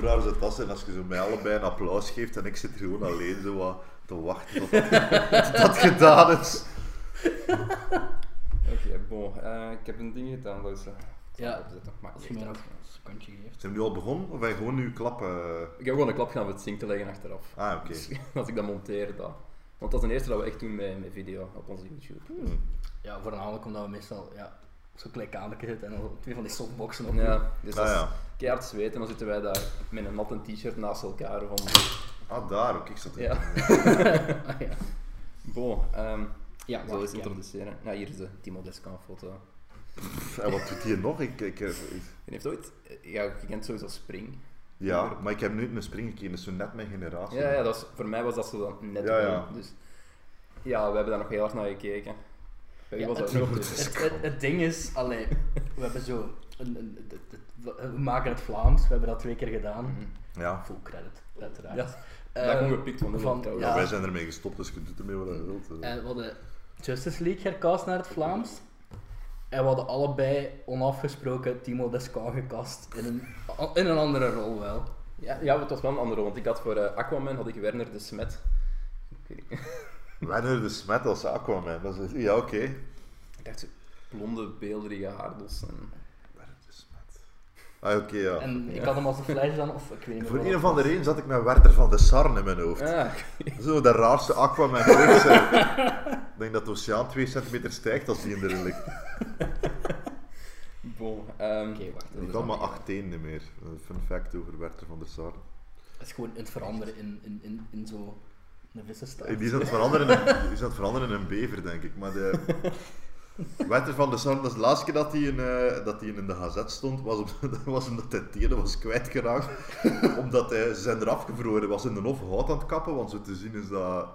Hoe raar zou dat zijn als je zo mij allebei een applaus geeft en ik zit hier gewoon alleen zo wat te wachten tot dat, tot dat gedaan is. Oké, bon. eh, ik heb een ding gedaan, dus... zal Ja, opzetten. Maar Als ik je een secondje geeft. Zijn we nu al begonnen of wij gewoon nu klappen? Ik heb gewoon een klap gaan voor het zing te leggen achteraf. Ah, oké. Dus als ik dat monteer, dan... Want dat is de eerste dat we echt doen met, met video op onze YouTube. Hmm. Ja, voornamelijk omdat we meestal ja, zo klein kamertje zitten en dan twee van die softboxen op. Ja, dus Ah als ja. keihard zweten, dan zitten wij daar met een natte t-shirt naast elkaar. Van, Ah, daar ook. Ik zat er. ja. Ah, ja. Bon, ehm Ja, ik zal eens wacht, ja. introduceren. Ja, hier is de Timo Descan foto. En wat doet hij nog? Ik, ik, ik- Je heeft ooit... Ja, je kent sowieso Spring. ja, maar ik heb nu een spring gekeken, dus zo net mijn generatie. Ja, ja dat is, voor mij was dat zo net Ja, ja. Dus ja, we hebben daar nog heel hard naar gekeken. Ja, was het, nog op het, de- het, het, het ding is, allee, we hebben zo, een, een, we maken het Vlaams, we hebben dat twee keer gedaan. Mhm. Ja. Full credit, uiteraard. Ja, Eh, dat gewoon gepikt van de van- van, Ja, Ja. wij zijn ermee gestopt, dus je doet ermee wat je wilt. eh. En we hadden Justice League hercast naar het Vlaams. En we hadden allebei onafgesproken Timo Descan gecast in een, in een andere rol wel. Ja, ja, het was wel een andere, want ik had voor eh, Aquaman had ik Werner de Smet. Ik, weet niet. Wanneer de smet als Aquaman, dat is... Ja, oké. ik dacht blonde, beelderige haardos. En... Wanneer de smet. Ah, oké, ja. En ik Ja. had hem als een flash dan, of ik weet niet Voor wat een of andere reden zat ik met Werther van de Sarn in mijn hoofd. Ah, Zo de raarste Aquaman ooit zijn. Ik denk dat de oceaan 2 centimeter stijgt als die in de ligt. bon. ehm, Oké, wacht. Ik kan maar acht tenen meer. Een fun fact over Werther van der Sarn. Het is gewoon het veranderen in, in, in, in zo een vissenstaart. Die is aan het veranderen in een, die is aan het veranderen in een bever, denk ik. Maar de... Werther van der Sarn, dat is de laatste keer dat hij in, eh, dat hij in de gazet stond, was, op, dat was omdat hij tenen was kwijtgeraakt. omdat hij, ze zijn eraf gevroren. Hij was in de hof hout aan het kappen, want zo te zien is dat...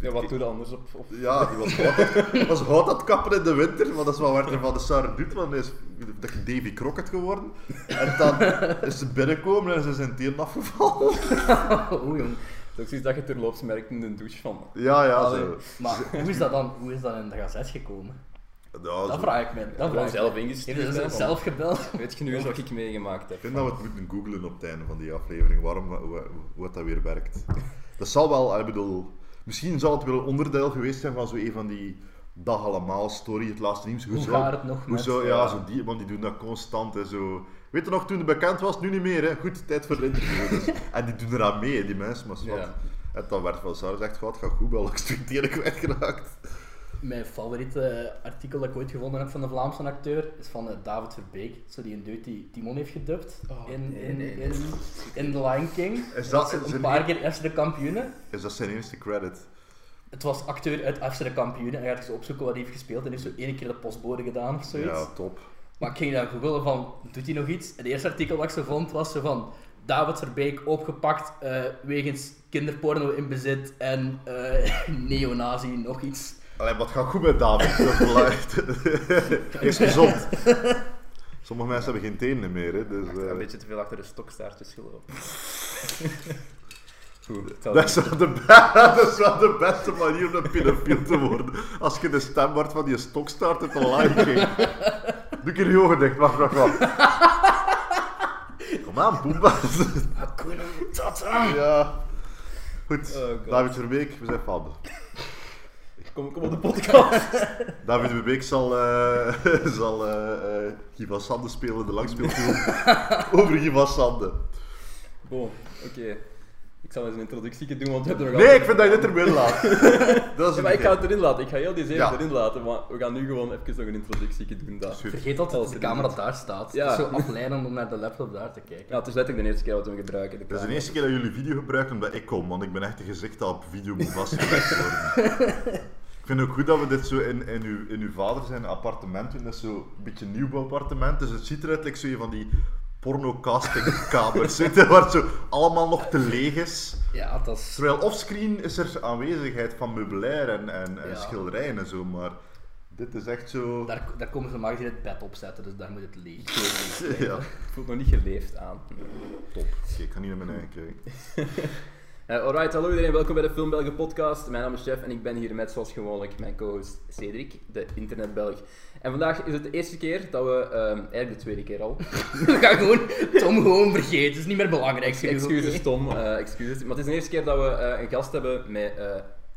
ja, wat doe je anders op? op... Ja, die was hout, aan- was hout aan het kappen in de winter, maar dat is wat Werther van der Sarn doet, want hij is dat Davy Crockett geworden. En dan is ze binnenkomen en ze zijn tenen afgevallen. Oeh, jong. Het is ook zoiets dat je terloops merkt in de douche van. Ja, ja, Allee. zo. Maar hoe is dat dan, hoe is dat in de gazet gekomen? Ja, Dat zo. vraag ik me. Dat vraag ik zelf ingestuurd. Hè, ze zelf gebeld? Weet je nu eens wat ik meegemaakt heb? Ik vind dat we het moeten googlen op het einde van die aflevering, waarom, hoe, hoe dat weer werkt. Dat zal wel, ik bedoel, misschien zal het wel een onderdeel geweest zijn van zo een van die dag allemaal story, het laatste nieuws. Hoe zo- gaat het nog hoe met... zo, eh, ja, zo die, want die doen dat constant en zo. Weet je nog, toen het bekend was, nu niet meer, hè. Goed, tijd voor het interview. Dus. En die doen eraan mee, die mensen, maar. Ja. En dan werd van Sarah zegt, wat, ga goed, wel, ik tenen kwijtgeraakt. Mijn favoriete artikel dat ik ooit gevonden heb van de Vlaamse acteur is van eh, David Verbeek. Zo die een deut die Timon heeft gedubt Oh, in, nee, in, nee, in, nee. in The Lion King. Is dat dat- een paar keer FC de kampioenen. Is dat zijn eerste credit? Het was acteur uit FC de kampioenen. En je gaat eens opzoeken wat hij heeft gespeeld. En heeft zo één keer de postbode gedaan of zoiets. Ja, top. Maar ik ging dan googelen van, doet hij nog iets? En het eerste artikel wat ik zo vond was zo van, David Verbeek opgepakt eh, wegens kinderporno in bezit en eh neonazi nog iets. Allee, wat gaat goed met David? Dat is gezond. Sommige mensen hebben geen tenen meer, hè, dus... Achter- eh, Een beetje te veel achter de stokstaartjes gelopen. Dat is, wel de, be- dat is wel de beste manier om een pedofiel te worden. Als je de stem wordt van die stokstaart uit de Lion King. Doe ik je je ogen dicht, wacht, wacht, wacht. Kom aan, Boemba. Hakuna Matata. ja. Goed, Oh. David Verbeek, we zijn fan. Kom, kom op de podcast. David Verbeek zal, eh zal van Sande spelen, de langspeelfilm over Guy van Sande. Bon, oké. Ik zal eens een introductie doen, want we hebben nog Nee, ik vind dat je dit erbij laat. Dat is Ja, maar ik ga het erin laten. Ik ga heel die serie Ja. erin laten, maar we gaan nu gewoon even nog een introductie doen. Dat. Vergeet dat Als de er camera daar staat. Ja. Het is zo afleidend om naar de laptop daar te kijken. Ja, het is letterlijk de eerste keer dat we hem gebruiken. de Dat is de eerste keer dat jullie video gebruiken omdat ik kom, want ik ben echt een gezicht dat op video moet vastgelegd worden. ik vind het ook goed dat we dit zo in, in, uw, in uw vader zijn appartement doen. Dat is zo een beetje een nieuwbouw appartement, dus het ziet eruit like zo een van die porno-castingkamers zitten, waar het zo allemaal nog te leeg is. Ja, dat is... Terwijl offscreen is er aanwezigheid van meubilair en, en, en Ja. schilderijen en zo, maar dit is echt zo... Daar, daar komen ze maar gezien het bed op zetten, dus daar moet het leeg Ja, Het voelt nog niet geleefd aan. top. Oké, ik ga niet naar mijn eigen kijken. Eh, alright, hallo iedereen, welkom bij de Film Belgen podcast. Mijn naam is Jeff en ik ben hier met, zoals gewoonlijk, mijn co-host Cedric, de internetbelg. En vandaag is het de eerste keer dat we, ehm, eigenlijk de tweede keer al, We gaan gewoon Tom gewoon vergeten. Het is niet meer belangrijk. excuses? Tom, eh, excuses. Maar het is de eerste keer dat we eh, een gast hebben met eh,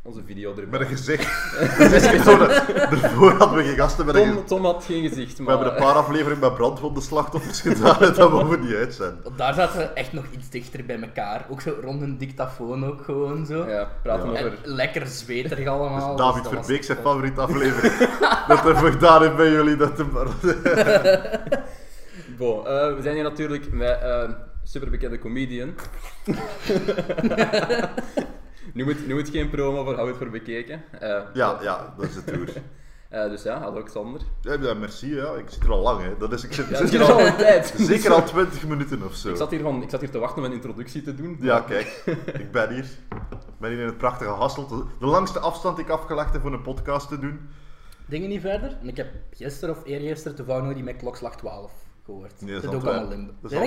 onze video erbij. Met een gezicht. Daarvoor hadden we geen gasten met een Tom, gezicht. Tom had geen gezicht, We maar... hebben een paar afleveringen met brandwondenslachtoffers gedaan en dat mogen we niet uit zijn. Daar zaten we echt nog iets dichter bij elkaar. Ook zo rond een dictafoon ook gewoon zo. Ja, praten Ja. En over... lekker zweterig allemaal. Dus David dus dat was Verbeek zijn favoriete aflevering. dat hij gedaan heeft bij jullie. Dat hem... Bon, eh, we zijn hier natuurlijk met eh superbekende comedian. Nu, moet, nu moet geen promo voor Hou het voor bekeken. Eh, Ja, ja, dat is het tour. eh, dus ja, hallo Xander. Ja, ja, merci, ja. ik zit er al lang. Hè. Dat is, ik zit, Ja, zit is al al, een tijd. zeker al 20 minuten of zo. Ik zat, hier van, ik zat hier te wachten om een introductie te doen. Ja, kijk, ik ben hier. Ik ben hier in het prachtige Hasselt. De langste afstand die ik afgelegd heb voor een podcast te doen. Dingen niet verder. En ik heb gisteren of eergisteren toevallig nog die met klokslag 12 gehoord. Nee, dat is ook Antwerpen. allemaal Limburg. Dat is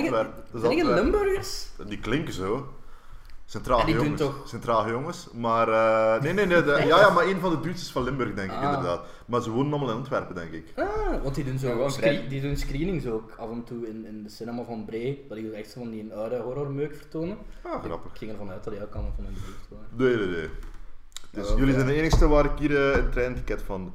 Zijn er-. Dat er. Limburgers? Die klinken zo. Centraal jongens. toch- Centraal jongens. Maar eh, nee, nee, nee. de- ja, ja, maar een van de is van Limburg, denk ik Ah. inderdaad. Maar ze wonen allemaal in Antwerpen, denk ik. Ah, want die doen, zo die doen screenings ook af en toe in, in de cinema van Bree. Dat die echt zo van die oude horrormeuk vertonen. Ah, grappig. Ik ging ervan uit dat die ook allemaal van hun buurt waren. Nee, nee, nee. Dus Oh, jullie zijn de enigste waar ik hier eh, een treinticket van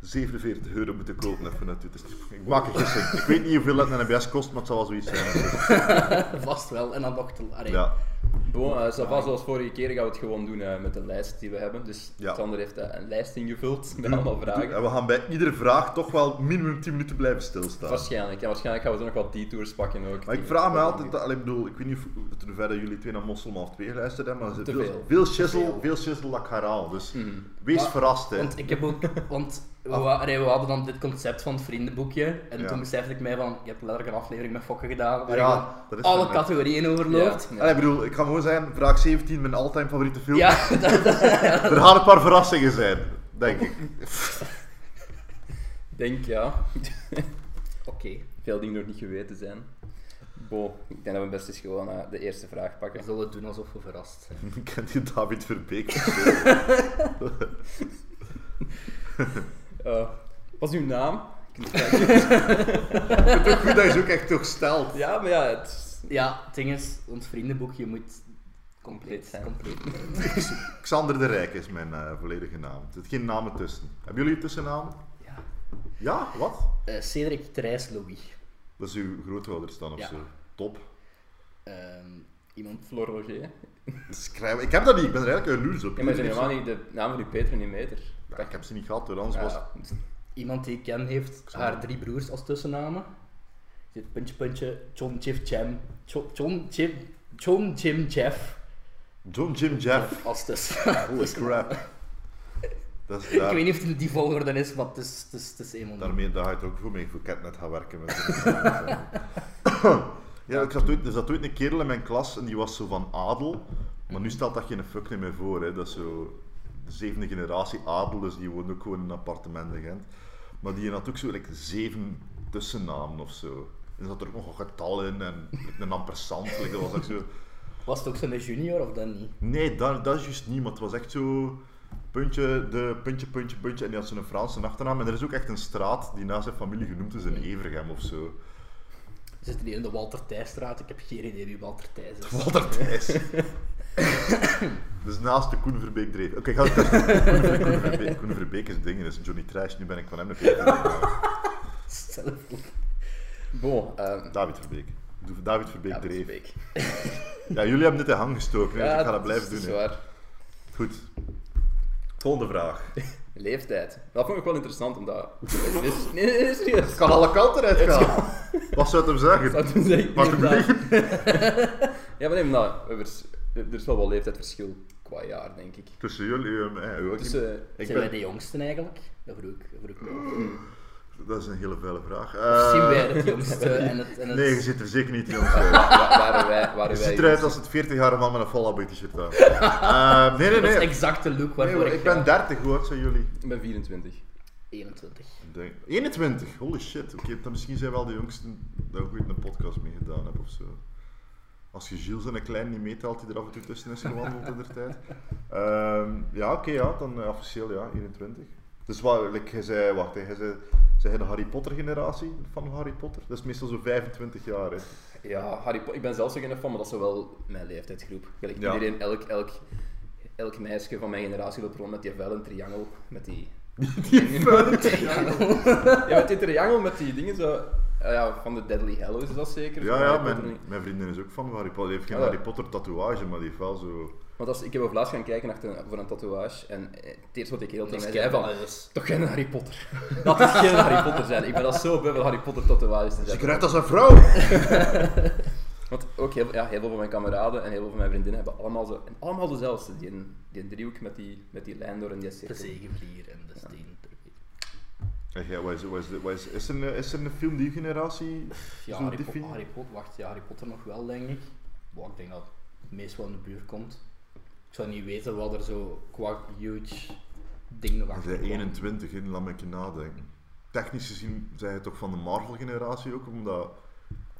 47 euro moet kopen even naartoe. Dus ik maak een gissing. Ik weet niet hoeveel dat een NBS kost, maar het zal wel zoiets zijn. Vast wel. En dan nog te... allee, Ja. Bon, eh, ça va, zoals vorige keer gaan we het gewoon doen eh, met de lijst die we hebben. Dus Ja. Xander heeft eh, een lijst ingevuld met allemaal vragen. En we gaan bij iedere vraag toch wel minimum 10 minuten blijven stilstaan. Waarschijnlijk, ja, waarschijnlijk gaan we zo nog wat detours pakken ook. Maar ik vraag me altijd, ik bedoel, ik weet niet hoever dat jullie twee naar Mossel of twee geluisterd hebben, maar er veel, veel. veel shizzle, veel. veel shizzle dat ik. Dus Mhm. wees Maar- verrast, hè. Want ik heb ook... Want we, allee, we hadden dan dit concept van het vriendenboekje. En Ja. toen besefte ik mij van... Je hebt letterlijk een aflevering met Fokken gedaan. Waar Ja, je gewoon dat is alle categorieën overloopt. Ja, ja. Allee, ik bedoel, ik ga gewoon zeggen, vraag 17, mijn all-time favoriete film. Ja, dat, Er gaan een paar verrassingen zijn, denk ik. Denk ja. Oké. Veel dingen nog niet geweten zijn. Bo, ik denk dat we best eens gewoon eh, de eerste vraag We pakken. zullen het doen alsof we verrast zijn. Ik ken die David Verbeek. Eh, wat is uw naam? Het is ook goed dat je ze ook echt toch stelt. Ja, maar ja, het is- Ja, het ding is, ons vriendenboekje moet Compleet compleet zijn. Compleet. Xander de Rijk is mijn eh, volledige naam. Er zit geen namen tussen. Hebben jullie een tussennaam? Ja. Ja, wat? Eh, Cedric Thrijs Louis. Dat is uw grootouders dan of Ja. zo. Top. Ehm, iemand... Flor Roger. Schrijven. Ik heb dat niet, ik ben er eigenlijk een op. Ja, maar zijn Iedereen helemaal niet de naam van uw Peter niet Ja, ik heb ze niet gehad, hoor, anders was Iemand die ik ken heeft haar drie broers als tussennamen. Zit puntje puntje, John Jif Jam, Jo- John Jim, John Jim Jeff John Jim Jeff. als tussen. Holy crap. Dat is Ik weet niet of het die volgorde is, maar het is, het is, het is eenmaal niet. daarmee daar ga je het ook voor mee voor Catnet gaan werken. Met ja, ik zat ooit, er zat ooit een kerel in mijn klas en die was zo van adel. Maar nu stelt dat geen fuck meer voor. Hè. Dat is zo de zevende generatie adel, dus die woont ook gewoon in een appartement in Gent. Maar die had ook zo like, zeven tussennamen of zo. En er zat er ook nog een getal in en een ampersand. like, dat was ook zo... Was het ook zo'n junior of dan niet? Nee, dat, dat is juist niet, maar het was echt zo... Puntje, de puntje, puntje, puntje. En die had zo'n Franse achternaam. En er is ook echt een straat die na zijn familie genoemd is in Evergem of zo. Zitten die in de Walter Thijsstraat? Ik heb geen idee wie Walter Thijs is. Walter Thijs. dus naast de Koen Verbeek dreef. Oké, ga het Koen, Ver- Koen, Verbeek, Koen Verbeek is dingen, is Johnny Trash. Nu ben ik van hem nog even. Ook. Bon, ehm David Verbeek. David Verbeek ja, dat is dreef. Beek. Ja, jullie hebben dit in hang gestoken, hè, dus ik ga dat blijven doen. is hè. waar. Goed. Volgende vraag. Leeftijd. Dat vond ik wel interessant, omdat... Nee, nee, nee, serieus. Het kan alle kanten uit gaan. Wat zou het hem zeggen? Zou zeggen, Mag ik hem liegen? Ja, maar nee, maar nou, er is- er is wel wel leeftijdsverschil qua jaar, denk ik. Tussen jullie en mij. hoor. Dus, eh, Ik Zijn wij ben, de jongsten eigenlijk? Dat vroeg ik. Dat vroeg ik me af. dat is een hele vuile vraag. Zien Eh, wij het jongste en het... En het... Nee, je zit er zeker niet jongens uit. wa- waren wij... Je Waren ziet eruit als het 40-jarige man met een Fallout t-shirt aan. Eh, nee, nee, Dat is nee. exact de look Nee, waarvoor ik ik ben ga. 30, hoe oud zijn jullie? Ik ben 24. 21. Ik denk- 21, holy shit. Oké, dan misschien zijn wel de jongsten dat ik ooit een podcast mee gedaan heb of zo. Als je Gilles en een klein niet meetelt, die er af en toe tussen is gewandeld in de tijd. Ehm, ja, oké, ja, dan eh, officieel ja, 21. Dus wat, like, jij zei, wacht, hè, jij zei, zei jij de Harry Potter generatie van Harry Potter? Dat is meestal zo 25 jaar, hè. Ja, Harry Potter, ik ben zelf zo geen fan, maar dat is wel mijn leeftijdsgroep. Ja. iedereen, elk, elk, elk meisje van mijn generatie loopt rond met die vuile triangel, met die... Die vuile Ja, met die triangel, met die dingen zo... eh, ja, van de Deadly Hallows is dat zeker. Ja, ja, mijn, mijn vriendin is ook van Harry Potter. Die heeft geen Ah. Harry Potter tatoeage, maar die heeft wel zo... Want als, ik heb over laatst gaan kijken voor een tatoeage, en eh, het eerste wat ik heel tegen mij zei van... Toch geen Harry Potter. Dat is geen Harry Potter zijn. Ik ben al zo beu van Harry Potter tatoeages te Ze zetten. krijgt als een vrouw! Want ook heel, ja, heel veel van mijn kameraden en heel veel van mijn vriendinnen hebben allemaal, zo, en allemaal dezelfde. Die, een- die een driehoek met die, met die lijn door en die De cirkel. zegenvlier en de steen. En jij, wat is, wat is, wat is, is, er een, is er een film die generatie Ja, Harry, Po-? Harry Potter, wacht, ja, Harry Potter nog wel, denk ik. Wow, ik denk dat het meest wel in de buurt komt. Ik zou niet weten wat er zo qua huge ding nog achter bent kwam. 21 in, laat me een keer nadenken. Technisch gezien zijn je toch van de Marvel-generatie ook, omdat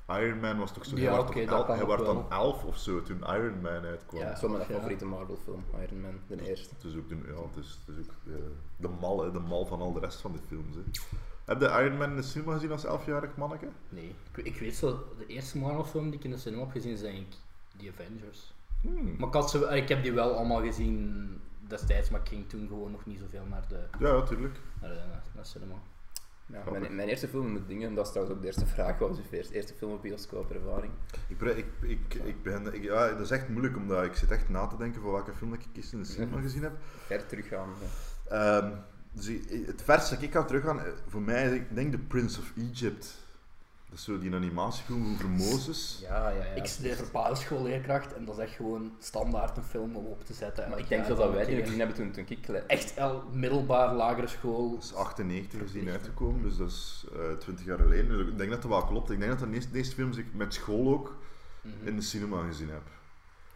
Iron Man was toch zo... Ja, hij werd hij werd dan wel. 11 of zo toen Iron Man uitkwam. Ja, dat is wel mijn Ja. favoriete Marvel film, Iron Man, de eerste. Het is ook, de, ja, het is, het is ook eh, de, mal, hè, de mal van al de rest van de films. Hè. Heb je Iron Man in de cinema gezien als 11-jarig manneke? Nee, ik, ik weet zo, de eerste Marvel film die ik in de cinema heb gezien is denk ik The Avengers. Hmm. Maar ik, had ze, ik heb die wel allemaal gezien destijds, maar ik ging toen gewoon nog niet zoveel naar de, Ja, ja, tuurlijk. naar de, naar cinema. Ja, mijn, mijn eerste film met dingen, dat is trouwens ook de eerste vraag, wat was uw eerste, eerste film op bioscoop ervaring? Ik, ik, ik, ik ben, ik, ja, dat is echt moeilijk, omdat ik zit echt na te denken van welke film dat ik eerst in de cinema gezien heb. Ver teruggaan. Ja. Ehm, dus het verste dat ik ga teruggaan, eh, voor mij ik denk The Prince of Egypt. Dat is zo die animatiefilm over Mozes. Ja, ja, ja. ik studeer voor basisschoolleerkracht en dat is echt gewoon standaard een film om op te zetten. Maar ik denk dat, dat wij die gezien hebben toen, toen ik klein Echt el, middelbaar, lagere school. Dat is 98 is die uitgekomen, dus dat is eh 20 jaar geleden. Dus ik denk dat dat wel klopt. Ik denk dat dat de eerste, de eerste films ik met school ook Mhm. in de cinema gezien heb.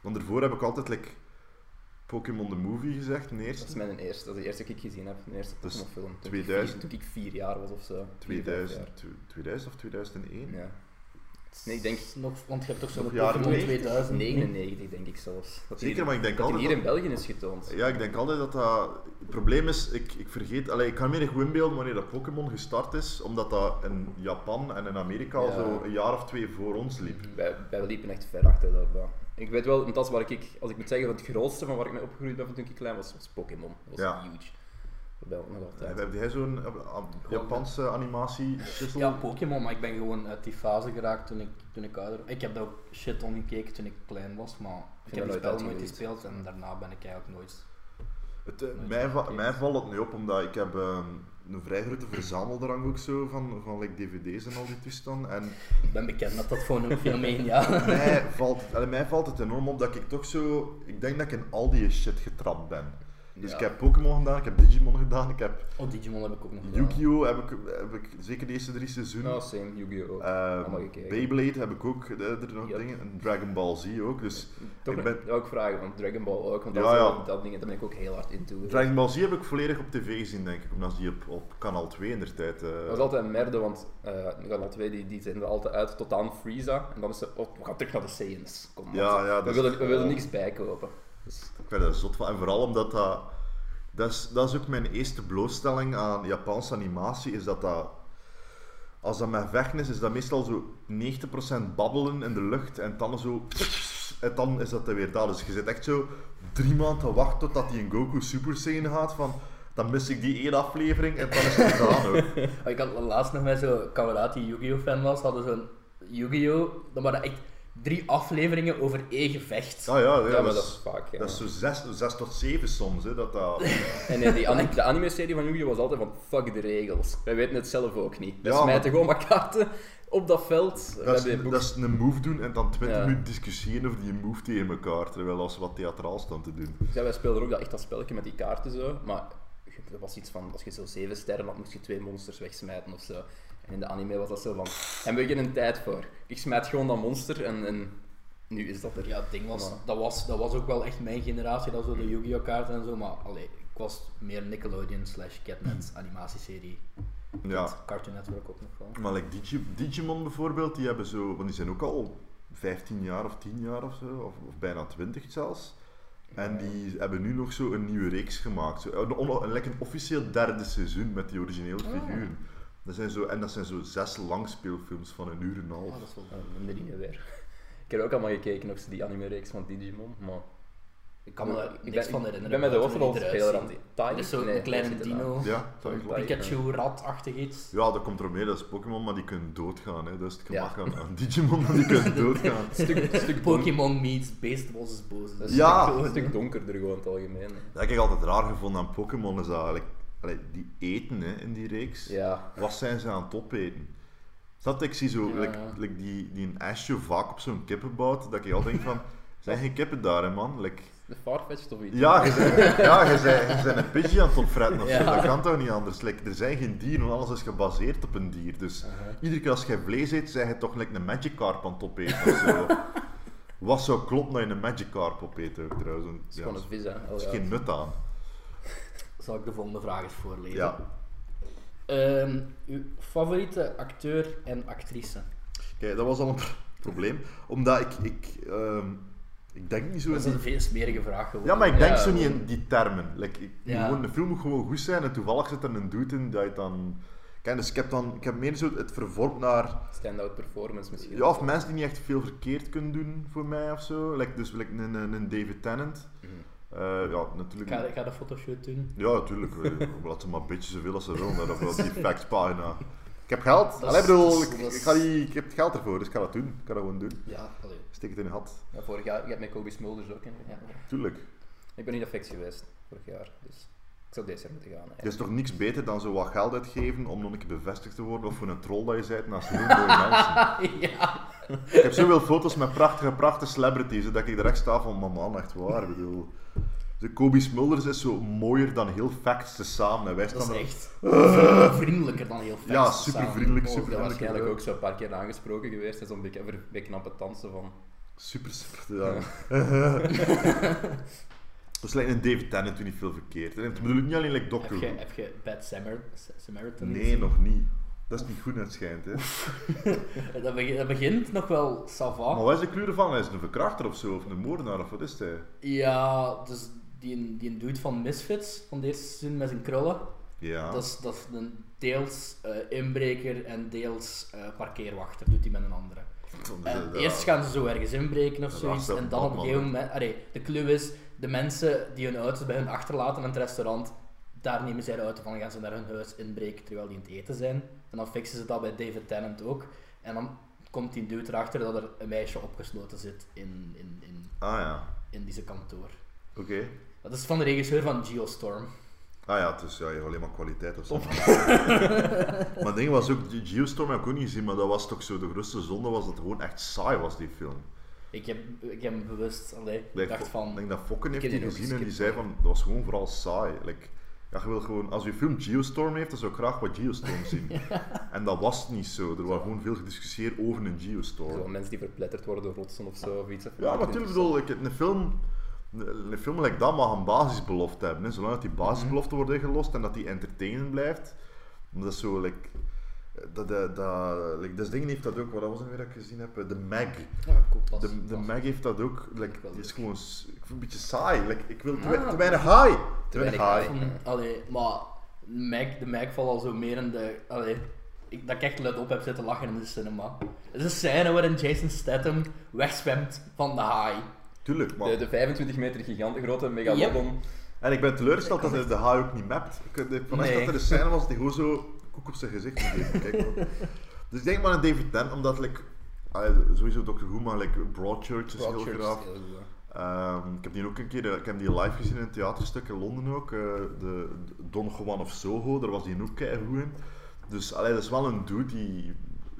Want daarvoor heb ik altijd like, Pokémon the Movie gezegd, Dat eerste. is mijn eerste, dat is de eerste die ik gezien heb, de eerste Dus Pokémon film. Toen 2000. Ik vier, toen ik vier jaar was of zo. Vier, vijf 2000, 2000 of 2001. jaar. Ja. Nee, ik denk Nog, want je hebt toch zo'n Pokémon 90? 2000. 99 denk ik zelfs. Dat Zeker, hier, maar ik denk dat die altijd hier in België is getoond. Ja, ik denk altijd dat dat... Het probleem is, ik, ik vergeet... Allee, ik kan me niet goed inbeelden wanneer dat Pokémon gestart is, omdat dat in Japan en in Amerika al zo een jaar of twee voor ons liep. Wij, wij liepen echt ver achter dat. Ik weet wel, dat is waar ik, als ik moet zeggen, het grootste van waar ik mee opgegroeid ben van toen ik klein was, was Pokémon. Dat was Ja. huge. Nog altijd. Heb, jij zo'n eh, a- Japanse animatie shizzle? Ja, Pokémon, maar ik ben gewoon uit die fase geraakt toen ik, toen ik ouder Ik heb daar ook shit om gekeken toen ik klein was, maar ik heb die nooit spel nooit gespeeld en daarna ben ik eigenlijk nooit... Het, eh, mij, va- gekeken. mij valt het nu op, omdat ik heb ehm, een vrij grote verzameldrang ook zo van, van like, dvd's en al die toestanden. En Ik ben bekend met dat gewoon een fenomeen, ja. mij, valt het, allee, mij valt het enorm op dat ik toch zo... Ik denk dat ik in al die shit getrapt ben. Dus Ja. ik heb Pokémon gedaan, ik heb Digimon gedaan, ik heb Oh, Digimon heb ik ook nog gedaan. Yu-Gi-Oh! Heb ik, heb ik zeker de eerste drie seizoenen. Oh, same, Yu-Gi-Oh! ook. Ehm. Beyblade heb ik ook, eh, er nog Yep. dingen. En Dragon Ball Z ook. Dus Toch ik ben... ook vragen van Dragon Ball ook, want dat, Ja, is ja. wel- dat ding, daar ben ik ook heel hard into. Dragon Ball Z heb ik volledig op tv gezien, denk ik. Omdat die op, op kanaal 2 in der tijd. eh, Dat was altijd een merde, want uh, Kanaal 2 die, die zenden er altijd uit tot aan Frieza. En dan is ze, oh, we gaan terug naar de Saiyans. Kom, Ja, ja, we, willen, is- we willen niks bijkopen. Dus, Ik ben er zot van. En vooral omdat dat... Dat is, dat is ook mijn eerste blootstelling aan Japanse animatie, is dat dat... Als dat met vechten is, is dat meestal zo 90% babbelen in de lucht en dan zo... En dan is dat er weer daar. Dus je zit echt zo drie maanden te wachten totdat die een Goku Super Saiyan gaat van... Dan mis ik die één aflevering en dan is het gedaan. Oh, Ik had laatst nog met zo'n kameraad die Yu-Gi-Oh fan was, hadden zo'n Yu-Gi-Oh! Dan waren echt drie afleveringen over één gevecht. Ah ja, ja, ja, maar dat, dat is, vaak. Ja. dat is zo zes, zes tot zeven soms. Hè, dat dat... En nee, die ani- de anime-serie van Yu-Gi-Oh! was altijd van fuck de regels. Wij weten het zelf ook niet. We Ja, smijten maar- gewoon maar kaarten op dat veld. Dat is, een boek- dat is een move doen en dan 20 Ja. minuten discussiëren over die move tegen elkaar, terwijl als ze wat theatraal staan te doen. Ja, wij speelden ook dat, echt dat spelletje met die kaarten zo, maar dat was iets van, als je zo zeven sterren had, moest je twee monsters wegsmijten of zo. En in de anime was dat zo van, hebben we geen tijd voor. Ik smijt gewoon dat monster en, en nu is dat er. Ja, het ding was, Maar- dat was, dat was ook wel echt mijn generatie, dat zo de Yu-Gi-Oh! kaarten en zo, maar allee, ik was meer Nickelodeon slash Catnet animatieserie. Ja. Cartoon Network ook nog wel. Maar like Digi- Digimon bijvoorbeeld, die hebben zo, want die zijn ook al 15 jaar of 10 jaar of zo, of, of bijna 20 zelfs. En die hebben nu nog zo een nieuwe reeks gemaakt. Zo, een, een, een officieel derde seizoen met die originele Ah. figuren. Dat zijn zo, en dat zijn zo zes langspeelfilms van een uur en een half. Ah, dat is wel Ja, minder dingen weer. Ik heb ook allemaal gekeken, ook zo die anime-reeks van Digimon, maar... Ik kan me daar ik niks ben, van Ik herinneren. ben met de buiten hoe hoofdrol die heel eruit rand. ziet. Taai? Dat is zo'n Nee, kleine het dino. Ja. Pikachu-rat-achtig iets. Ja, dat komt er mee, dat is Pokémon, maar die kunnen doodgaan. Hè. Dat is het Ja. gemak aan, aan Digimon, dat die kunnen doodgaan. Een stuk, een Pokémon meets Beast Boss is boos. dat is Ja. een stuk, een donkerder gewoon in het algemeen. Dat heb ik altijd raar gevonden aan Pokémon, is dat like, allee, die eten hè, in die reeks. Ja, Wat zijn ze aan het opeten? Dat ik zie zo, Ja, like, ja. like die, die een Ashjo vaak op zo'n kippenbout, dat ik altijd denk van, zijn geen kippen daar hè man? Like, de Farfetch'd of iets. ja, je ja, je bent een Pidgey aan het opfretten of zo, dat kan toch niet anders? Like, er zijn geen dieren, alles is gebaseerd op een dier, dus iedere keer als je vlees eet, zijn je toch like, een Magikarp aan het opeten of zo. Wat zou kloppen dat je een Magikarp opeet ook trouwens? Het is Ja, gewoon een vis, hè. is Oh, geen nut aan. Zal ik de volgende vraag eens voorlezen? Ja. Ehm, uw favoriete acteur en actrice? Kijk, dat was al een probleem, omdat ik, ik, ehm, ik denk niet zo Dat is die een veel smerige vraag geworden. Ja, maar ik denk Ja, zo niet in die termen. Like, ik, Ja. gewoon, de film moet gewoon goed zijn en toevallig zit er een dude in dat je dan... Kijk, dus ik heb dan... Ik heb meer zo het vervormd naar... Stand-out performance misschien. Ja, of mensen die niet echt veel verkeerd kunnen doen voor mij of zo. Like, dus like een, een, een David Tennant. Mhm. Eh, ja, Ik natuurlijk... ga, ik ga de fotoshoot doen. Ja, natuurlijk. Laat ze maar een beetje zoveel als ze willen naar op die factspagina. Ik heb geld. Dat Allee, is- bedoel, dat is- ik, dat is- ik, ga die, ik heb het geld ervoor, dus ik ga dat doen. Ik ga dat gewoon doen. Ja, allee. Steek het in je gat. Ja, vorig jaar, ik heb met Kobe Smulders ook. Hè. Ja. Tuurlijk. Ik ben niet affect geweest vorig jaar, dus ik zou deze jaar moeten gaan. Er is toch niks beter dan zo wat geld uitgeven om nog een keer bevestigd te worden of voor een troll dat je bent naast heel mooie mensen. ja. Ik heb zoveel foto's met prachtige, prachtige celebrities dat ik er echt sta van, man, man, echt waar. Bedoel, de Kobe Smulders is zo mooier dan heel facts tezamen. En wij Dat staan is echt vriendelijker dan heel Ja, fans super samen. vriendelijk, Oh, super Ja, waarschijnlijk ja. ook zo een paar keer aangesproken geweest en zo'n beetje, even een beetje knappe dansen van. Super, super. Ja. dus lijkt een David Tennant doet niet veel verkeerd. En het bedoel ik niet alleen like Doctor Heb je, Who. heb je Bad Samar Samaritan Nee, gezien? nog niet. Dat is niet goed, het schijnt. Hè. Dat, begint, dat begint nog wel sava. Maar wat is de kleur ervan? Hij is een verkrachter of zo, of een moordenaar, of wat is hij? Ja, dus die, die dude van Misfits, van deze seizoen met zijn krullen, Ja. dat, is, dat is een deels eh, inbreker en deels eh, parkeerwachter, doet hij met een andere. En Ja. eerst gaan ze zo ergens inbreken of Dat zoiets, en dan op een gegeven moment... Allee, de clue is, de mensen die hun auto's bij hun achterlaten in het restaurant, daar nemen zij de auto van en gaan ze naar hun huis inbreken terwijl die aan het eten zijn. En dan fixen ze dat bij David Tennant ook. En dan komt die dude erachter dat er een meisje opgesloten zit in, in, in, Ah ja, in deze kantoor. oké. Dat is van de regisseur van Geostorm. Ah ja, dus ja, je hebt alleen maar kwaliteit of zo. maar het ding was ook, die Geostorm heb ik ook niet gezien, maar dat was toch zo, de grootste zonde was dat het gewoon echt saai was, die film. Ik heb, ik heb me bewust, allee, ik Like, dacht van... Ik denk dat Fokken heeft die gezien en die zei van, dat was gewoon vooral saai. Like, ja, je wil gewoon, als je film Geostorm heeft, dan zou ik graag wat Geostorm zien. En dat was niet zo. Er was gewoon veel gediscussieerd over een Geostorm. Zo, mensen die verpletterd worden door rotsen of zo, of iets. Ja, maar natuurlijk bedoel ik, een film, een film like dat mag een basisbelofte hebben. Hè. Zolang dat die basisbelofte wordt ingelost en dat die entertainend blijft. Dat is zo, like, dat, dat, dat, like, dat ding heeft dat ook, wat was het weer dat ik gezien heb? De Mag. Ja, De, de. Mag heeft dat ook, like, is gewoon, ik vind een beetje saai. Like, ik wil te, Ah. te weinig high. Te, weinig high. high. Allee, maar Mac, de Mac valt al zo meer in de... Allee, ik, dat ik echt luid op heb zitten lachen in de cinema. Het is een scène waarin Jason Statham wegzwemt van de haai. Tuurlijk, maar... De, de 25 meter gigante grote megalodon. En ik ben teleurgesteld dat hij de haai ook niet mapt. Ik ik Nee. dat er een scène was die gewoon zo koek op zijn gezicht moet geven. Dus ik denk maar aan David Tennant, omdat like, allee, sowieso Dr. Who, maar like, Broadchurch is heel Broadchurch graag. heel. Ehm, ik heb die ook een keer, eh, ik heb die live gezien in een theaterstuk in Londen ook, eh, de Don Juan of Soho, daar was die ook keigoed in. Dus allee, dat is wel een dude die,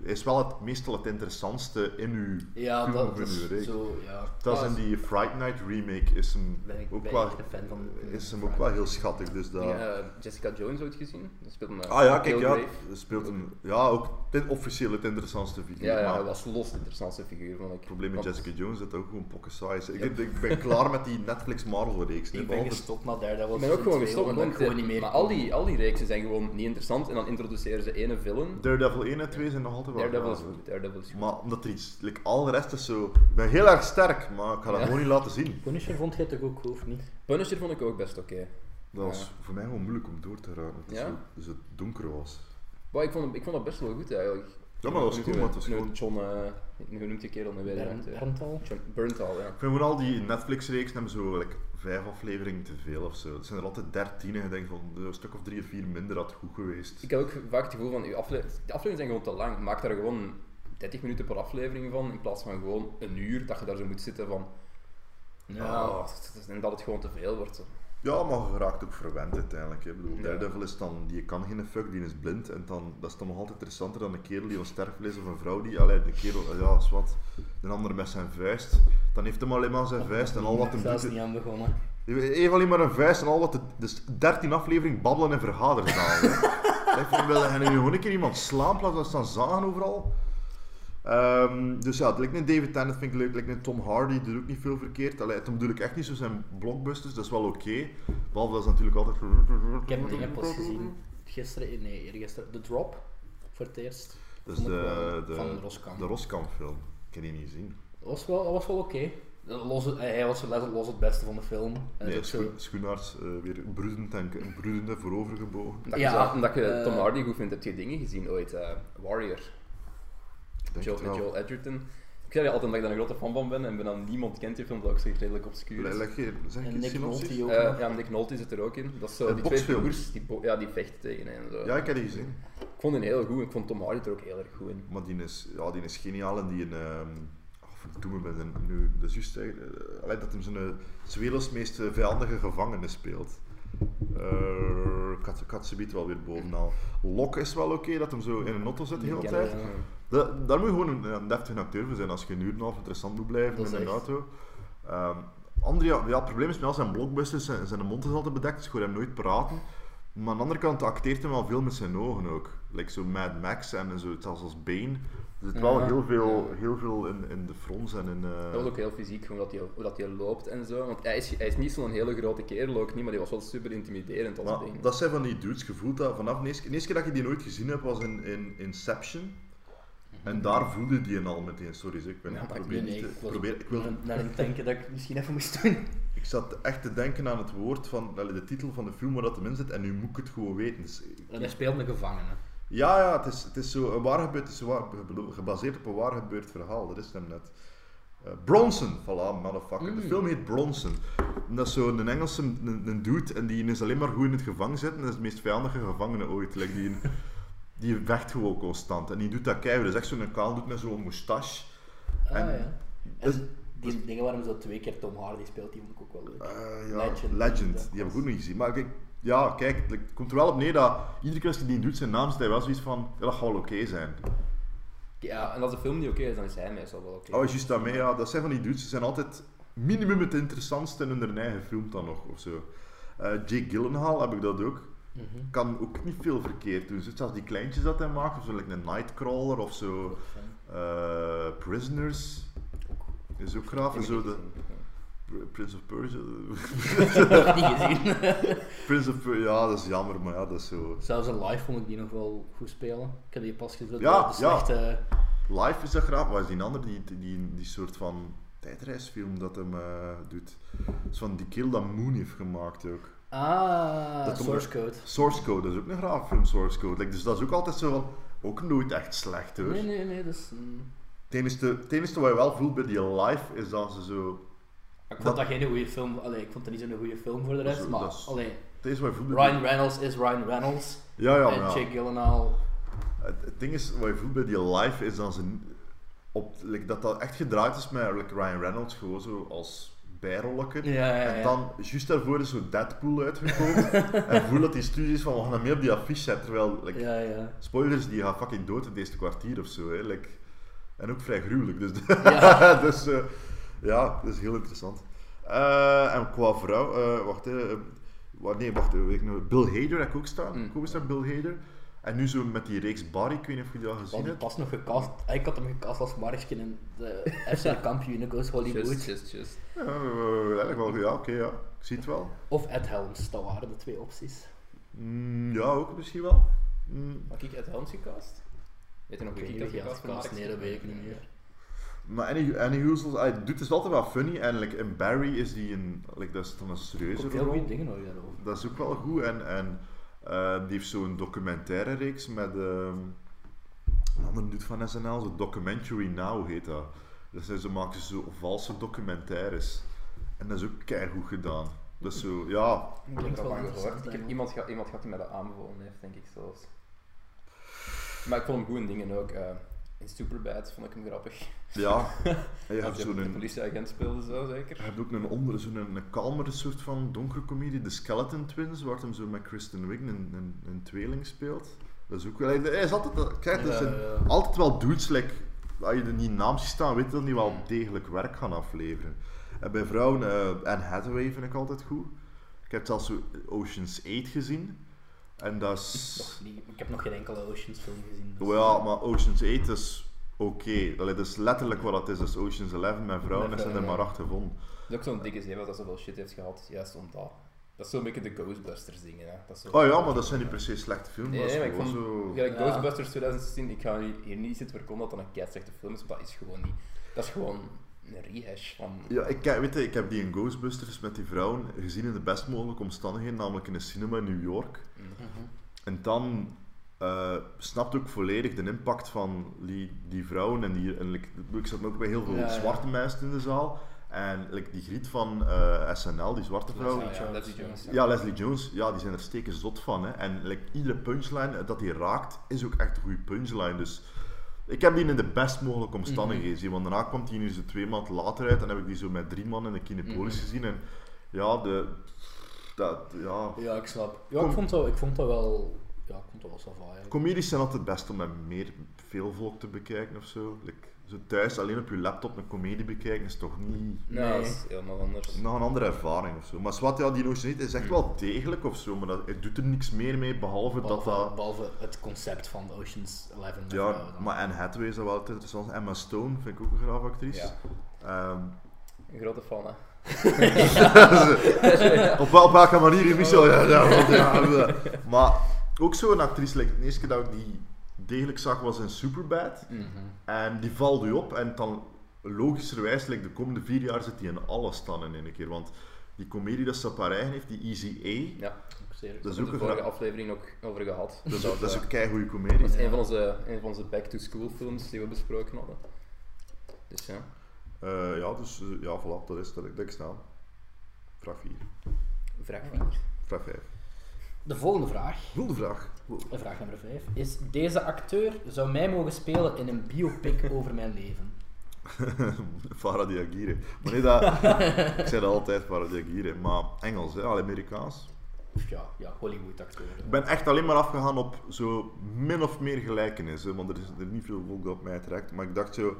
is wel het, meestal het interessantste in uw Ja, dat, uw is reeks. zo... Ja. Dat is in die Fright Night remake is hem Ben ik- ook ben wel, ik echt een fan van- is hem ook wel heel schattig. Dus dat... Eh, Jessica Jones ooit gezien? Dat speelt een, Ah ja, kijk, ja, speelt een, ja, ook ten officieel het interessantste figuur. Ja, ja, maar hij was los de interessantste figuur, vond ik. het probleem met Want- Jessica Jones is dat ook gewoon pokken saai is. Ik, ik ben klaar met die Netflix Marvel reeks. Ik ben gestopt na Daredevil Ik ben ook gewoon gestopt, want ik gewoon niet meer maar al die, al die reeksen zijn gewoon niet interessant en dan introduceren ze ene villain. Daredevil 1 en 2 zijn nog altijd wel Daredevil is goed. Daredevil is goed. Maar omdat er iets, like, al de rest is zo. Ik ben heel erg sterk, maar ik ga dat Ja. gewoon niet laten zien. Punisher vond jij toch ook goed, of niet? Punisher vond ik ook best oké. Dat was voor mij gewoon moeilijk om door te raken. omdat Het Ja? zo, dus het donker was. Maar ik vond, ik vond dat best wel goed eigenlijk. Ja, maar dat was Hoe cool, maar het was gewoon... John, eh, hoe noemt die kerel nu weer? Acteur? Berntal? John Berntal, ja. Ik vind gewoon al die Netflix-reeks hebben zo like, vijf afleveringen te veel of zo. Het zijn er altijd dertien en je denkt van een stuk of drie of vier minder had goed geweest. Ik heb ook vaak het gevoel van, uw afle de afleveringen zijn gewoon te lang. Maak daar gewoon 30 minuten per aflevering van, in plaats van gewoon een uur dat je daar zo moet zitten van... Ah, en dat het gewoon te veel wordt. zo. Ja, maar je raakt ook verwend uiteindelijk. hè. Ik bedoel. Daredevil is dan, die kan geen fuck, die is blind. En dan, dat is dan nog altijd interessanter dan een kerel die onsterfelijk is of een vrouw die, allee, de kerel, eh, ja, is wat, de ander met zijn vuist. Dan heeft hem alleen maar zijn vuist en al wat hem doet. niet aan begonnen. Heeft alleen maar een vuist en al wat, de, dus 13 aflevering babbelen in vergaderzaal. hè. Ik en nu gewoon een keer iemand slaan, in plaats van staan zagen overal. Ehm, dus ja, het lijkt een David Tennant vind ik leuk, lijkt een Tom Hardy, doet ook niet veel verkeerd. Allee, toen bedoel ik echt niet zo zijn blockbusters, dat is wel oké. Behalve dat is natuurlijk altijd... Ik heb dingen pas gezien. Gisteren, nee, eergisteren. The Drop. Voor het eerst. Dat ik de, wel de, van de Roskam film. Ik heb die niet gezien. Dat was wel, dat was wel oké. Los, het- hij was los, los het beste van de film. En Nee, Schoenaerts eh, weer broedend en en broedende voorovergebogen. Omdat Ja, je, omdat je eh, Tom Hardy goed vindt, heb je dingen gezien ooit. eh, Warrior. Denk Joel, het met. Joel Edgerton. Ik zei altijd dat ik daar een grote fan van ben en ben dan niemand kent die film, dat ook zo redelijk obscuur is. Leg je, zeg En je Nick? Nolte ook. Eh, ja, Nick Nolte zit er ook in. Dat is zo, Een die twee broers, die, ja, die vechten tegen en zo. Ja, ik heb die gezien. Ik vond die heel goed, ik vond Tom Hardy er ook heel erg goed in. Maar die is, ja, die is geniaal en die een... ehm oh, verdomme, ben zijn nu... Dat is juist... allee, dat hem zijn... eh, zijn werelds meest vijandige gevangene speelt. Eh, ik had, ik had ze wel weer bovenal. Lok is wel oké, dat hem zo in een auto zit de hele tijd. Kennen we, ja. Da- daar moet je gewoon een, een deftige acteur voor zijn als je een uur en een half interessant moet blijven Dat in een auto. Andrea, ja, het probleem is met al zijn blockbusters, zijn, zijn mond is altijd bedekt, dus hoor hem nooit praten. Maar aan de andere kant acteert hij wel veel met zijn ogen ook. Like zo Mad Max en zo, zelfs als Bane. Er zit wel Ja. heel veel, heel veel in, in de frons en in... eh, Dat was ook heel fysiek, hoe dat hij, hoe dat hij loopt en zo. Want hij is, hij is niet zo'n hele grote kerel ook niet, maar die was wel super intimiderend als maar ding. dat zijn van die dudes, je voelt dat vanaf de eerste keer dat je die nooit gezien hebt was in, in Inception. En daar voelde die een al meteen, sorry ik ben Ja, ik probeer Nee, nee, niet ik te... was Probeer, ik wil, naar, naar het denken dat ik misschien even moest doen. Ik zat echt te denken aan het woord van de titel van de film waar dat hem in zit en nu moet ik het gewoon weten. Dus, En hij speelt een gevangene. ja, ja, het is, het is zo een waar gebeurd, het is waar, ge- gebaseerd op een waar gebeurd verhaal, dat is hem net. Eh, Bronson, voilà, motherfucker. De Mm. film heet Bronson. En dat is zo een Engelse een, een dude en die is alleen maar goed in het gevangen zitten. Dat is de meest vijandige gevangene ooit. Like, die, die vecht gewoon constant en die doet dat keihard. Dat is echt zo'n kaal doet met zo'n moustache. Ah En- ja. En dus- die dingen waarom zo twee keer Tom Hardy speelt, die vond ik ook wel leuk. Eh, ja, Legend. Die heb ik was- ook niet gezien. Maar kijk, ja, kijk, het komt er wel op neer dat iedere keer als hij die doet, zijn naam, zit hij wel zoiets van, ja, dat gaat wel oké zijn. Ja, en als de film niet oké is, dan is hij meestal wel oké. Oh, juist daarmee, ja, dat zijn van die dudes, ze zijn altijd minimum het interessantste in hun eigen film dan nog, of zo. Eh, Jake Gyllenhaal heb ik dat ook. Mhm. Kan ook niet veel verkeerd doen. Zoals die kleintjes dat hij maakt, of zo, like een Nightcrawler, of zo. Eh, Prisoners is ook graaf. En zo de Prince of Persia. Nog niet gezien. Prince of Per- ja, dat is jammer, maar ja, dat is zo. Zelfs in live vond ik die nog wel goed spelen. Ik heb die pas gezien. Ja, de ja. slechte... Live is dat graag, maar is die ander die, die, die soort van tijdreisfilm dat hem eh, doet. Dat is van die kill dat Moon heeft gemaakt ook. Ah, Dat Source Code. Source Code, dat is ook een graaf film, Source Code. Like, dus dat is ook altijd zo van, ook nooit echt slecht hoor. Nee, nee, nee, dat is... mm. Het, enige, het enige wat je wel voelt bij die live is dat ze zo... Ik vond Dat- dat, geen goede film. Allee, ik vond dat niet zo'n goede film voor de rest, is- maar dat is- allee, Het enige wat je voelt bij Ryan Reynolds is Ryan Reynolds. Ja, ja, en maar ja. Jake Gyllenhaal. Het, het ding is, wat je voelt bij die live is dat ze... Op, like, dat dat echt gedraaid is met like, Ryan Reynolds gewoon zo als bijrolletje. Ja, ja, ja. En dan, juist daarvoor is zo Deadpool uitgekomen. en voel dat die studie is van, we gaan hem mee op die affiche zetten. Terwijl, like, Ja, ja. spoilers, die gaat fucking dood in eerste kwartier of zo. Hè. Like, en ook vrij gruwelijk. Dus, Ja. dus eh, ja, dat is heel interessant. Eh, en qua vrouw, eh, wacht, nee, wacht, weet ik nog, Bill Hader heb ik ook staan. Mm. Bill Hader. En nu zo met die reeks Barry, ik weet niet of je die al gezien hebt. pas nog gecast. Ik had hem gecast als Markskin in de FC kampioen Goes Hollywood. Just, just, just. Ja, eigenlijk wel, ja, oké, ja. Ik zie het wel. Of Ed Helms, dat waren de twee opties. Mm, ja, ook misschien wel. Mm, Had ik Ed Helms gecast? Weet je nog Ik wie weet ik niet dat wie gecast gecast, nee, dat weet ik niet meer. Maar Annie, Annie Hoozles, hij doet het altijd wel funny. En like, in Barry is die een, like, dat is dan een Ik serieuze heb veel goede rol. dingen hoor je daarover. Dat is ook wel goed. En, en eh, die heeft zo'n documentaire reeks met ehm een andere doet van SNL, zo Documentary Now heet dat. Dus ze maken zo valse documentaires. En dat is ook keihard gedaan. Dus zo, ja, Ik heb er wel van gehoord. Ik heb hè. iemand, gehad- iemand gehad die mij dat aanbevolen heeft, denk ik zelfs. Maar ik vond hem goed in dingen ook. eh, in Superbad vond ik hem grappig. ja. En je hebt zo'n een politieagent speelde, zo zeker. Je hebt ook een onder, zo'n een, een kalmere soort van donkere comedie, The Skeleton Twins, waar hem zo met Kristen Wiig een, een, een tweeling speelt. Dat is ook wel... Hij is altijd... Kijk, Ja, zijn ja. altijd wel dudes, like, als je er niet naam ziet staan, weet je dat die wel degelijk werk gaan afleveren. En bij vrouwen, eh Anne Hathaway vind ik altijd goed. Ik heb zelfs Ocean's 8 gezien. En dat is... Ik heb nog geen enkele Oceans film gezien. dus- ja, maar Ocean's 8 is oké. Dat is letterlijk wat het is. Dat is Ocean's 11 met vrouwen en zijn er maar acht gevonden. Het is ook zo'n dikke zeeuw dat zoveel shit heeft gehad, juist omdat. Dat is zo'n beetje de Ghostbusters dingen. Hè. Dat is. Oh ja, maar dat zijn niet per se slechte films. Nee, dat maar ik vond- zo... Ja, Ja. Ghostbusters 2016, ik ga hier- niet zitten voorkomen dat dat een keitslechte film is, maar dat is gewoon niet. Dat is gewoon een rehash van. Ja, ik, ken- weet je, ik heb die in Ghostbusters met die vrouwen gezien in de best mogelijke omstandigheden, namelijk in een cinema in New York. Mhm. En dan eh snapt ook volledig de impact van die, die vrouwen. En, die, en like, ik zat ook bij heel veel Ja, ja. zwarte mensen in de zaal. En like, die griet van eh, SNL, die zwarte vrouw. Ja, ja, Jones, Leslie ja. Jones. Ja, Leslie Jones, ja, die zijn er steken zot van. Hè. En like, iedere punchline dat hij raakt, is ook echt een goede punchline. Dus ik heb die in de best mogelijke omstandigheden gezien. Want daarna kwam die nu zo twee maanden later uit en heb ik die zo met drie man in de Kinepolis Mhm. gezien. En ja, de, dat, ja, Ja, ik snap. Ja, Kom. ik vond dat, ik vond dat wel... Ja, ik vond dat wel comedies zijn altijd best om met meer, veel volk te bekijken of zo. Like, zo thuis alleen op je laptop een comedie bekijken is toch niet... Nee, Nee. dat is helemaal anders. Nog een andere ervaring of zo. Maar Swat, ja, die Ocean Eight is echt wel degelijk of zo, maar dat, het doet er niks meer mee, behalve dat Behalve, dat... behalve het concept van Oceans 11. met Ja, maar Anne Hathaway is dat wel interessant. Emma Stone vind ik ook een graaf actrice. Ja, Ehm, een grote fan, hè. op, wel- op welke manier, Michel? Ja, ja, want ja, ja. Maar ook zo'n actrice, like, de eerste keer dat ik die degelijk zag was in Superbad. Mhm. En die valt u op en dan logischerwijs, like, de komende vier jaar zit hij in alles dan in één keer. Want die comedie dat ze op haar eigen heeft, die Easy A, Ja, Ook zeer. dat is daar hebben een we de vorige aflevering ook over gehad. dat is, Dat, dat is een keigoede dat comedie. is Ja. een van onze, een van onze back-to-school films die we besproken hadden. Dus ja. Eh, ja, dus eh, ja, voilà, dat is dat ik denk staan. Vraag 4. Vraag Vraag 5. De volgende vraag, Wilde vraag. Wow. eh, vraag nummer 5, is: Deze acteur zou mij mogen spelen in een biopic over mijn leven. Farah Diagire. Maar nee, dat, ik zei dat altijd, Farah Diagire. Maar Engels, hè, al Amerikaans. Ja, ja Hollywood-acteur. Ik ben echt alleen maar afgegaan op zo min of meer gelijkenis. Hè, want er is er niet veel volk dat op mij trekt. Maar ik dacht zo,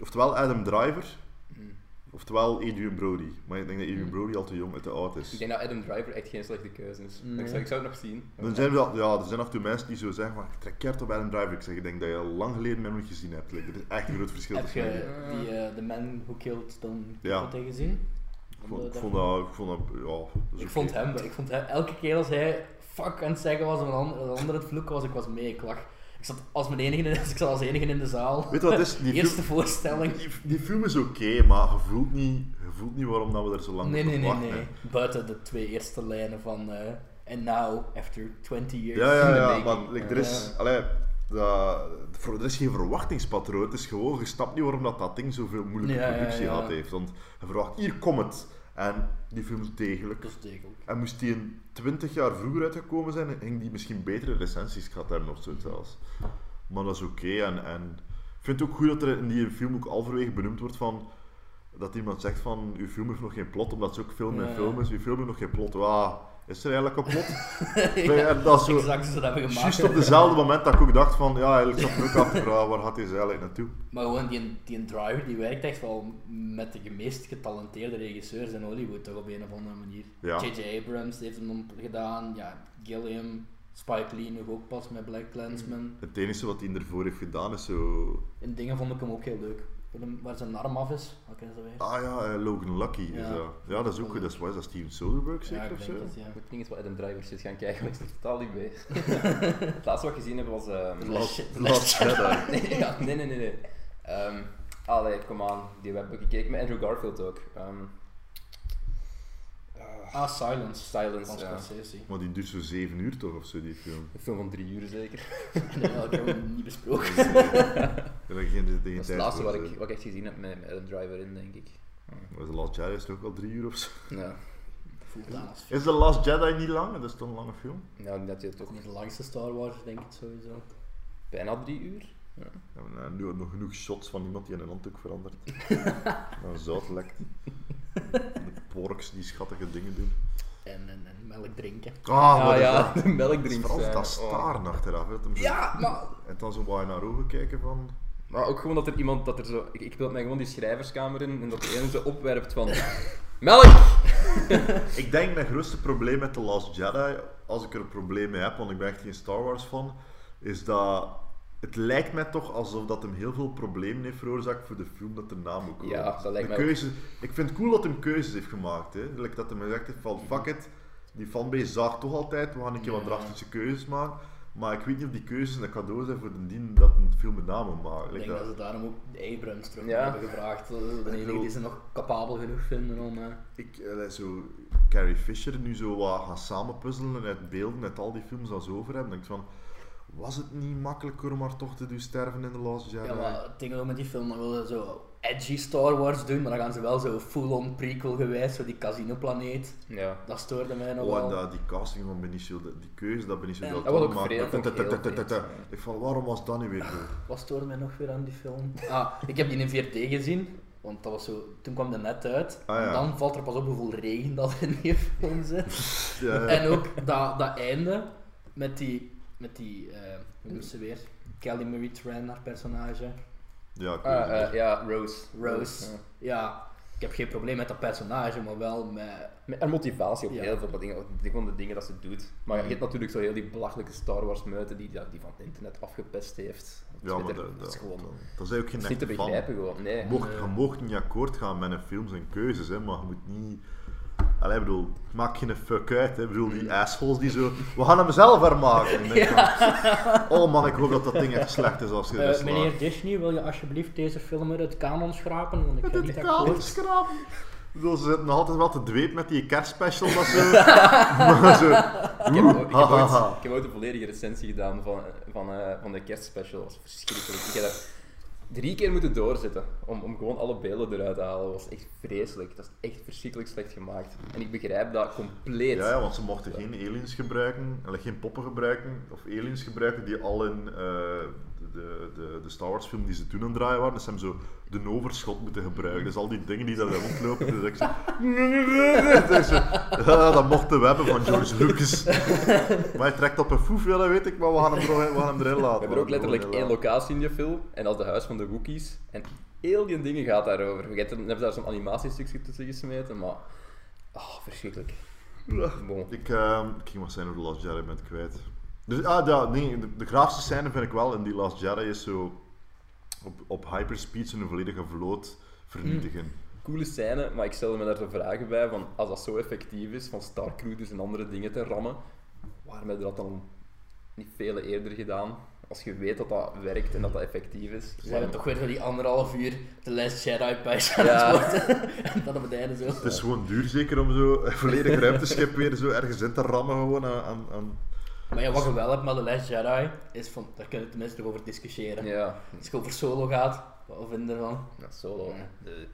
oftewel Adam Driver, Mm. Oftewel Adrian Brody. Maar ik denk dat Adrian Mm. Brody al te jong en te oud Ik is. denk dat Adam Driver echt geen slechte keuze is. Nee. Ik, zou, ik zou het nog zien. Er zijn, wel, ja, er zijn af en toe mensen die zo zeggen, maar ik trek keert op Adam Driver. Ik zeg, ik denk dat je al lang geleden hem nog niet gezien hebt. Like, er is echt een groot verschil Heb tussen. je hen. die, eh, The Man Who Killed Don Ja. Quixote gezien? Ik vond, ik vond dat, ik vond dat, ja, dat Ik vond hem, ik vond hem, elke keer als hij fuck aan het zeggen was en een ander, een ander het vloeken was, ik was mee, ik lag. Ik zat als, mijn enige, in- ik zat als enige in de zaal. Weet wat is? Die film, Eerste voorstelling. die, die film is oké, maar je voelt, niet, je voelt niet waarom dat we er zo lang Nee, op nee, nee, wachten. nee. Buiten de twee eerste lijnen van eh And now, after 20 years. Ja, ja, ja, maar like, er is, allee, dat, er is geen verwachtingspatroon. Het is gewoon, je snapt niet waarom dat, dat ding zoveel moeilijke Ja, productie ja. gehad heeft. Want je verwacht, hier komt het. En die film is degelijk. Dat is degelijk. En moest die een 20 jaar vroeger uitgekomen zijn, ging die misschien betere recensies gehad hebben of zo zelfs. Maar dat is oké. En, en ik vind het ook goed dat er in die film ook halverwege benoemd wordt van dat iemand zegt van uw film heeft nog geen plot, omdat ze ook film en Ja, film is. Uw film heeft nog geen plot. Wauw, is er eigenlijk plot? ja, dat zo, exact zo dat hebben gemaakt. Juist op dezelfde moment dat ik ook dacht van, ja, eigenlijk zat me ook af te vragen, waar gaat deze eigenlijk naartoe? Maar gewoon die, die driver die werkt echt wel met de meest getalenteerde regisseurs in Hollywood, toch op een of andere manier. Ja. J.J. Abrams heeft hem gedaan, ja, Gilliam, Spike Lee nog ook pas met Black Clansman. Het enige wat hij ervoor heeft gedaan is zo... In dingen vond ik hem ook heel leuk. Waar zijn arm af is. Wat is dat weer? Ah ja, eh, Logan Lucky is Ja. dat. Ja, dat is ook goed. Dat is, wat is dat, Steven Soderbergh zeker ja, ik of zo? denk het, ja. Ik moet eens wat Adam Driver shit gaan kijken, maar ik zit totaal niet bij. het laatste wat ik gezien heb was... ehm, Last, Last- Last Jedi. nee, ja, nee, nee, nee. nee. Ehm, allee, kom aan. Die hebben we gekeken met Andrew Garfield ook. Ehm, ah, Ah, Silence. Silence, Van ja. Maar die duurt zo zeven uur toch of zo, die film. Een film van drie uur zeker. Nee, dat hebben we niet besproken. Ja, daar geen, geen Dat is het laatste wat ik, wat ik echt gezien heb met, met Adam Driver in, denk ik. Maar The Last Jedi is toch ook al drie uur of zo? Ja, als Is The Last Jedi niet lang? Dat is toch een lange film? nou, dat je het toch niet de langste Star Wars, denk ik sowieso. bijna drie uur. Ja. Ja, maar, nou, nu had nog genoeg shots van iemand die in een handdoek verandert. nou, zout lekt. De porks die schattige dingen doen. En, en, en melk drinken. Ah, is ja, dat? de Het is melkdrinks. vooral dat Oh. staren achteraf. hè, zo- Ja, maar En dan zo wat naar ogen kijken van... Maar ook gewoon dat er iemand, dat er zo, ik, ik beeld mij gewoon die schrijverskamer in en dat de ene zo opwerpt van melk! Ik denk mijn grootste probleem met The Last Jedi, als ik er een probleem mee heb, want ik ben echt geen Star Wars fan, is dat het lijkt mij toch alsof dat hem heel veel problemen heeft veroorzaakt voor de film dat erna moet komen. Ja, dat lijkt de mij ook. keuze, Ik vind het cool dat hij keuzes heeft gemaakt. Hè. Like dat hij gezegd heeft van fuck it, die fanbase zaagt toch altijd, we gaan een keer wat drastische keuzes maken. Maar ik weet niet of die keuzes een cadeau zijn voor de dien dat een film met name maakt. Ik denk dat dat- ze daarom ook Abrams terug Ja. hebben gevraagd. Dat is De enige die ze nog capabel genoeg vinden om... eh, ik, eh, zo, Carrie Fisher nu zo wat gaan samenpuzzelen uit beelden, uit al die films ze over hebben. denk ik van, was het niet makkelijker om haar toch te doen sterven in The Last Jedi? Ja, maar het ding ook met die film, dan willen ze zo edgy Star Wars doen, maar dan gaan ze wel zo full-on prequel gewijs, zo die casino-planeet. Ja. Dat stoorde mij nog Oh, en wel. dat, die casting van Benicio, de- die keuze dat Benicio Ja, dat was Toro ook maakte, vreemd, dat- vond ik dat- heel dat- dat- vreemd, Ik van, waarom was dat niet weer zo? Wat stoorde mij nog weer aan die film? Ah, ik heb die in 4D gezien, want dat was zo, toen kwam de net uit. Ah, ja. Dan valt er pas op hoeveel regen dat er in die film zit. Ja, ja. En ook dat, dat einde met die, met die eh, hoe noemt ze weer? Kelly Marie Tran, haar personage. ja, Ah, eh, ja, Rose. Rose. Ja. Ja, ik heb geen probleem met dat personage, maar wel met... Met een motivatie op Ja. heel veel dingen, die, gewoon de dingen dat ze doet. Maar je hebt natuurlijk zo heel die belachelijke Star Wars meute die, die van het internet afgepest heeft. Ja, maar dat, dat is gewoon... dat, is ook geen niet te begrijpen gewoon, nee. Je mocht, je mocht niet akkoord gaan met een films en keuzes, hè, maar je moet niet... Allee, ik bedoel, maak geen fuck uit. Hè. Ik bedoel, Mm. die assholes die zo... We gaan hem zelf hermaken. Van, oh man, ik hoop dat dat ding echt slecht is als je slaat. meneer Disney, wil je alsjeblieft deze film uit het kanon schrapen? Want ik Dit niet kan akkoord. niet schrapen. Bedoel, Ze zitten nog altijd wel te dweep met die kerstspecial. Dat zo. maar zo... Ik heb, ook- ik, heb ooit, hahaha. ik heb ooit een volledige recensie gedaan van, van, eh, van de kerstspecial. Dat was verschrikkelijk. Ik heb dat drie keer moeten doorzetten om, om gewoon alle beelden eruit te halen. Dat was echt vreselijk. Dat is echt verschrikkelijk slecht gemaakt. En ik begrijp dat compleet. Ja, ja, want ze mochten geen aliens gebruiken, allee, geen poppen gebruiken, of aliens gebruiken die al in eh, de, de, de Star Wars film die ze toen aan het draaien waren. Dus ze hebben zo de overschot moeten gebruiken. Dus al die dingen die daar rondlopen, dus ik zo... Dus ja, dat mochten we hebben van George Lucas. maar hij trekt op een foef, ja, dat weet ik, maar we gaan hem, er, we gaan hem erin laten. We hebben ook We hem letterlijk één locatie in die film, en dat is de huis van de Wookiees. En heel die dingen gaat daarover. Je dan hebben daar zo'n animatiestukje tussen gesmeten, maar... Oh, verschrikkelijk. Bon. Ik, ehm, ik ging wat zijn over The Last Jedi, ben kwijt. Dus, ah, ja, nee, de, de graafste scène vind ik wel in die Last Jedi is zo op, op hyperspeed zo'n volledige vloot vernietigen. Coole scène, maar ik stelde me daar zo vragen bij van als dat zo effectief is, van Starcruiters en andere dingen te rammen, waarom hebben we dat dan niet vele eerder gedaan? Als je weet dat dat werkt en dat dat effectief is. Ze hebben toch weer zo die anderhalf uur de Last Jedi bij aan Ja. het worden. en dat op het einde zo. Het is gewoon duur zeker om zo een volledig ruimteschip weer zo ergens in te rammen gewoon aan... aan, aan- Maar ja, wat je wel hebt met de Last Jedi, is van, daar kunnen we tenminste nog over discussiëren. Ja, Als het over solo gaat, wat vinden we ervan? ja solo. De,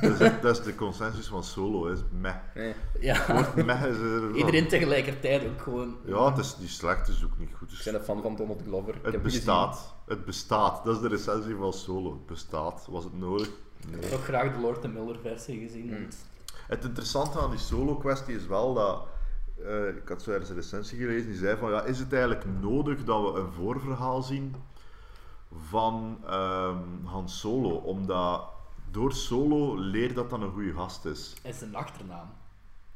Dat, is, dat is de consensus van Solo, is meh. nee. Ja, meh is er... iedereen tegelijkertijd ook gewoon. Ja, het is niet slecht, het is ook niet goed. Het Ik ben een fan van Donald Glover. Ik Het bestaat. Het bestaat. Dat is de recensie van Solo. Het bestaat. Was het nodig? Ik Nee. heb ook graag de Lord and Miller versie gezien. Hmm. Het interessante aan die Solo-kwestie is wel dat... eh, ik had zo ergens een recensie gelezen die zei van... Ja, is het eigenlijk nodig dat we een voorverhaal zien van ehm Han Solo? Omdat door Solo leer dat dat een goede gast is. is een achternaam.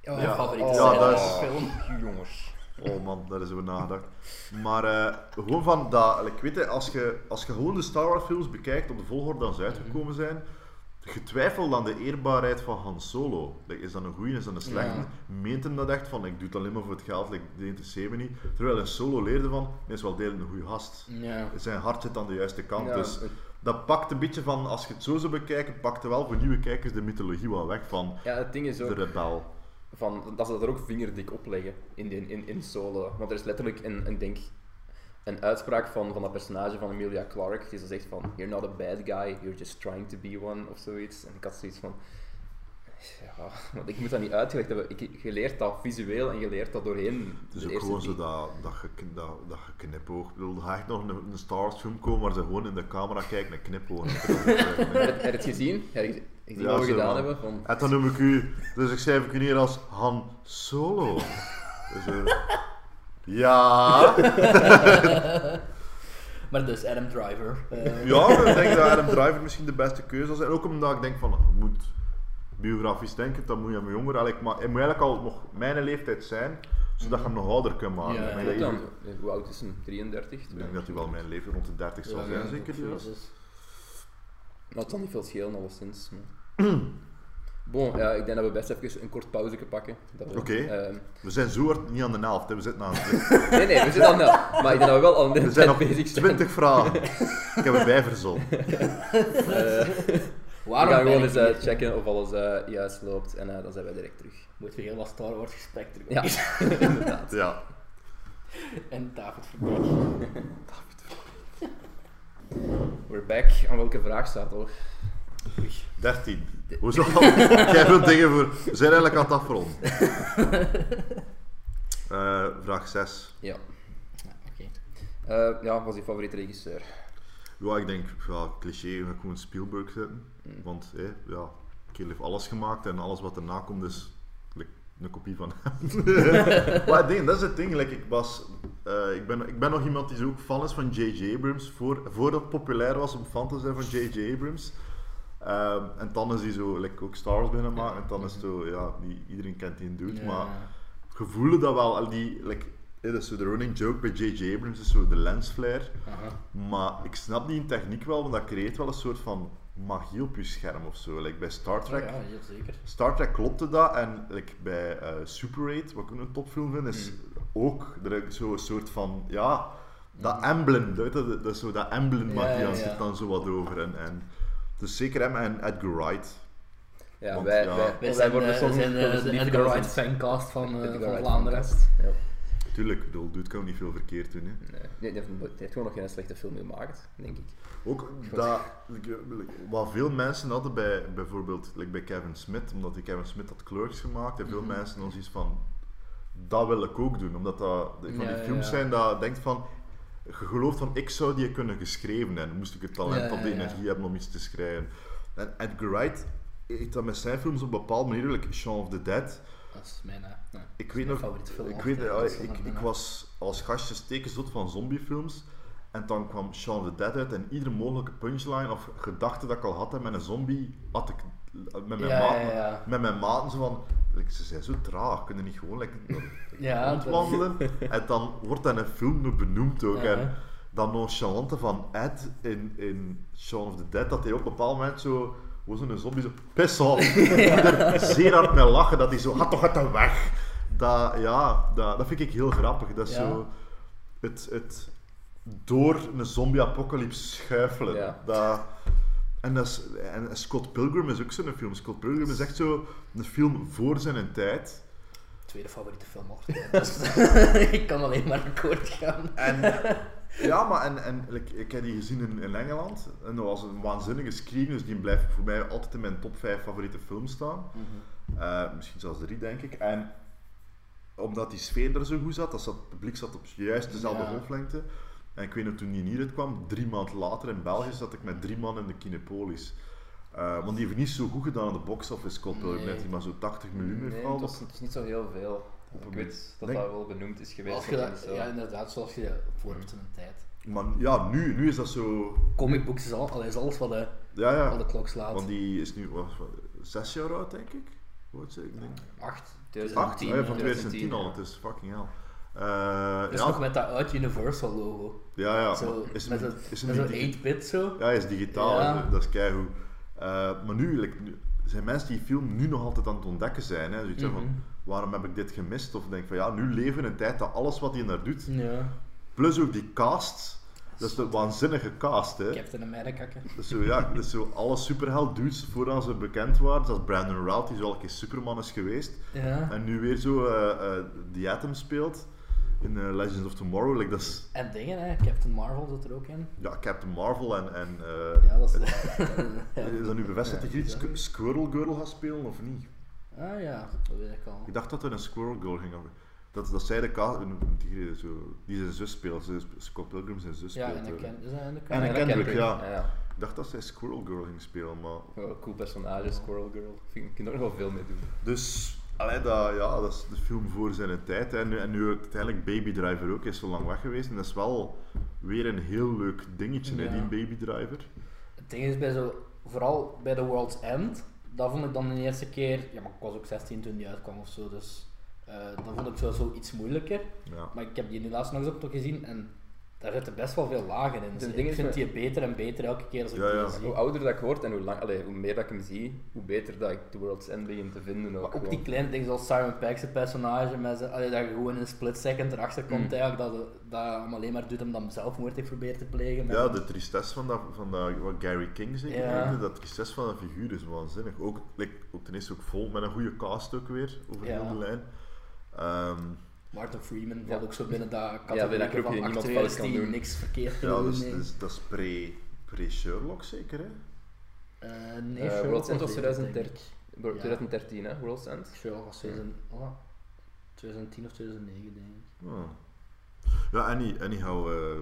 Ja, Mijn favoriete ja, dat is- de film. Jongens. Oh man, daar is over nagedacht. Maar eh, gewoon van dat, ik weet het, als je, als je gewoon de Star Wars films bekijkt op de volgorde dat ze uitgekomen zijn, getwijfeld aan de eerbaarheid van Han Solo. Like, is dat een goeie, is dat een slechte? Ja. Meent hem dat echt van, ik doe het alleen maar voor het geld, like, die interesseert me niet. Terwijl een Solo leerde van, hij is wel degelijk een goede gast. Ja. Zijn hart zit aan de juiste kant, Ja, dus het- dat pakt een beetje van, als je het zo zou bekijken, pakt er wel voor nieuwe kijkers de mythologie wel weg van ja, het ding is de ook rebel. van, dat ze dat er ook vingerdik op leggen in, de, in, in solo. Want er is letterlijk een, een, denk, een uitspraak van, van dat personage van Emilia Clarke, die zo zegt van, you're not a bad guy, you're just trying to be one, of zoiets. En ik had zoiets van, ja, want ik moet dat niet uitgelegd hebben. Ik, je leert dat visueel en je leert dat doorheen. Het is ook gewoon zo dat, dat, ge, dat, dat geknipoog. Ik bedoel, gaat echt nog een, een Star film komen waar ze gewoon in de camera kijken en knipogen. Heb heb je het gezien? Heb je gezien Ja, wat we gedaan hebben? Van, En dan noem ik u, dus ik schrijf ik u neer als Han Solo. Dus, eh, ja. Maar dus Adam Driver. eh, Ja, ik denk dat Adam Driver misschien de beste keuze was. En ook omdat ik denk van, je moet biografisch denken, dan moet je hem jonger. Eigenlijk, maar hij moet eigenlijk al nog mijn leeftijd zijn, zodat je hem nog ouder kunt maken. Ja, Ik dan, hoe oud is hem? 33? ik denk dat hij wel mijn leeftijd rond de 30 zal ja, zijn, ja, zeker. dat Ja. zal niet veel schelen, alleszins. Maar... Bon, ja, ik denk dat we best even een kort pauze pakken. Dat we, Oké. ehm, We zijn zo hard niet aan de helft, hè. we zitten aan het nee, nee, we zitten al nou. Maar ik denk dat we wel al een We zijn op bezig zijn. 20 vragen. Ik heb erbij verzonnen. Eh, we Waarom gaan ben gewoon eens eh, checken of alles eh, juist loopt en eh, dan zijn wij direct terug. Moet weer heel wat Star Wars gesprek terug. Ja, inderdaad. Ja. En David Verbeek. We're back. Aan welke vraag staat er? 13. Hoezo? Jij wilt dingen voor... We zijn eigenlijk aan het afronden. Eh, vraag 6. Ja. Oké. Eh, ja, wat is je favoriete regisseur? Ja, ik denk, ja, cliché, ga ik gewoon Spielberg zetten. Mm. Want, hé, ja, Kill heeft alles gemaakt en alles wat erna komt is like, een kopie van hem. maar dat is het ding. Like, ik, was, eh, ik, ben, ik ben nog iemand die zo ook fan is van J.J. Abrams. Voor, voordat het populair was om fan te zijn van J.J. Abrams. Ehm, en dan is hij zo like, ook Star Wars beginnen maken. En dan is het zo, ja, niet iedereen kent die dude. Ja. Maar gevoelen dat wel, al die, like, dat is zo de running joke bij J.J. Abrams is zo de lensflare. Aha. Maar ik snap die techniek wel, want dat creëert wel een soort van magie op je scherm of zo. Like bij Star Trek. Ja, ja, zeker. Star Trek klopte dat en like bij eh, Super 8, wat ik ook een topfilm vind, is ook er zo een soort van, ja, dat emblem, dat, dat, dat zo dat emblem Ja, magie, ja, ja. zit dan zo wat over. En, en, dus zeker hem en Edgar Wright. Ja, Want, wij, ja. wij, Wij zijn, worden eh, soms zijn eh, soms de liefde Edgar Wright fancast van, eh, Edgar van Vlaanderen. fancast. Ja. Tuurlijk, ik bedoel, dude kan ook niet veel verkeerd doen. Hè. Nee, nee, die heeft, gewoon nog geen slechte film gemaakt, denk ik. Ook dat, wat veel mensen hadden bij bijvoorbeeld like bij Kevin Smith, omdat hij Kevin Smith had Clerks gemaakt, en veel Mhm. mensen dan zoiets van, dat wil ik ook doen. Omdat dat van die ja, films ja. zijn dat je denkt van, gelooft van, ik zou die kunnen geschreven hebben, moest ik het talent Ja, of de energie hebben om iets te schrijven. En Edgar Wright heeft dat met zijn films op een bepaalde manier, like Shaun of the Dead, Dat is mijn, eh, ja, ik weet nog, favoriete film. ik, weet, ja, is ik, ik was als gastje stekenzot van zombiefilms. En dan kwam Shaun of the Dead uit en iedere mogelijke punchline of gedachte dat ik al had hè, met een zombie, had ik met mijn, Ja, maten. Met mijn maten zo van, like, ze zijn zo traag, kunnen niet gewoon like, Ja, rondwandelen. En dan wordt dat in een film nog benoemd ook. Ja, En dat nonchalante van Ed in, in Shaun of the Dead, dat hij op een bepaald moment zo, hoe zo'n zombie zo, piss off. er zeer hard mee lachen, dat hij zo, ga toch uit de weg. Dat, ja, dat, dat vind ik heel grappig. Dat is Ja. zo, het, het door een zombie-apocalypse schuifelen. Ja. Dat, en, dat is, en Scott Pilgrim is ook zo'n film. Scott Pilgrim is echt zo een film voor zijn tijd. Tweede favoriete film. Dus, ik kan alleen maar akkoord gaan. En, ja, maar en, en like, ik heb die gezien in, in Engeland. En dat was een waanzinnige screen, dus die blijft voor mij altijd in mijn top 5 favoriete films staan. Eh, misschien zelfs drie, denk ik. En omdat die sfeer er zo goed zat, dat zat, het publiek zat op juist dezelfde Ja. golflengte. En ik weet nog toen die hier kwam, drie maanden later in België, zat ik met drie man in de Kinepolis. Eh, want die heeft niet zo goed gedaan aan de box office, Scott Pilgrim. Nee. Maar zo 80 miljoen heeft Nee, het is niet zo heel veel. Op Ik weet dat denk- dat wel benoemd is geweest. Als je dat dat, ja, inderdaad, zoals je voor hebt in een tijd. Maar ja, nu, nu is dat zo... Comic books is, al, al is alles wat de, Ja, ja. wat de klok slaat. Want die is nu wat, wat, zes jaar oud, denk ik. Hoe oud? Ik denk Acht. acht. 2010, Ah, ja, van 2010, 2010 al. ja. Het is fucking hell. Eh, Dus ja, nog met dat uit Universal logo. ja, ja. zo, is, met zo'n is hem met zo'n niet digi- 8-bit zo. Ja, hij is digitaal, dat is keigoed. Eh maar nu, like, nu- zijn mensen die die film nu nog altijd aan het ontdekken zijn. Hè. Zoiets Mhm. van, waarom heb ik dit gemist? Of denk van, ja, nu leven we in een tijd dat alles wat hij daar doet, Ja. plus ook die cast, dat is de waanzinnige cast. Hè. Captain America. is zo, ja, dat is zo alle superheld dudes voordat ze bekend waren. Zoals Brandon Routh, die zo al een keer Superman is geweest. Ja. En nu weer zo eh eh, The Atom speelt in eh, Legends of Tomorrow. Like, dat is, En dingen, hè. Captain Marvel zit er ook in. ja, Captain Marvel en... en eh, Ja, dat is... ja. Is dat nu bevestigd dat Ja, Squ- Squirrel Girl gaat spelen of niet? Ah ja, dat weet ik al. Ik dacht dat er een Squirrel Girl ging. over- Dat, dat zij de ka- die, die zijn zus speelt. Scott Pilgrim zijn zus Ja, speelt. en eh. Ken, dat in de En Ken- ik Kendrick, ja. ja. Ik dacht dat zij Squirrel Girl ging spelen, maar... Oh, cool personage, Squirrel Girl. Vind, je kunt er nog wel veel mee doen. Dus, allee, dat, ja, dat is de film voor zijn tijd. Hè. En, nu, en nu uiteindelijk Baby Driver ook is zo lang weg geweest. En dat is wel weer een heel leuk dingetje, hè, die Baby Driver. Het ding is bij zo, vooral bij The World's End, dat vond ik dan de eerste keer, ja maar ik was ook 16 toen die uitkwam of zo, dus eh dat vond ik zo iets moeilijker. Ja. Maar ik heb die nu laatst nog eens op toch gezien en daar zitten best wel veel lagen in. Dus ik vind met- die beter en beter elke keer als ik Ja, die ja. zie. Hoe ouder dat ik word en hoe, lang, allee, hoe meer dat ik hem zie, hoe beter dat ik The World's End begin te vinden. Ook, Maar ook die kleine dingen zoals Simon Pegg's personage, met zijn, allee, dat je gewoon in een split second erachter komt Mm. eigenlijk, dat, dat hem alleen maar doet omdat hij zelfmoord heeft proberen te plegen. Ja, de tristesse van, dat, van dat, wat Gary King zeker Ja. maakte, dat tristesse van dat figuur is waanzinnig. Ook, like, ook ten eerste ook vol met een goede cast ook weer, over Ja. heel de lijn. Ehm, Martin Freeman Ja. valt ook zo binnen dat dat categorie groepje van die niemand acteurs die doen. niks verkeerd ja, doen. dus, nee. dus, dat is pre- pre-Sherlock zeker, hè? Eh, nee, Eh, Sherlock World's End was dit, 2013, denk ik. Bro- 2013 hè, World's End. Sherlock was 2000, oh, 2010 of 2009, denk ik. Oh. Ja, any, anyhow, eh,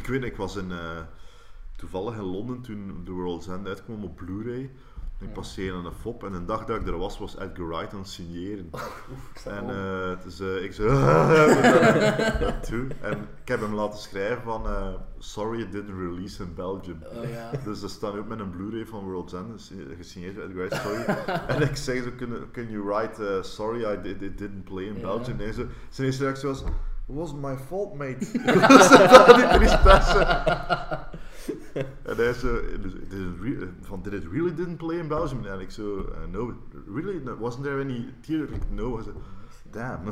ik weet, ik was in, eh, toevallig in Londen toen The World's End uitkwam op Blu-ray. Ik passeerde een fop en een dag dat ik er was, was Edgar Wright aan het signeren. En eh, eh, ik zo, dat toe. En ik heb hem laten schrijven van, eh, sorry it didn't release in Belgium. Oh ja. Dus dat staat ook met een Blu-ray van World's End, dus, gesigneerd door Edgar Wright, sorry. en ik zeg zo, can, can you write, sorry I did, it didn't play in. Belgium. En zo, zijn eerste reactie was, it wasn't my fault, mate. is die tristesse. en hij zo, dus, it van, did it really didn't play in Belgium? En ik zo, uh, no, really, wasn't there any theater? Ik, no. I said, damn.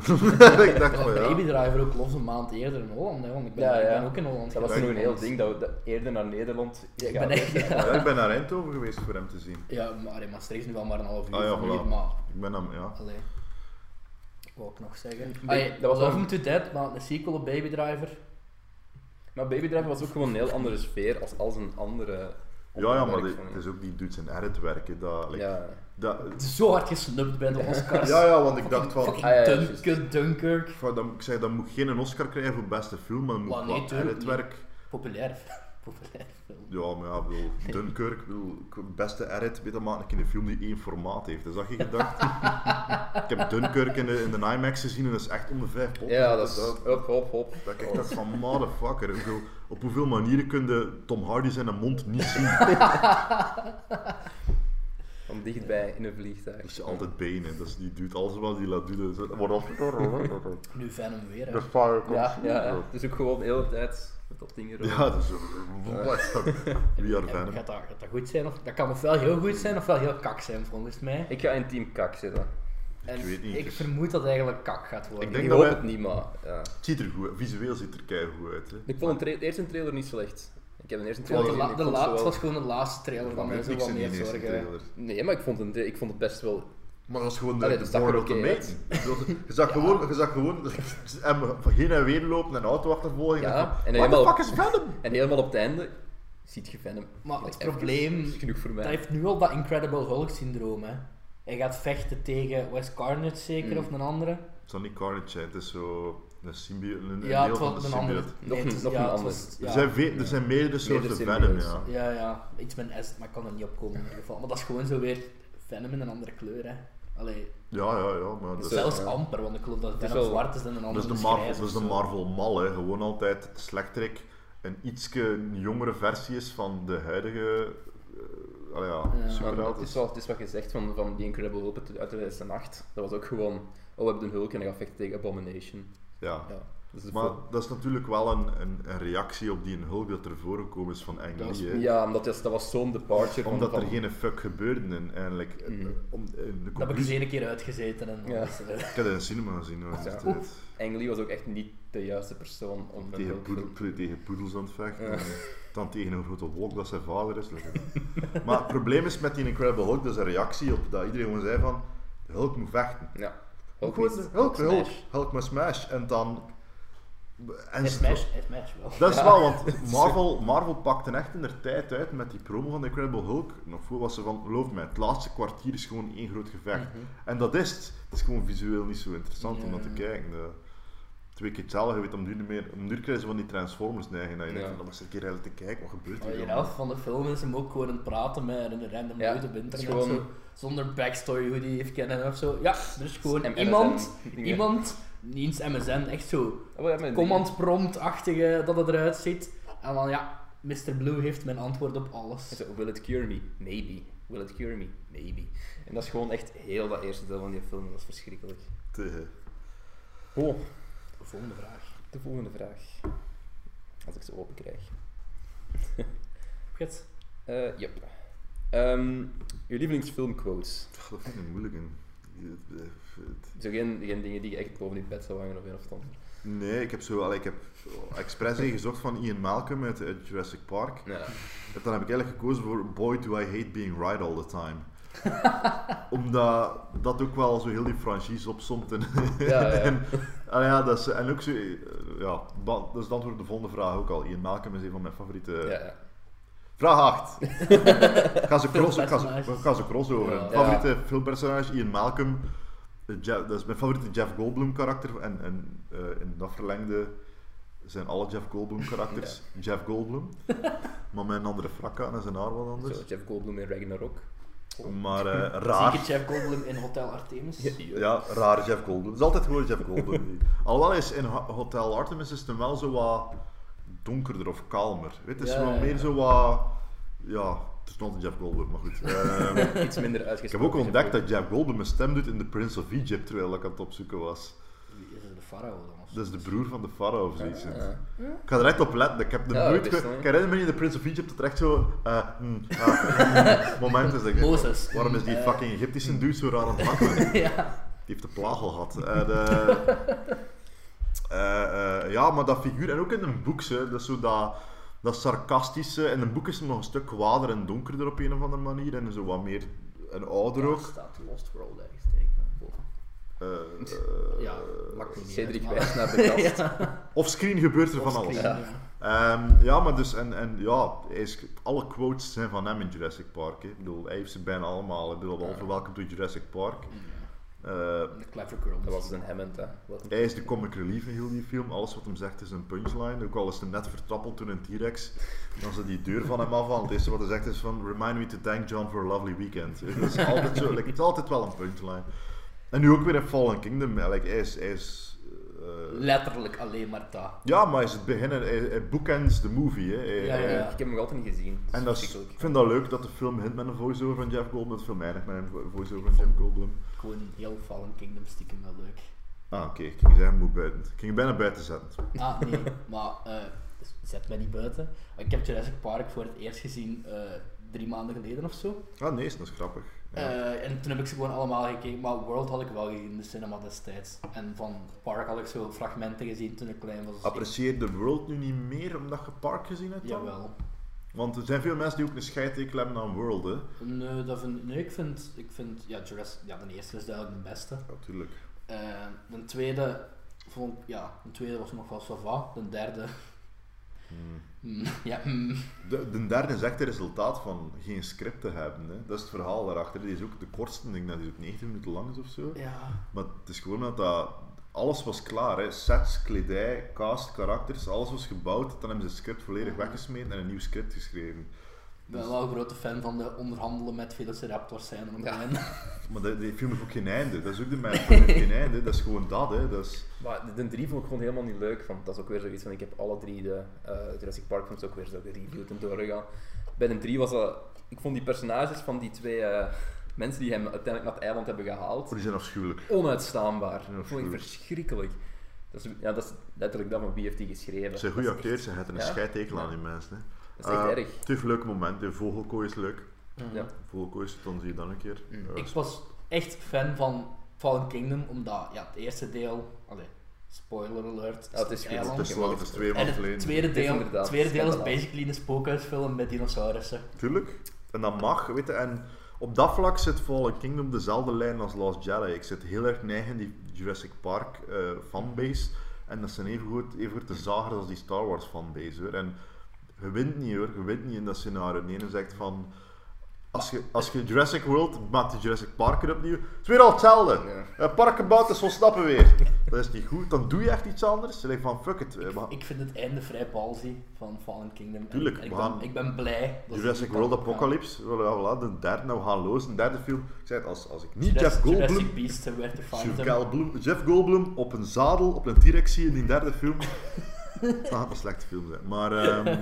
ik dacht van, ja. Baby Driver ook los een maand eerder in Holland, hè, want ik ben, Ja, ik ben ook in Holland Dat was nog een heel ding, dat we dat eerder naar Nederland Ja, ik ben echt... Ja, ik ben naar Eindhoven geweest voor hem te zien. Ja, maar in Maastricht is nu wel maar een half uur Ah, ja, maar... Ik ben aan, ja. Allee. Wat wou ik nog zeggen? Dat was was wel- Love Me To Dead, maar een sequel op Baby Driver. Maar Baby Driver was ook gewoon een heel andere sfeer als, als een andere... Ja, ja, maar het is ook die doet zijn editwerken. Dat, like, Ja. dat, Het is zo hard gesnupt bij de Oscars. ja, ja, want ik dacht van, Fucking Ah, ja, ja, Dun- juist. Dunkirk. van dat, ik zei dat moet geen Oscar krijgen voor beste film, maar dat moet nee, editwerk. Populair. Populair film. Ja, maar ja, bedoel, Dunkirk, ik- beste edit, weet je, maak ik in een film die één formaat heeft. Dus dat je gedacht. ik heb Dunkirk in de, in de IMAX gezien en dat is echt om de vijf pop. Ja, dat is... dat, Hop, hop, hop. dat ik dacht van, motherfucker, hoeveel, op hoeveel manieren kun je Tom Hardy zijn mond niet zien? Van dichtbij in een vliegtuig. Dat is altijd benen, dus die doet alles wat die laat doen. Dus, wordt Nu Venom weer, hè. The fire comes Ja, ja. Het is ook gewoon de hele tijd met dat ding erover. Ja, dat is zo. We are En Venom. gaat, dat, gaat dat goed zijn? Of, dat kan ofwel heel goed zijn, ofwel heel kak zijn, volgens mij. Ik ga in team kak zitten. En weet niet, ik dus- vermoed dat het eigenlijk kak gaat worden. Ik Ik, denk dat hoop wij- het niet, maar... Ja. Het ziet er goed uit. Visueel ziet er keigoed uit. Hè. Ik vond een de eerste trailer niet slecht. Ik heb de eerste trailer de, gezien. de laatste was gewoon de laatste trailer van mij zo wat meer zorgen. Nee, maar ik vond, het, ik vond het best wel... Maar dat is gewoon de, Allee, de dat Je zag gewoon, je zag gewoon hem van heen en weer lopen en een auto achtervolgen. Ja, en en helemaal, fuck is Venom? en helemaal op het einde ziet je Venom. Maar Like, het probleem, dat is genoeg voor dat mij. heeft nu al dat Incredible Hulk syndroom, hè. Hij gaat vechten tegen West Carnage zeker, Mm. of een andere. Het zal niet Carnage zijn, het is zo een, symbiote, een, een Ja, deel het van de symbiote. Nog Nee, een- het is- nog ja, een ander. Er, zijn ve- er zijn meerdere soorten Venom, ja. Ja, ja, iets met S, maar ik kan er niet op komen in ieder geval. Maar dat is gewoon zo weer Venom in een andere kleur, hè. Allee, Ja, ja, ja, maar dat zelfs ja. amper, want ik geloof dat Het is Venom zwart is en een dat andere is de Marvel, dat is de. Marvel mal, hè. gewoon altijd het slechterik een ietske jongere versie is van de huidige uh, allee, ja, Ja. Maar superheld. het, is wel, het is wat gezegd van, van die Incredible Hulk uit 2008. Dat was ook gewoon... Oh, we hebben een Hulk en hij gaat vechten tegen Abomination. Ja. Ja, dus Maar dat is natuurlijk wel een, een, een reactie op die Hulk dat er voorgekomen is van Ang Lee. ja, omdat dat, was zo'n departure van... Omdat er van- geen fuck gebeurde en eigenlijk. eh, Mhm. om, in de Dat heb ik eens één keer uitgezeten en Ja. eh, Ik in de cinema gezien. Ja. Ang Lee was ook echt niet de juiste persoon om een tegen, hulpfilm- poedel, tegen poedels aan het vechten. Ja. en Dan tegen een grote wolk dat zijn vader is. maar het probleem is met die Incredible Hulk, dat is een reactie op dat iedereen gewoon zei van de Hulk moet vechten. Ja. Hulk, Hulk is- Hulk, Hulk Hulk. Hulk smash. En dan... En Hij smash, hij smash wel. Dat is Ja. wel, want Marvel, Marvel pakte echt in de tijd uit met die promo van The Incredible Hulk. Nog voor was ze van, geloof mij, het laatste kwartier is gewoon één groot gevecht. Mhm. En dat is het. Het is gewoon visueel niet zo interessant om naar te kijken. De, twee keer hetzelfde, je weet, om nu niet meer, om nu krijgen ze van die Transformers neiging. Dat je Ja. denkt, van, dan moet je een keer eigenlijk te kijken, wat gebeurt hier? de helft van de film is hem ook gewoon aan het praten met een random Ja, dude op het is internet. gewoon- zo, zonder backstory hoe die heeft kennen of zo. Ja, er is gewoon En iemand, iemand, niet eens MSN, echt zo Oh, command prompt-achtige dat het eruit ziet. En dan ja, Mr. Blue heeft mijn antwoord op alles. Zo, Will it cure me? Maybe. Will it cure me? Maybe. En dat is gewoon echt heel dat eerste deel van die film. Dat is verschrikkelijk. Te- Oh, Volgende vraag. de volgende vraag. Als ik ze open krijg. Goed. Eh, yep. Ehm, uw lievelingsfilmquotes. Dat vind ik moeilijk. Zo geen, geen dingen die je echt boven je bed zou hangen of een of ander. Nee, ik heb zo, allee, ik heb expres een gezocht van Ian Malcolm uit, uit Jurassic Park. Ja. En dan heb ik eigenlijk gekozen voor Boy Do I Hate Being Right All The Time. Omdat dat ook wel zo heel die franchise opzomt. En, Ja, ja. en, allee, ja, dat is, en ook zo, eh, ja, dat is het antwoord op de volgende vraag ook al. Ian Malcolm is een van mijn favoriete... Ja, ja. Vraag 8. ga ze cross, ga ze, ga ze crossover. Favoriete filmpersonage, Ian Malcolm. Jeff- dat is mijn favoriete Jeff Goldblum karakter. En, en eh, in dat verlengde zijn alle Jeff Goldblum karakters Jeff Goldblum. maar met een andere frak aan en zijn haar wat anders. Zo, Jeff Goldblum in Ragnarok. Maar eh, Zie ik raar. het Jeff Goldblum in Hotel Artemis? Ja, raar Jeff Goldblum. Het is altijd gewoon Jeff Goldblum. Alhoewel is in Ho- Hotel Artemis is het wel zo wat donkerder of kalmer. Weet, het is wel meer zo wat... Ja, het is nog een Jeff Goldblum, maar goed. Ehm, Iets minder ik uitgesproken. heb ook ontdekt dat Jeff Goldblum een stem doet in The Prince of Egypt, terwijl ik aan het opzoeken was. Wie is de farao dan? Dat is de broer van de farao of zoiets. Ik ga er echt op letten. Ik heb de Ja, nooit Ik herinner me in The Prince of Egypt dat er echt zo... ah, hmm, moment is dat ik. Waarom is die fucking Egyptische dude zo raar aan het ja. Die heeft de plaag al gehad. En, eh, eh, eh, ja, maar dat figuur, en ook in een boek, hè, dat is zo dat, dat sarcastische. In een boek is nog een stuk kwader en donkerder op een of andere manier. En zo wat meer een ouder Ja, ook. staat Lost World ergens tegen. Eh, Ja, eh, maakt me niet Cedric uit, maar- wijst naar de kast. ja. Offscreen gebeurt er van alles. Ja. Ehm, ja, maar dus, en, en ja, is, alle quotes zijn van hem in Jurassic Park. Hè. Ik bedoel, hij heeft ze bijna allemaal. Ik bedoel, behalve Ja. Welcome to Jurassic Park. Ja. Eh, de Clever Girl. Dat was een Hammond, hè. Hij is de comic relief in heel die film. Alles wat hem zegt is een punchline. Ook al is hij net vertrappeld toen een T-Rex. Dan ze die deur van hem af. Het eerste wat hij zegt is van... Remind me to thank John for a lovely weekend. Dat is altijd zo. Like, het is altijd wel een punchline. En nu ook weer in Fallen Kingdom. Like, hij is... Hij is eh, Letterlijk alleen maar dat. ja, maar is het begin. Hij, hij bookends de movie. Hè. Hij- Ja, ja, ja. Ik heb hem nog altijd niet gezien. En dat is, ik vind dat leuk dat de film begint met een voice-over van Jeff Goldblum. Film eindigt met een vo- voice-over van Jeff Goldblum. Gewoon heel Fallen Kingdom stiekem wel leuk. Ah, oké. Ik ging zeggen, moet buiten. Ik ging bijna buiten zetten. Ah, nee, maar eh, zet mij niet buiten. Ik heb Jurassic Park voor het eerst gezien eh, drie maanden geleden of zo. Ah, nee, dat is grappig. Ja. Eh, en toen heb ik ze gewoon allemaal gekeken. Maar World had ik wel gezien in de cinema destijds. En van Park had ik zo fragmenten gezien toen ik klein was. Apprecieer de world nu niet meer omdat je Park gezien hebt? dan? Jawel. Want er zijn veel mensen die ook een scheidtekel hebben aan World, hè? Nee, dat vind, nee ik vind, ik vind ja, Jurassic, ja, de eerste is duidelijk de beste. Natuurlijk. Eh, de tweede vond ja, de tweede was nog wel sava. De derde, mm, ja, mm, De, de derde is echt het resultaat van geen script te hebben. Hè? Dat is het verhaal daarachter. Die is ook de kortste, ik denk dat die ook 19 minuten lang is of zo. ja. Maar het is gewoon dat, dat alles was klaar. Hè? Sets, kledij, cast, karakters, alles was gebouwd. Dan hebben ze het script volledig weggesmeten en een nieuw script geschreven. Ik ben wel een grote fan van de onderhandelen met Velociraptors zijn Ja. Maar die film heeft ook geen einde. Dat is ook de mijn film heeft geen einde. Dat is gewoon dat. Hè? Dat is, Maar de, de drie vond ik gewoon helemaal niet leuk. Van, dat is ook weer zoiets van, ik heb alle drie de eh, Jurassic Park films ook weer zo gereviewd en doorgegaan. Bij de drie was dat... Ik vond die personages van die twee eh, mensen die hem uiteindelijk naar het eiland hebben gehaald, die zijn afschuwelijk. onuitstaanbaar. Ja, Dat vond ik afschuwelijk. verschrikkelijk. Dat is, ja, dat is letterlijk dat van wie heeft die geschreven. Ze zijn goede acteurs, ze hebben een Ja? scheidtekel aan die mensen. Hè. Dat is echt Eh, erg. Het heeft leuke momenten. Vogelkooi is leuk. Ja. Vogelkooi is dan zie je dan een keer. Mm. Ik was echt fan van Fallen Kingdom, omdat ja, het eerste deel, allee, spoiler alert, Ja, het is eiland. het is wel het is twee En het geleden. tweede Het deel, het tweede deel is basically een spookhuisfilm met dinosaurussen. Tuurlijk. En dat mag, weet je. En op dat vlak zit Fallen Kingdom dezelfde lijn als Lost Jedi. Ik zit heel erg neig in die Jurassic Park eh, fanbase. En dat zijn even goed, even goed de zagers als die Star Wars fanbase hoor. En je wint niet hoor, je wint niet in dat scenario. De ene zegt van. Als je, als je Jurassic World maakt die Jurassic Park er opnieuw. Het is weer al hetzelfde. Ja. Uh, park gebouwd is vol stappen weer. Dat is niet goed. Dan doe je echt iets anders. Je denkt van fuck it. eh, we- Ik vind het einde vrij ballsy van Fallen Kingdom. Tuurlijk, en ik, ben, ik ben blij. dat Jurassic World. Apocalypse, voilà, voilà, de derde, nou we gaan los, een derde film. Ik zei het, als, als ik niet Jurassic, Jeff Goldblum, Jurassic Beast Find Jeff. Goldblum, Jeff Goldblum op een zadel, op een T-Rex zie in die derde film, dat gaat een slechte film zijn. Maar ehm,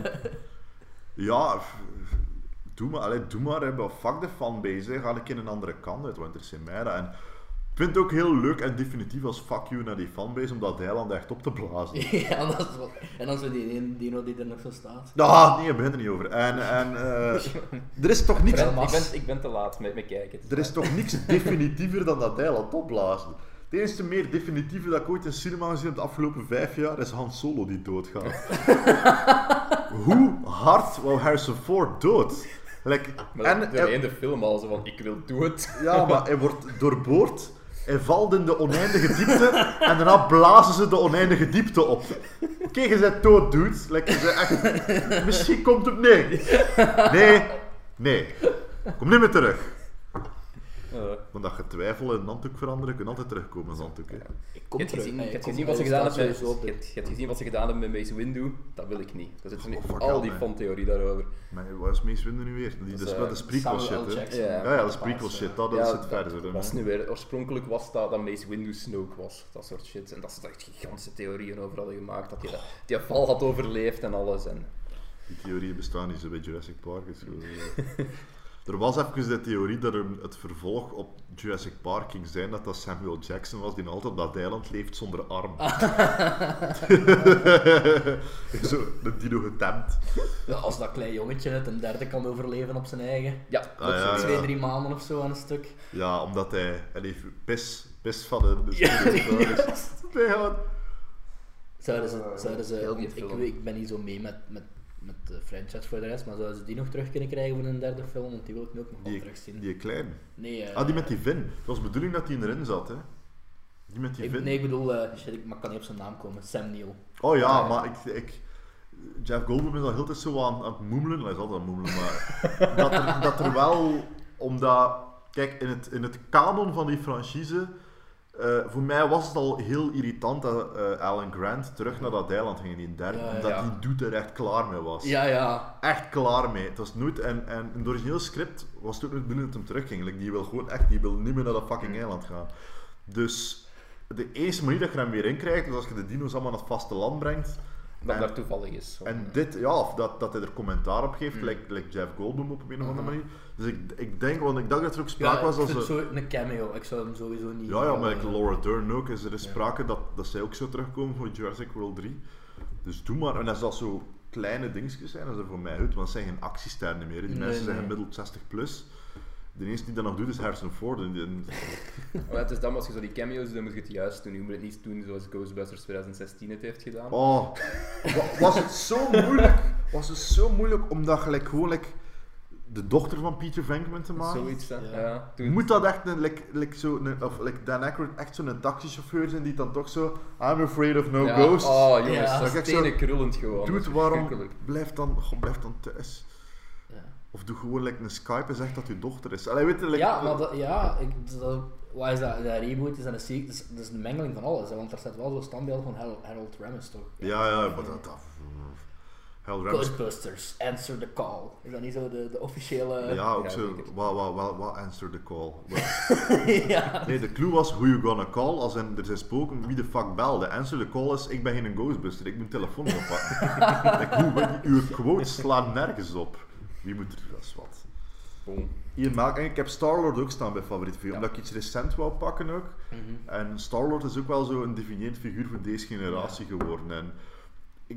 ja, doe maar, allee, doe maar, hè, fuck de fanbase, hè. ga ik in een andere kant uit, want er zijn mij dat. En ik vind het ook heel leuk en definitief als fuck you naar die fanbase om dat eiland echt op te blazen. ja, dat is wat. En dan zo die ene dino die er nog zo staat. Ah, nee, je begint er niet over. En, en eh, er is toch niks... Ik ben, ik, ben, te laat met, met kijken. Er is toch niks definitiever dan dat eiland opblazen. Het enige meer definitieve dat ik ooit in cinema gezien heb de afgelopen vijf jaar is Han Solo die doodgaat. Hoe hard wou Harrison Ford dood? Like, Maar en, en, de film al zo van, ik wil het. ja, maar hij wordt doorboord, hij valt in de oneindige diepte en daarna blazen ze de oneindige diepte op. Oké, je bent dood, dude. Like, je echt... Misschien komt het... Nee. Nee. Nee. Kom niet meer terug. Eh, Want dat je twijfel in een handdoek veranderen, kun je altijd terugkomen een handdoek. Hè. Ik je hebt gezien, je hebt wat ze gedaan hebben met, je hebt, je hebt gezien wat ze gedaan hebben met Mace Windu. Dat wil ik niet. Dat is nu Oh, al die fantheorie daarover. Maar wat is Mace Windu nu weer? Die, Dat dat is, is, dat eh, is prequel Samuel shit, hè? Ja. Ja, ja, dat is prequel ja. shit. Dat, dat ja, is het verder. dat nu weer. Oorspronkelijk was dat dat Mace Windu Snoke was. Dat soort shit. En dat ze daar echt gigantische theorieën over hadden gemaakt. Dat hij dat- die val had overleefd en alles. En, Die theorieën bestaan niet zo bij Jurassic Park. Is gewoon. Er was even de theorie dat er het vervolg op Jurassic Park ging zijn dat dat Samuel Jackson was die altijd op dat eiland leeft zonder arm. zo, een dino getemd. Ja, als dat klein jongetje het een derde kan overleven op zijn eigen. ja, Ah, ja, ja. Twee, drie maanden of zo aan een stuk. Ja, omdat hij, hij heeft pis, pis van de, de Ja. Nee, Zouden ze, zouden ze die ik, weet- ik ben niet zo mee met, met, met de franchise voor de rest, maar zouden ze die nog terug kunnen krijgen voor een derde film? Want die wil ik nu ook nog wel terugzien. die klein. Nee, eh, Ah, die met die vin. Het was de bedoeling dat die erin zat, hè. Die met die ik, vin. nee, ik bedoel, eh, shit, ik maar kan niet op zijn naam komen. Sam Neill. Oh ja, ja. maar ik, ik, Jeff Goldblum is al heel tijd zo aan, aan het moemelen. Hij is altijd aan het moemelen, maar dat, er, dat er wel, omdat, kijk, in het, in het kanon van die franchise, eh, voor mij was het al heel irritant dat eh, Alan Grant terug naar dat eiland ging in die derde, Ja, omdat ja. die dude er echt klaar mee was. Ja, ja. Echt klaar mee. Het was nooit, en, en in het origineel script was het ook niet binnen dat hem terugging. Like, die wil gewoon echt, die wil niet meer naar dat fucking eiland gaan. Dus de enige manier dat je hem weer in krijgt, is als je de dino's allemaal naar het vasteland brengt. dat En- daar toevallig is. En dit, ja, of dat, dat hij er commentaar op geeft, Mm. like, like Jeff Goldblum op een of andere Mhm. manier. Dus ik, ik denk, want ik dacht dat er ook Ja, sprake was ik als zo een cameo. Ik zou hem sowieso niet... Ja, ja, maar eh, like Laura Dern ook, is er Ja. sprake dat, dat zij ook zou terugkomen voor Jurassic World 3. Dus doe maar. En als dat zo kleine dingetjes zijn, dat is er voor mij goed, want het zijn geen actiesterren meer. Die Nee, mensen zijn nee. gemiddeld 60 plus. De enige die dat nog doet is Harrison Ford. En die- en- Maar het is dan, als je zo die cameo's doet, dan moet je het juist doen. Je moet het niet doen zoals Ghostbusters 2016 het heeft gedaan. Oh, wa- was het zo moeilijk? Was het zo moeilijk om dat gelijk gewoon like, de dochter van Peter Venkman te maken? Zoiets, hè. Ja. Ja. toen- Moet dat echt een, like, like zo, een, of like Dan Aykroyd echt zo'n taxichauffeur zijn die dan toch zo I'm afraid of no ja. ghosts. Oh, jongens, Ja. dat is tenen krullend gewoon. Is waarom blijf dan, goh, blijf dan thuis? Ja. Of doe gewoon like, een Skype en zeg dat je dochter is. Allee, weet je, like, ja, maar dat, ja, ik, dat, wat is dat? Dat reboot is, dat een, dat is, dat is een mengeling van alles, hè, want er staat wel zo'n standbeeld van Harold, Harold Ramis toch? Ja, ja, maar dat... dat. Ghostbusters, answer the call. Is dat niet zo de, de officiële... Ja, ook Ja, zo. Wat, wat, wat, wat answer the call? Ja. Nee, de clue was who you gonna call. Als in, er zijn spoken, wie de fuck belde. Answer the call is, ik ben geen ghostbuster, ik moet telefoon oppakken. like, uw quotes slaan nergens op. Wie moet er, dat is wat. Boom. Ian Malcolm, en ik heb Star-Lord ook staan bij favoriete film, Ja. omdat ik iets recent wou pakken ook. Mhm. En Star-Lord is ook wel zo een figuur voor deze generatie geworden. En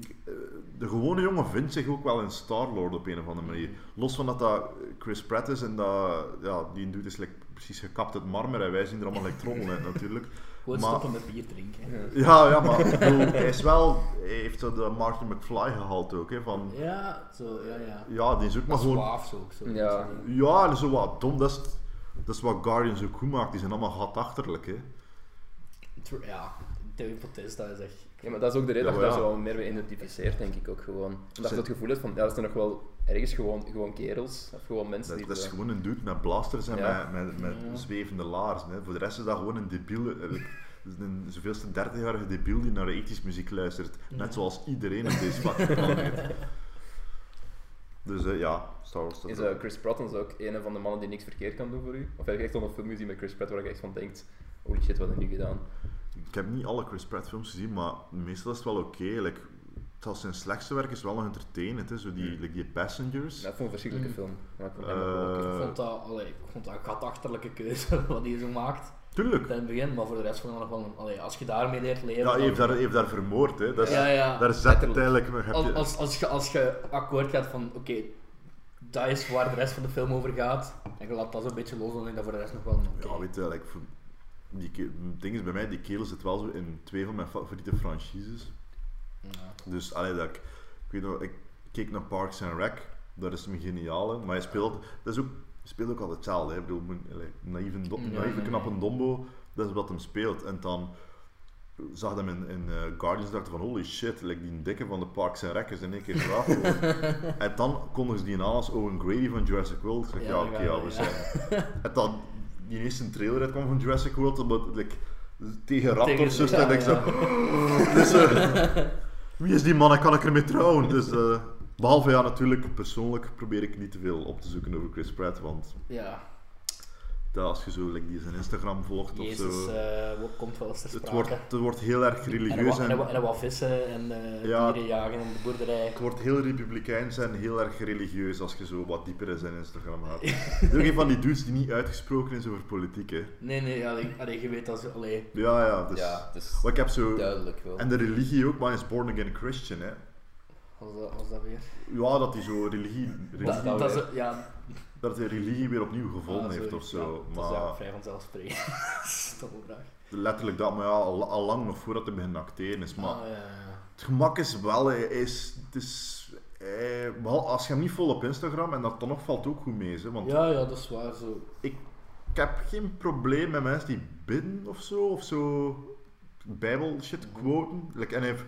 ik, eh, de gewone jongen vindt zich ook wel in Star-Lord op een of andere manier. Los van dat dat Chris Pratt is en dat ja, die doet is like, precies gekapt uit marmer en wij zien er allemaal like trommel uit natuurlijk. Gewoon Maar- stoppen met bier drinken. Ja, ja, maar bedoel, hij is wel, hij heeft zo de Martin McFly gehaald ook, hè, van Ja, zo, ja, ja. ja, die is ook maar gewoon, waaf zo ook. Zo, Ja. ja, en zo wat dom, dat is, dat is wat Guardians ook goed maakt, die zijn allemaal gatachterlijk, hè. Tr- Ja, Dave Bautista is echt... Ja, maar dat is ook de reden Ja, dat je daar zo wel meer mee identificeert, denk ik ook gewoon. Omdat je het gevoel hebt van, ja, dat zijn nog wel ergens gewoon, gewoon kerels, of gewoon mensen Dat, die... dat is gewoon een dude met blasters en Ja. met, met, met Ja. zwevende laarzen. Hè. Voor de rest is dat gewoon een debiel, dat is een zoveelste 30-jarige debiel die naar ethisch muziek luistert. Net Ja. zoals iedereen op deze fucking planeet. Dus eh, ja, Star Wars. dat Is is eh, Chris Pratt ons ook een van de mannen die niks verkeerd kan doen voor u? Of heb je echt al een film gezien met Chris Pratt waar je echt van denkt, holy shit, wat heb ik nu gedaan? Ik heb niet alle Chris Pratt films gezien, maar meestal is het wel oké. Like, zelfs zijn slechtste werk is wel nog entertainend. Hè. Zo die, Mm. like die Passengers. Ik vond een verschrikkelijke Mm. film. Maar ik vond nog. Eh, Ik vond dat, allee, ik vond dat een gatachterlijke keuze wat hij zo maakt Tuurlijk. in het begin, maar voor de rest vond ik dat nog wel allee, als je daarmee leert leven. Ja, hij heeft daar, heeft daar vermoord. Hè. Dat is, ja, ja. Daar zet het eigenlijk... maar heb Als, je- als, als, je, als je akkoord gaat van, oké, dat is waar de rest van de film over gaat, en je laat dat zo'n beetje los, dan denk ik dat voor de rest nog wel een oké. Ja, weet je, like, voor- die, het ding is bij mij, die kerel zit wel zo in twee van mijn favoriete franchises. Ja. Dus, allee, dat ik, ik weet nog, ik keek naar Parks and Rec, daar is hem geniaal in, maar hij speelt, dat is ook, speelt ook altijd hetzelfde. Hè. Ik bedoel, naïeve, naïeve knappe dombo, dat is wat hem speelt. En dan zag hij hem in, in eh, Guardians dacht van holy shit, like die dikke van de Parks and Rec is in één keer geworden. En dan kondigen ze die aan als Owen Grady van Jurassic World. Ik zeg, Ja, ja, dat oké, ja, we zijn. En dan die eerste trailer uitkwam van Jurassic World, omdat like, tegen Raptors, dan denk ik zo, dus, eh, wie is die man? En kan ik ermee trouwen? Dus, eh, behalve ja, natuurlijk, persoonlijk probeer ik niet te veel op te zoeken over Chris Pratt, want Ja, dat als je zo like, die zijn Instagram volgt Jezus of zo, eh, wat komt wel eens ter het, sprake. wordt, het wordt heel erg en religieus wat, en, en, wat, en wat vissen en eh Ja. dieren jagen in de boerderij. het wordt heel republikeins en heel erg religieus als je zo wat dieper in zijn Instagram gaat. Het is ook een van die dudes die niet uitgesproken is over politiek, hè. Nee, nee, allee, allee, je weet dat ze... Allee, Ja, ja, dus... Ja, het Maar ik heb zo... duidelijk wel. En de religie ook, maar hij is born again Christian, hè. was dat, was dat weer? Ja, dat hij zo religie... religie Dat, dat is, ja, dat hij religie weer opnieuw gevonden ah, heeft of zo. Ja, dat is maar vrij vanzelfsprekend. Letterlijk dat, maar ja, al, al lang nog voordat hij begint acteren is. Maar Ah, ja, ja. het gemak is wel, hij is, het is, wel, als je hem niet vol op Instagram, en dat dan nog valt ook goed mee, hè, want ja, ja, dat is waar. Zo. ik heb geen probleem met mensen die bidden of zo, of zo bijbel shit quoten. Like, en hij, heeft-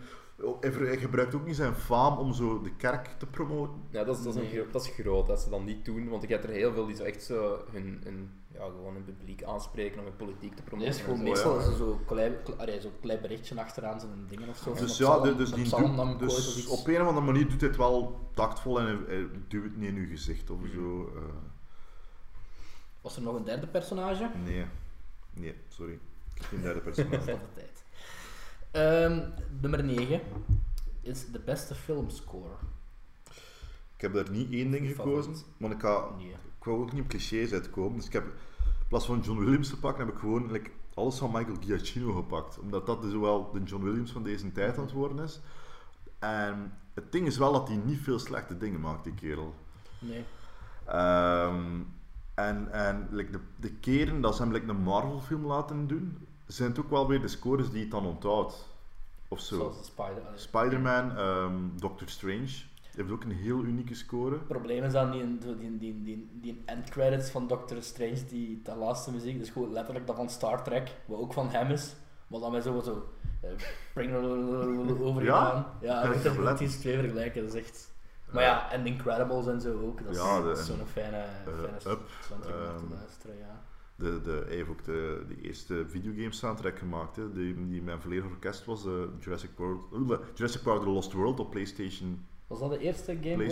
hij, gebruikt ook niet zijn faam om zo de kerk te promoten. Ja, dat is, dat, is een dat is groot dat ze dat niet doen, want ik heb er heel veel die zo echt zo hun, hun, ja, gewoon hun publiek aanspreken om hun politiek te promoten. gewoon zo. meestal ja. is er zo klein, zo'n klein berichtje achteraan zijn dingen of zo. Dus ja, psalm- dus, die doet- dus iets. op een of andere manier doet hij het wel tactvol en hij, hij duwt het niet in uw gezicht of Mhm. zo. eh. Was er nog een derde personage? nee, nee, sorry. Ik heb geen derde Dat personage. is Ehm, nummer 9 is de beste filmscore. ik heb daar niet één ding gekozen, want ik, ga, Nee. ik wou ook niet op clichés uitkomen. Dus ik heb, in plaats van John Williams te pakken, heb ik gewoon like, alles van Michael Giacchino gepakt. Omdat dat dus wel de John Williams van deze tijd aan het worden is. En het ding is wel dat hij niet veel slechte dingen maakt, die kerel. Nee. Ehm, en en like, de, de keren dat ze hem like, een Marvel film laten doen, zijn het ook wel weer de scores die het dan onthoudt. Of zo. Zoals de Spider. Spider-Man, ehm, Doctor Strange, heeft ook een heel unieke score. Het probleem is dan die, die, die, die, die, die end credits van Doctor Strange, die, dat laatste muziek, dus gewoon letterlijk dat van Star Trek, wat ook van hem is, maar dan met zo, zo eh, bring over Ja? Ja, dat moet letten? die twee vergelijken, dat is echt... Maar ja, en Incredibles en zo ook, dat is, Ja, de- dat is zo'n fijne, fijne Up, soundtrack om ehm, te luisteren, ja. De, de, hij heeft ook de, de eerste videogame soundtrack gemaakt, hè, die, die met volledig orkest was, eh, Jurassic, World, oeh, Jurassic Park The Lost World op PlayStation. Was dat de eerste game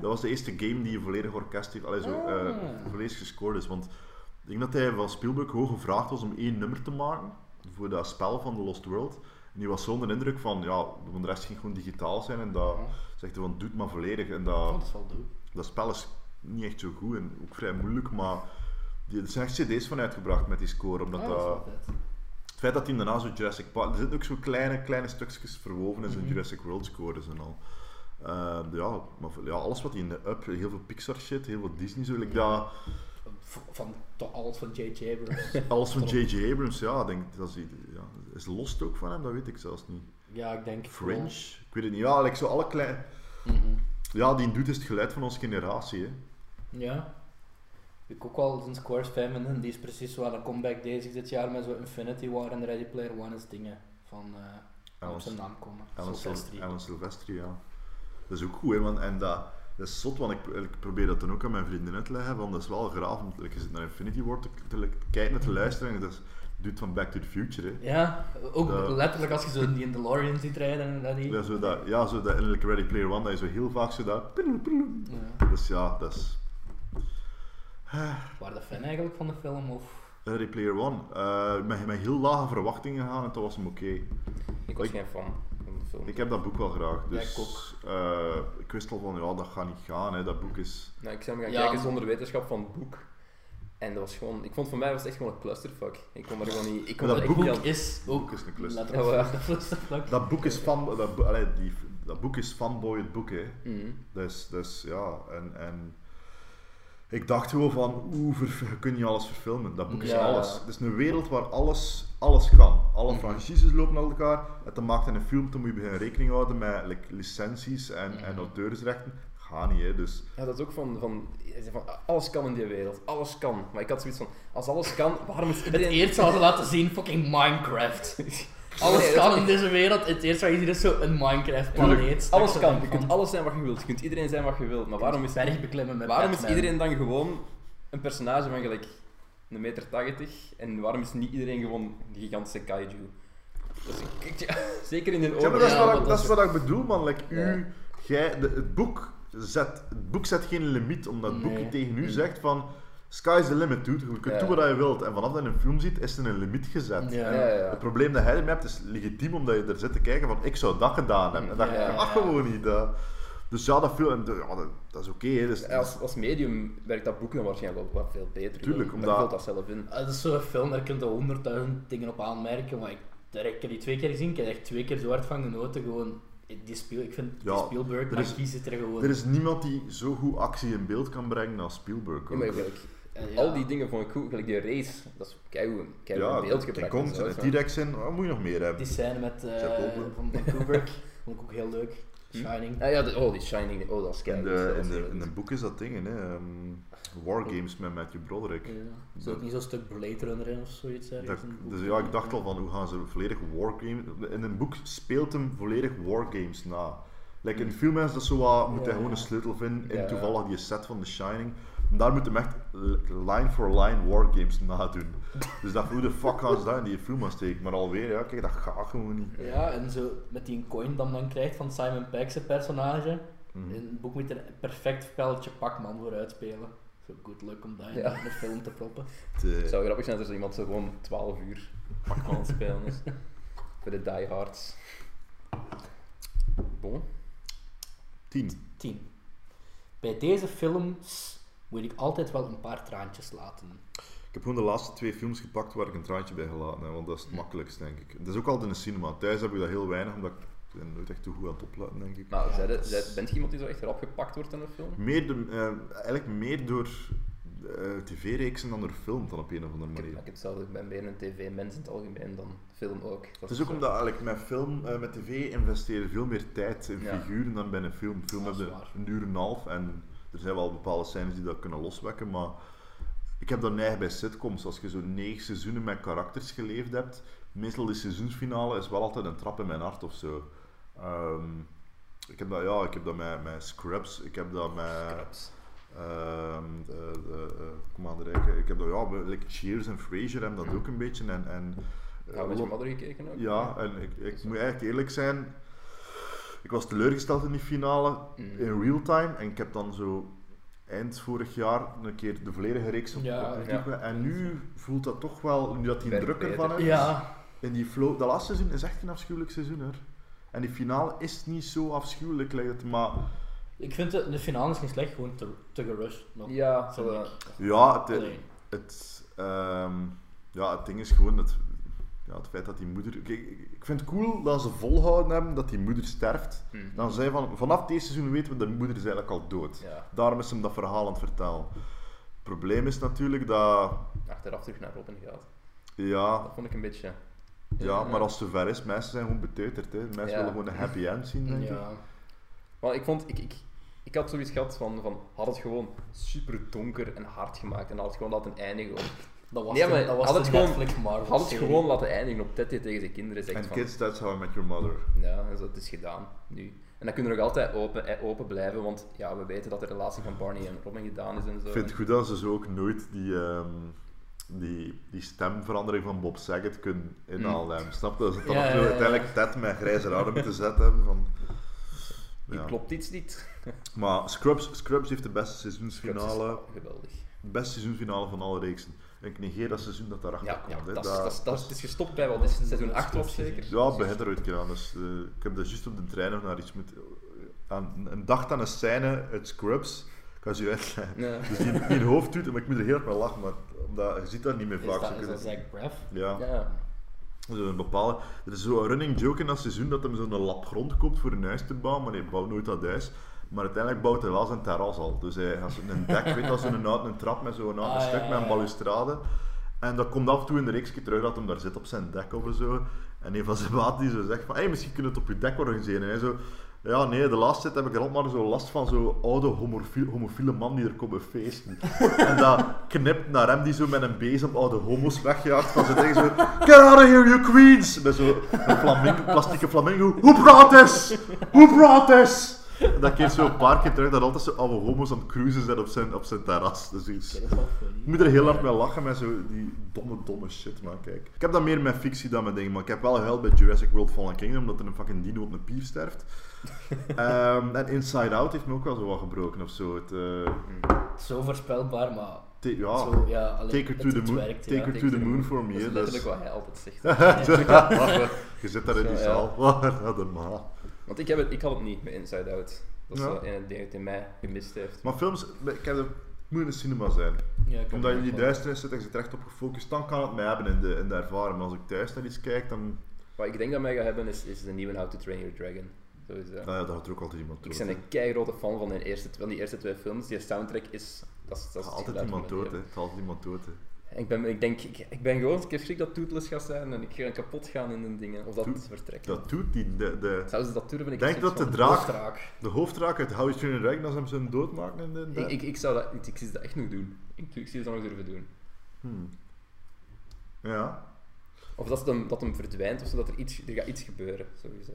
Dat was de eerste game die een volledig orkest heeft, allee, zo, eh, Ah. volledig gescoord is. Want ik denk dat hij van Spielberg hoog gevraagd was om één nummer te maken voor dat spel van The Lost World. En die was zonder indruk van, ja, de rest ging gewoon digitaal zijn en dat Ja. zegt hij van, doe het maar volledig. En Oh, dat, dat dat spel is niet echt zo goed en ook vrij moeilijk, maar er zijn echt cd's van uitgebracht met die score, omdat Ah, dat dat... Het feit dat hij daarna zo Jurassic Park... Er zitten ook zo kleine, kleine stukjes verwoven in zijn Mhm. Jurassic World scores en al. Eh, ja, maar ja, alles wat hij in de Up, heel veel Pixar shit, heel veel Disney, zo, like dat, V- Van alles van J.J. Abrams. alles van J.J. Abrams, ja, denk, dat is, ja, is Lost ook van hem, dat weet ik zelfs niet. Ja, ik denk. Fringe, ik weet het niet, ja, like zo alle kleine... Mhm. Ja, die doet is het geluid van onze generatie, hè. Ja. Ik ook wel zijn scores fan vinden. Die is precies zo aan een comeback bezig dit jaar met zo Infinity War en Ready Player One is dingen van eh op zijn naam komen. Alan, Sylvester. Sil- Alan Silvestri, ja. Dat is ook goed, hè, want, en dat, dat is zot, want ik, ik probeer dat dan ook aan mijn vrienden uit te leggen, want dat is wel graaf, om je zit naar Infinity War te, te kijken en te luisteren, en dat is, doet van Back to the Future, hè. Ja, ook letterlijk als je zo die in DeLorean ziet rijden en dat die. Ja, zo dat, ja, zo dat in like Ready Player One, dat je zo heel vaak zo dat... Ja. Dus ja, dat is... Waar de fan eigenlijk van de film? Of... Ready Player One. eh met, met heel lage verwachtingen gaan en dat was hem oké. Ik was Ik- geen fan van de film. Ik heb dat boek wel graag, Ja, dus... ik ook. eh, ik wist al van, ja, dat gaat niet gaan, hè. Dat boek is... Nou, ik zou hem gaan Ja. kijken zonder wetenschap van het boek. En dat was gewoon... Ik vond voor mij was het echt gewoon een clusterfuck. Ik kon er gewoon niet... Ik kon Dat er echt boek niet aan... Is ook boek is een cluster. letterlijk Ja, wel. de flustervlak. Dat boek is van... Dat, allee, die, dat boek is fanboy het boek, hè. Mhm. Dus, dus ja, en, en ik dacht gewoon van, oeh, ver- je alles verfilmen. Dat boek is Ja. alles. Het is een wereld waar alles, alles kan. Alle Mhm. franchises lopen naar elkaar. En dan maakt een film, dan moet je beginnen rekening houden met like, licenties en, en Mhm. auteursrechten. Ga niet, hè. Dus Ja, dat is ook van, van, van... Alles kan in die wereld. Alles kan. Maar ik had zoiets van... Als alles kan, waarom is Het iedereen... eerste hadden ze laten zien, fucking Minecraft. Alles Nee, kan is in deze wereld. Het eerste wat je ziet is zo een Minecraft Tuurlijk, planeet. Alles kan. Je kunt alles zijn wat je wilt. Je kunt iedereen zijn wat je wilt. Maar waarom is, berg beklimmen met waarom is iedereen dan gewoon een personage van gelijk een meter 80 en waarom is niet iedereen gewoon een gigantische kaiju? Dus ik, ik- ja, zeker in de Ja, oorlog. maar dat is, Ja, wat, ik, dat dat is wat ik bedoel, man. Like, Ja. u, jij, de, het, boek zet, het boek zet geen limiet, omdat het boek Nee. tegen u Mm. zegt van... Sky's the limit, dude. Je kunt Ja. doen wat je wilt. En vanaf dat je een film ziet, is er een limiet gezet. Ja. Ja, ja, ja. Het probleem dat hij ermee hebt is legitiem omdat je er zit te kijken van ik zou dat gedaan hebben. En dat ja. gewoon niet. Dus ja, dat, film, ja, dat, dat is oké. dus, Als, als medium werkt dat boek dan waarschijnlijk wel wat veel beter. Tuurlijk, omdat... omdat- vult dat zelf in. Het is zo'n film, daar kun je honderdduizend dingen op aanmerken, maar ik, daar- ik heb die twee keer gezien, ik heb echt twee keer zo hard van genoten. Gewoon, die speel, ik vind die Ja, Spielberg, er maar is- die zit er gewoon... er is niemand die zo goed actie in beeld kan brengen als Spielberg. Ja, maar ook. Ja. Al die dingen vond ik goed. Gelijk die race, dat is keigoed ja, in beeld gebracht. Kong en. T-Rex in, wat moet je nog meer hebben? Die scène met, eh, van, van Kubrick, vond ik ook heel leuk. Hm? Shining. Ah ja, de, oh, die Shining, oh, dat is In, de, dat in, de, in een boek is dat ding, hè. ehm, War Games met Matthew Broderick. Ja. Is ook niet zo'n stuk Blade Runner in of zoiets? Dat- dus ja, ik dacht al van hoe gaan ze volledig wargames... In een boek speelt hem volledig wargames na. Like in film is dat zo wat, moet hij Ja, gewoon een sleutel vinden in Ja. toevallig die set van The Shining. Daar moet hem echt line for line wargames nadoen. Dus dat hoe de fuck gaan ze dat in die film aan steken? Maar alweer, ja, kijk, dat gaat gewoon niet. Ja, en zo met die coin dan dan krijgt van Simon Pegg's personage. Mhm. In het boek moet er een perfect spelletje Pac-Man voor uitspelen. Zo good luck om dat in Ja. een film te proppen. Het, eh, Het zou grappig zijn als er iemand zo gewoon 12 uur Pac-Man het spelen is. Voor de diehards. Bon. tien. 10. Bij deze films moet ik altijd wel een paar traantjes laten. Ik heb gewoon de laatste twee films gepakt waar ik een traantje bij gelaten heb, want dat is het makkelijkst, denk ik. Het is ook altijd in de cinema. Thuis heb ik dat heel weinig, omdat ik ben nooit echt te goed aan het opletten, denk ik. Maar Ja, dat zij, bent je iemand die zo echt erop gepakt wordt in een film? Meer de, eh, eigenlijk meer door eh, tv-reeksen dan door film, dan op een of andere Ik heb, manier. ik heb hetzelfde, ik ben meer een tv-mens in het algemeen dan film ook. Dat Het is ook zo- omdat eigenlijk met film, eh, met tv investeren veel meer tijd in Ja. figuren dan bij een film. Film Dat heb is je waar. een uur en een half en er zijn wel bepaalde scènes die dat kunnen loswekken, maar ik heb dat neig bij sitcoms. Als je zo negen seizoenen met karakters geleefd hebt, meestal de seizoensfinale is wel altijd een trap in mijn hart of zo. Ehm, ik heb dat, ja, ik heb dat met, met Scrubs, ik heb dat met... Ehm, de, de, eh, kom aan de rijken. Ik heb dat, ja, like Cheers en Frasier hebben dat ook een beetje. En, en, Ja, mother gekeken ook? ja, en ik, ik moet eigenlijk eerlijk zijn. Ik was teleurgesteld in die finale Mm. in real time. En ik heb dan zo eind vorig jaar een keer de volledige reeks op, Ja, op ja. YouTube. En nu voelt dat toch wel, nu dat die druk ervan beter. is. Ja, In die flow, dat laatste seizoen is echt een afschuwelijk seizoen hoor. En die finale is niet zo afschuwelijk, lijkt het, maar Ik vind de, de finale is niet slecht, gewoon te, te gerushed. nog. Ja, ik. Ja, het, ehm, ja, het ding is gewoon het, ja, het feit dat die moeder... Kijk, ik vind het cool dat ze volhouden hebben dat die moeder sterft. hm. Dan zei van, vanaf deze seizoen weten we dat de moeder is eigenlijk al dood. Ja, Daarom is hem dat verhaal aan het vertellen. Het probleem is natuurlijk dat... achteraf terug naar Robin gaat. Ja, Dat vond ik een beetje... ja maar als het zover is, mensen zijn gewoon beteuterd. Hè. Mensen Ja. willen gewoon een happy end zien, denk ik. Ja. Maar ik vond... Ik, ik, ik had zoiets gehad van, van... Had het gewoon super donker en hard gemaakt. En had het gewoon laten eindigen op... Dat was Nee, maar dat was had het gewoon- Netflix Marvel Had het serie. gewoon laten eindigen op Teddy tegen zijn kinderen. Zegt En van, kids, that's how I met your mother. Ja, het is gedaan nu. En dan kunnen we nog altijd open, eh, open blijven, want ja, we weten dat de relatie van Barney en Robin gedaan is en zo. Ik vind het goed dat ze zo ook nooit die, ehm, die, die stemverandering van Bob Saget kunnen inhalen. hebben. Snap je? Dat ze dan Ja, nog ja, zo ja. uiteindelijk Ted met grijze haren moeten zetten hebben. Van, Hier ja. klopt iets niet. Maar Scrubs, Scrubs heeft de beste seizoensfinale, geweldig. de beste seizoensfinale van alle reeksen. Ik negeer dat seizoen dat daarachter Ja, ja komt. hè. dat, is- Dat- dat, is- dat is- het is gestopt bij wat is het, seizoen 8 was zeker? Ja, het begint er ooit een keer aan. Dus, eh, ik heb dat juist op de trein nog naar iets moeten... Aan, een dag aan een scène uit Scrubs. Ik ga ze je uitleggen. Ja. Dus die, die in hoofd doet, maar ik moet er heel erg mee lachen, maar omdat, je ziet dat niet meer Is vaak. dat, zo is dat Zach Braff? ja. Ja. Zo een bepaalde, er is zo'n running joke in dat seizoen dat hij zo'n lap grond koopt voor een huis te bouwen, maar hij bouwt nooit dat huis. Maar uiteindelijk bouwt hij wel zijn terras al. Dus hij gaat zo'n dek, weet als oud- een trap met zo'n oud Ah, stuk ja, met een balustrade. En dat komt af en toe in de reeks terug dat hij daar zit op zijn dek of zo. En een van zijn maat die zo zegt van, hey, misschien kunnen we het op je dek organiseren. En hij zo, ja nee, de laatste tijd heb ik er altijd maar zo last van zo'n oude homofiele, homofiele man die er komt feesten. en dat knipt naar hem die zo met een bezem oude homo's wegjaagt van zijn ding zo, get out of here you queens! Met zo'n flamingo, plastieke flamingo, hoe praat is? Hoe praat is? Dat keert zo een paar keer terug dat altijd zo oude homo's aan het cruisen zijn op zijn, op zijn terras. Dus iets. Dat is wel funny. Ik moet er heel hard mee lachen met zo die domme, domme shit, man. Kijk. Ik heb dat meer met fictie dan met dingen, maar ik heb wel gehuild bij Jurassic World Fallen Kingdom, omdat er een fucking dino op een pier sterft. Ehm, en Inside Out heeft me ook wel zo wat gebroken of zo. Het, eh, Zo voorspelbaar, maar ja, zo, ja, alleen, take her to het, the moon, werkt, take ja. her to the moon for me. Dat is hè, letterlijk dus- wat hij altijd zegt. Je zit daar in die zaal. Wat ma. Want ik, heb het, ik had het niet met Inside Out. Dat is Ja. wel een ding dat in mij gemist heeft. Maar films, ik heb het moet in de cinema zijn. Ja, ik Omdat je in die duisternis zit en je zit er echt op gefocust, dan kan het mij hebben in de, in de ervaring. Maar als ik thuis naar iets kijk, dan... Wat ik denk dat mij gaat hebben is, is de nieuwe How to Train Your Dragon. Sowieso. Nou ja, daar gaat er ook altijd iemand Ik dood. ben hè. een keigrote fan van, de eerste, van die eerste twee films. Die soundtrack is... Dat is, dat altijd iemand dood, hè. altijd iemand dood, hè. Ik, ben, ik denk, ik, ik ben gewoon, ik heb schrik dat Toothless gaat zijn en ik ga kapot gaan in de dingen. Of dat Toet- vertrekt. Dat doet die... De, de, Zouden ze dat durven? Ik denk dat de draak, Hoofdraak. de hoofdraak uit How Train Your Dragon, als hem ze doodmaken in de... Ik, ik, ik zou dat, ik, ik zie dat echt nog doen. Ik, ik zie dat nog durven doen. Hmm. Ja. Of dat, hem, dat hem verdwijnt of zo, dat er, iets, er gaat iets gebeuren, sowieso.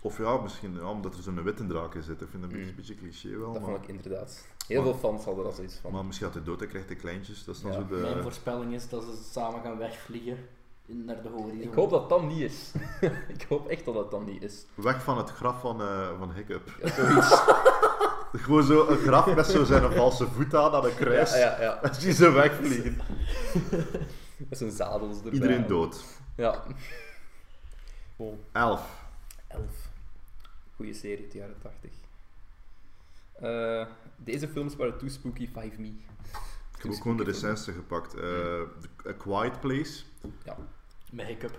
Of ja, misschien ja, omdat er zo'n witte draak in zit. Ik vind dat een beetje, Mm. beetje cliché wel, Dat maar... vond ik inderdaad. Heel Maar- veel fans hadden dat zoiets van. Maar misschien gaat hij dood, hij krijgt de kleintjes. Dat is dan Ja. zo de... Mijn voorspelling is dat ze samen gaan wegvliegen in, naar de horizon. Ik hoop dat dat niet is. ik hoop echt dat dat dan niet is. Weg van het graf van, eh, van Hiccup. Ja, zoiets. Gewoon zo een graf met zo zijn valse voet aan, aan een kruis. Ja, ja, ja. En zie ze wegvliegen. Met zijn zadels erbij. Iedereen dood. Ja. Oh, Elf. elf. Goeie serie uit de jaren 80. Eh, deze films waren too spooky, five me. Ik heb ook gewoon de recensie gepakt. Eh, A Quiet Place. Met hiccup.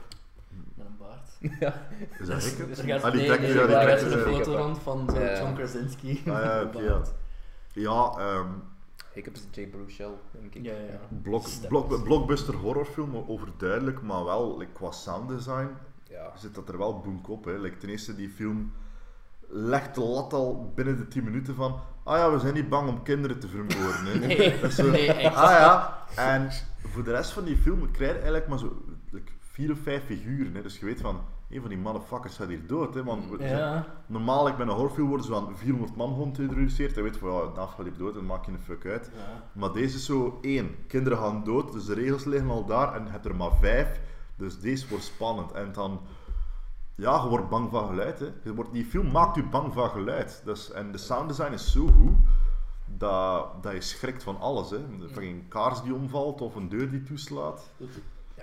Met een baard. ja. Is dat Hiccup? Dus gaat, Ah, die nee, trekt- nee, ja, die daar is een foto rond van Ja. John Krasinski. Ah ja, oké, baard. Ja, ehm, Hiccup is Jay Baruchel, denk ik. Ja, ja. blok, blockbuster horrorfilm, overduidelijk, maar wel like, qua sounddesign Ja. zit dat er wel boek op. Hè. Like, ten eerste, die film legt de lat al binnen de 10 minuten van. Ah ja, we zijn niet bang om kinderen te vermoorden. Hè. Nee, nee, echt. Ah ja, en voor de rest van die film krijg je eigenlijk maar zo like, vier of vijf figuren. Hè. Dus je weet van, een van die motherfuckers gaat hier dood. Hè. Want normaal, like, bij een horrorfilm worden zo aan 400 man geïntroduceerd. Je weet van, ja, Naaf gaat hier dood en maak je een fuck uit. ja. Maar deze is zo één. Kinderen gaan dood, dus de regels liggen al daar en je hebt er maar vijf. Dus deze wordt spannend. En dan, ja, je wordt bang van geluid. Hè. Je wordt, die film maakt je bang van geluid. Dus, en de sounddesign is zo goed dat, dat je schrikt van alles. Hè. Van een kaars die omvalt of een deur die toeslaat. Ja,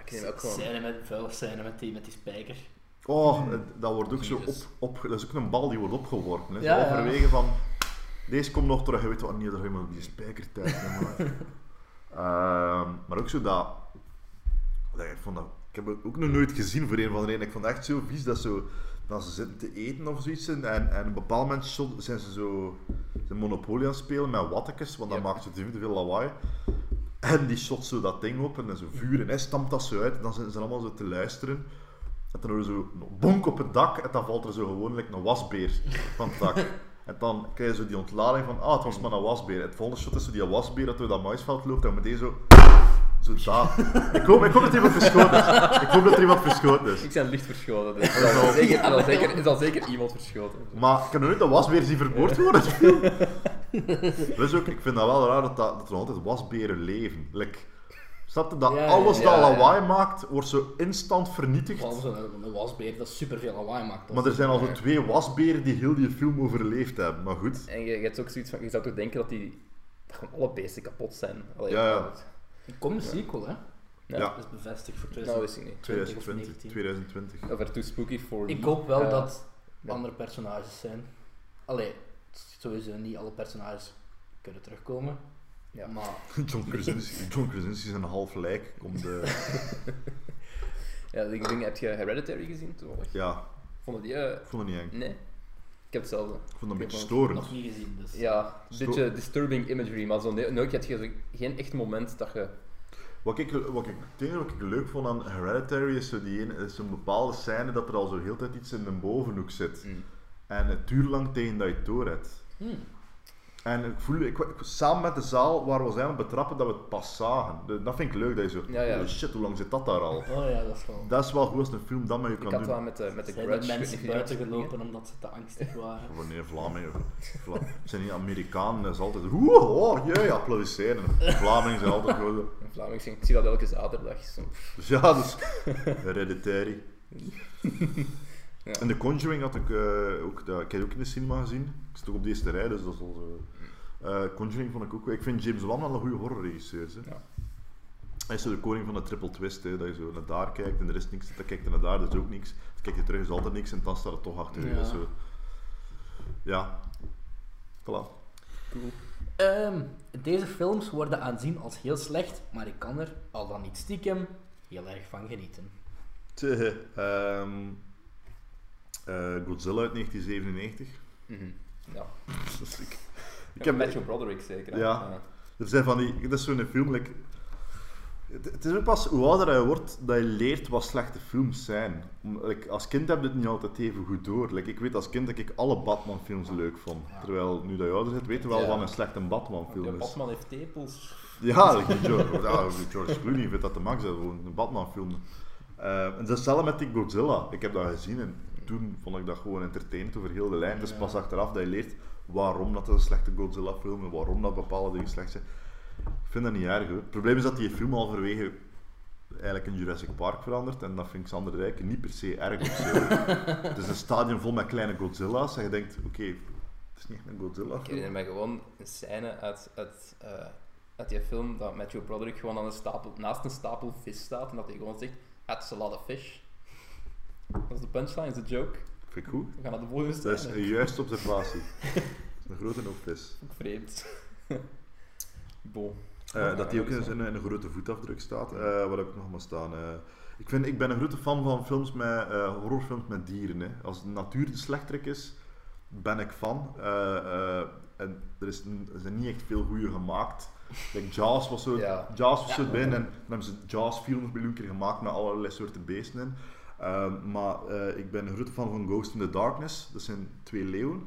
ik ken hem ook gewoon. Scène met, vuile scène met die, met die spijker. Oh, het- dat wordt ook zo op, op. Dat is ook een bal die wordt opgeworpen. Hè. Ja, Zo ja. Halverwege van. Deze komt nog terug, je weet wat niet, dat helemaal die spijkertijd. hè, maar. Ehm, maar ook zo dat, dat ik vond dat, heb het ook nog nooit gezien voor een van de reden. Ik vond het echt zo vies dat zo, dat ze zitten te eten of zoiets en, en op een bepaald moment zijn ze zo zijn Monopoly aan het spelen met wattekes, want dat maakt zo te veel lawaai. En die shot zo dat ding op en dan zo vuur en hij stampt dat zo uit en dan zijn ze allemaal zo te luisteren. En dan hoor je zo een bonk op het dak en dan valt er zo gewoon like, een wasbeer van het dak. En dan krijg je zo die ontlading van, ah, het was maar een wasbeer. Het volgende shot is zo die wasbeer dat door dat maisveld loopt en meteen zo... Zo daar. Ik hoop, ik hoop dat er iemand verschoten is. Ik hoop dat er iemand verschoten is. Ik ben licht verschoten, dus er zal zeker, er zal zeker, er zal zeker iemand verschoten. Maar ik heb nog nooit een wasbeer zien vermoord worden. dus ook, ik vind dat wel raar dat, dat, dat er nog altijd wasberen leven. Like, snap je, dat Ja, alles ja, dat lawaai maakt, wordt zo instant vernietigd. Een wasbeer dat superveel lawaai maakt. Maar er zijn al zo twee wasberen die heel die film overleefd hebben. Maar goed. En je, je hebt ook zoiets van, je zou toch denken dat die dat gewoon alle beesten kapot zijn. Allee, Ja, ja. Er komt een sequel, hè? Ja. Ja. Dat is bevestigd voor Nou, wist ik niet. 2020 of 2020. 19. 2020. Over Too Spooky for Ik hoop wel Ja. dat ja. andere personages zijn. Allee, sowieso niet alle personages kunnen terugkomen. Ja. Maar John Krasinski, John Krasinski is een half lijk. Komt de... Ja, ik denk, heb je Hereditary gezien toevallig? Ja, Vond je die... eh, ik vond het niet eng. nee. Ik heb hetzelfde. Ik vond het een Ik beetje heb storend. nog niet gezien, dus... Ja, een Sto- beetje disturbing imagery, maar zo nooit heb je zo geen echt moment dat je... Wat ik, wat ik, het enige wat ik leuk vond aan Hereditary is zo die ene, is zo'n bepaalde scène dat er al zo heel tijd iets in de bovenhoek zit. Mm. En het duurt lang tegen dat je het door hebt. Hmm. En ik voel, ik, ik- samen met de zaal waar we zijn betrappen dat we het pas zagen. De- dat vind ik leuk, dat je zo, Ja, ja. holy shit, hoe lang zit dat daar al? Oh ja, dat is wel... Dat is wel goed als een film dat met je Ik kan had doen. dat met de, met de Zijn Grudge. ik weet mensen buiten gelopen omdat ze te angstig waren? Wanneer Vlamingen, Vla, het zijn niet Amerikanen, dat is altijd oeh, oh, jee, applaudisseren. Vlamingen zijn altijd gewoon zo. In Vlaming zeg ik, ik zie dat elke zaterdag. Zo. Dus ja, dus Hereditary. Ja. En The Conjuring had ik eh, ook, dat, ik heb ook in de cinema gezien. Ik zit ook op de eerste rij, dus dat is al zo. Eh, Conjuring vond ik ook. Ik vind James Wan wel een goede horrorregisseur. Ja. Hij is zo de koning van de triple twist, hè, dat je zo naar daar kijkt en er is niks. Dan kijkt je naar daar, er is ook niks. Dan kijk je terug, is altijd niks en dan staat het toch achter je. Ja. Zo. ja. Voilà. Cool. Ehm, deze films worden aanzien als heel slecht, maar ik kan er, al dan niet stiekem, heel erg van genieten. Tje, ehm, eh, Godzilla uit 1997. Mhm. Ja. Ik, ik Ik heb Matthew Broderick zeker. Ja. Er zijn van die, dat is zo'n film. like- het, is ook pas hoe ouder je wordt dat je leert wat slechte films zijn. Like, als kind heb je het niet altijd even goed door. Like, ik weet als kind dat ik alle Batman-films leuk vond. Terwijl nu dat je ouder bent, weet je wel Ja. wat een slechte Batman-film is. Batman heeft tepels. Ja, like, George, ja, George Clooney vindt dat de max, gewoon een Batman-film. Eh, en hetzelfde met die Godzilla. Ik heb dat gezien en toen vond ik dat gewoon entertainend over heel de lijn. Is pas achteraf dat je leert waarom dat een slechte Godzilla-film is, waarom dat bepaalde dingen slecht zijn. Ik vind dat niet erg hoor. Het probleem is dat die film halverwege eigenlijk in Jurassic Park verandert en dat vind ik Sander Rijken niet per se erg of zo. het is een stadion vol met kleine Godzilla's en je denkt, oké, het is niet echt een Godzilla Ik herinner me gewoon een scène uit, uit, eh, uit die film dat Matthew Broderick gewoon aan een stapel, naast een stapel vis staat en dat hij gewoon zegt, that's a lot of fish. Dat is de punchline, is de joke. Vind ik goed. We gaan naar de volgende Dat is een juiste observatie. Dat is een grote hoop vis. Ook vreemd. Bon. Eh, Ja, dat die ook in, een- grote voetafdruk staat. eh wat heb ik nog maar staan? Eh, ik, vind, ik ben een grote fan van films met, eh, horrorfilms met dieren. Hè. Als de natuur de slechterik is, ben ik fan. Eh, eh, en er, is, er zijn niet echt veel goede gemaakt. Like Jaws was zo, Ja. Jaws was zo Ja. binnen en dan hebben ze Jaws 400 miljoen keer gemaakt met allerlei soorten beesten in. Ehm, maar eh, ik ben een grote fan van Ghost in the Darkness. Dat zijn twee leeuwen.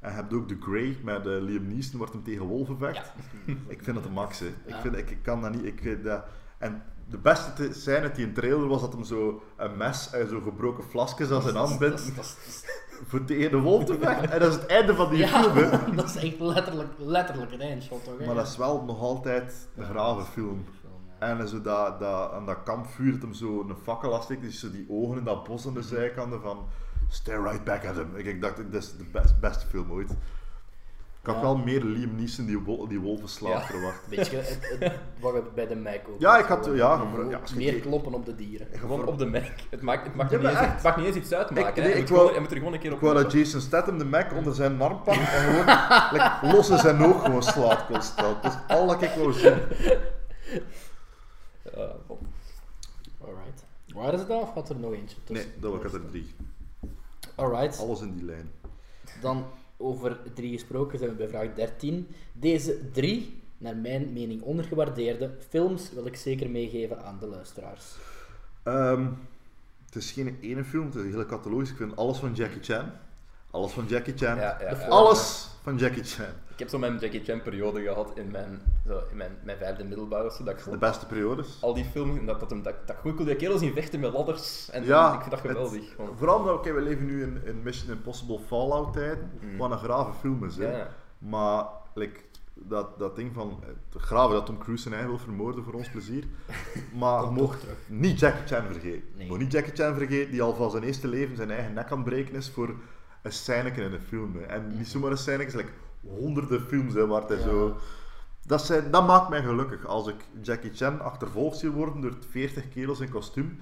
En je hebt ook The Grey met eh, Liam Neeson, wordt hem tegen wolven vecht. Ik vind dat de max, hè. Ik, vind, ik, ik kan dat niet. Ik, weet dat, en de beste te- scène uit die trailer was dat hem zo een mes en zo gebroken flasjes aan zijn hand bindt is- voor tegen de wolf te vechten. En dat is het einde van die Ja, film, hè. dat is echt letterlijk, letterlijk een eindshot toch? hè? Maar dat is wel nog altijd een grave film. En zo dat, dat, aan dat kampvuur dat hem zo een fakkel afsteekt, dus zo die ogen in dat bos aan de zijkanten van stare right back at him. Ik, ik dacht, dit is de best, beste film ooit. Ik had Ja. wel meer Liam Neeson die, wol- die wolven slaat Ja. verwacht. Weet je, het, het, wat ik bij de Mac ook. Ja, ik had- ja, gewoon ja, je meer kloppen op de dieren. Gewoon op de Mac. Het maakt, het maakt, niet, eens, het maakt niet eens iets uitmaken. Ik- nee, ik wou- moet er gewoon een keer op Ik wou dat. Jason Statham de Mac onder zijn arm pakt en gewoon like, los in zijn oog gewoon slaat constant. Dat is al dat ik wou zien. Ja, bon. Alright. Waar is het dan of had er nog eentje Nee, tussen? dat was er drie. Alright. Alles in die lijn. Dan over drie gesproken zijn we bij vraag 13. Deze drie, naar mijn mening ondergewaardeerde films, wil ik zeker meegeven aan de luisteraars. Ehm, het is geen ene film, het is een hele catalogus. Ik vind alles van Jackie Chan. Alles van Jackie Chan. Ja, ja, ja. Alles van Jackie Chan. Ik heb zo mijn Jackie Chan periode gehad in mijn, zo, in mijn, mijn vijfde middelbare. Zo, dat ik De beste periodes. al die films, en dat, dat, hem- dat, dat ik goed kon die kerels zien vechten met ladders. En Ja, ik vind dat het- geweldig. gewoon. Vooral omdat oké, we leven nu in, in Mission Impossible Fallout tijd, Mm. wat een grave film is. Hè. Maar like, dat, dat ding van het grave dat Tom Cruise zijn eigen wil vermoorden voor ons plezier. Maar terug. niet Jackie Chan vergeten. Nee. Niet Jackie Chan vergeten die al van zijn eerste leven zijn eigen nek aan het breken is voor een in een film. Hè. En niet zomaar een scèneke, like honderden films hè, waar hij Ja. zo... Dat, zijn, dat maakt mij gelukkig. Als ik Jackie Chan achtervolgd zie worden door 40 kerels in kostuum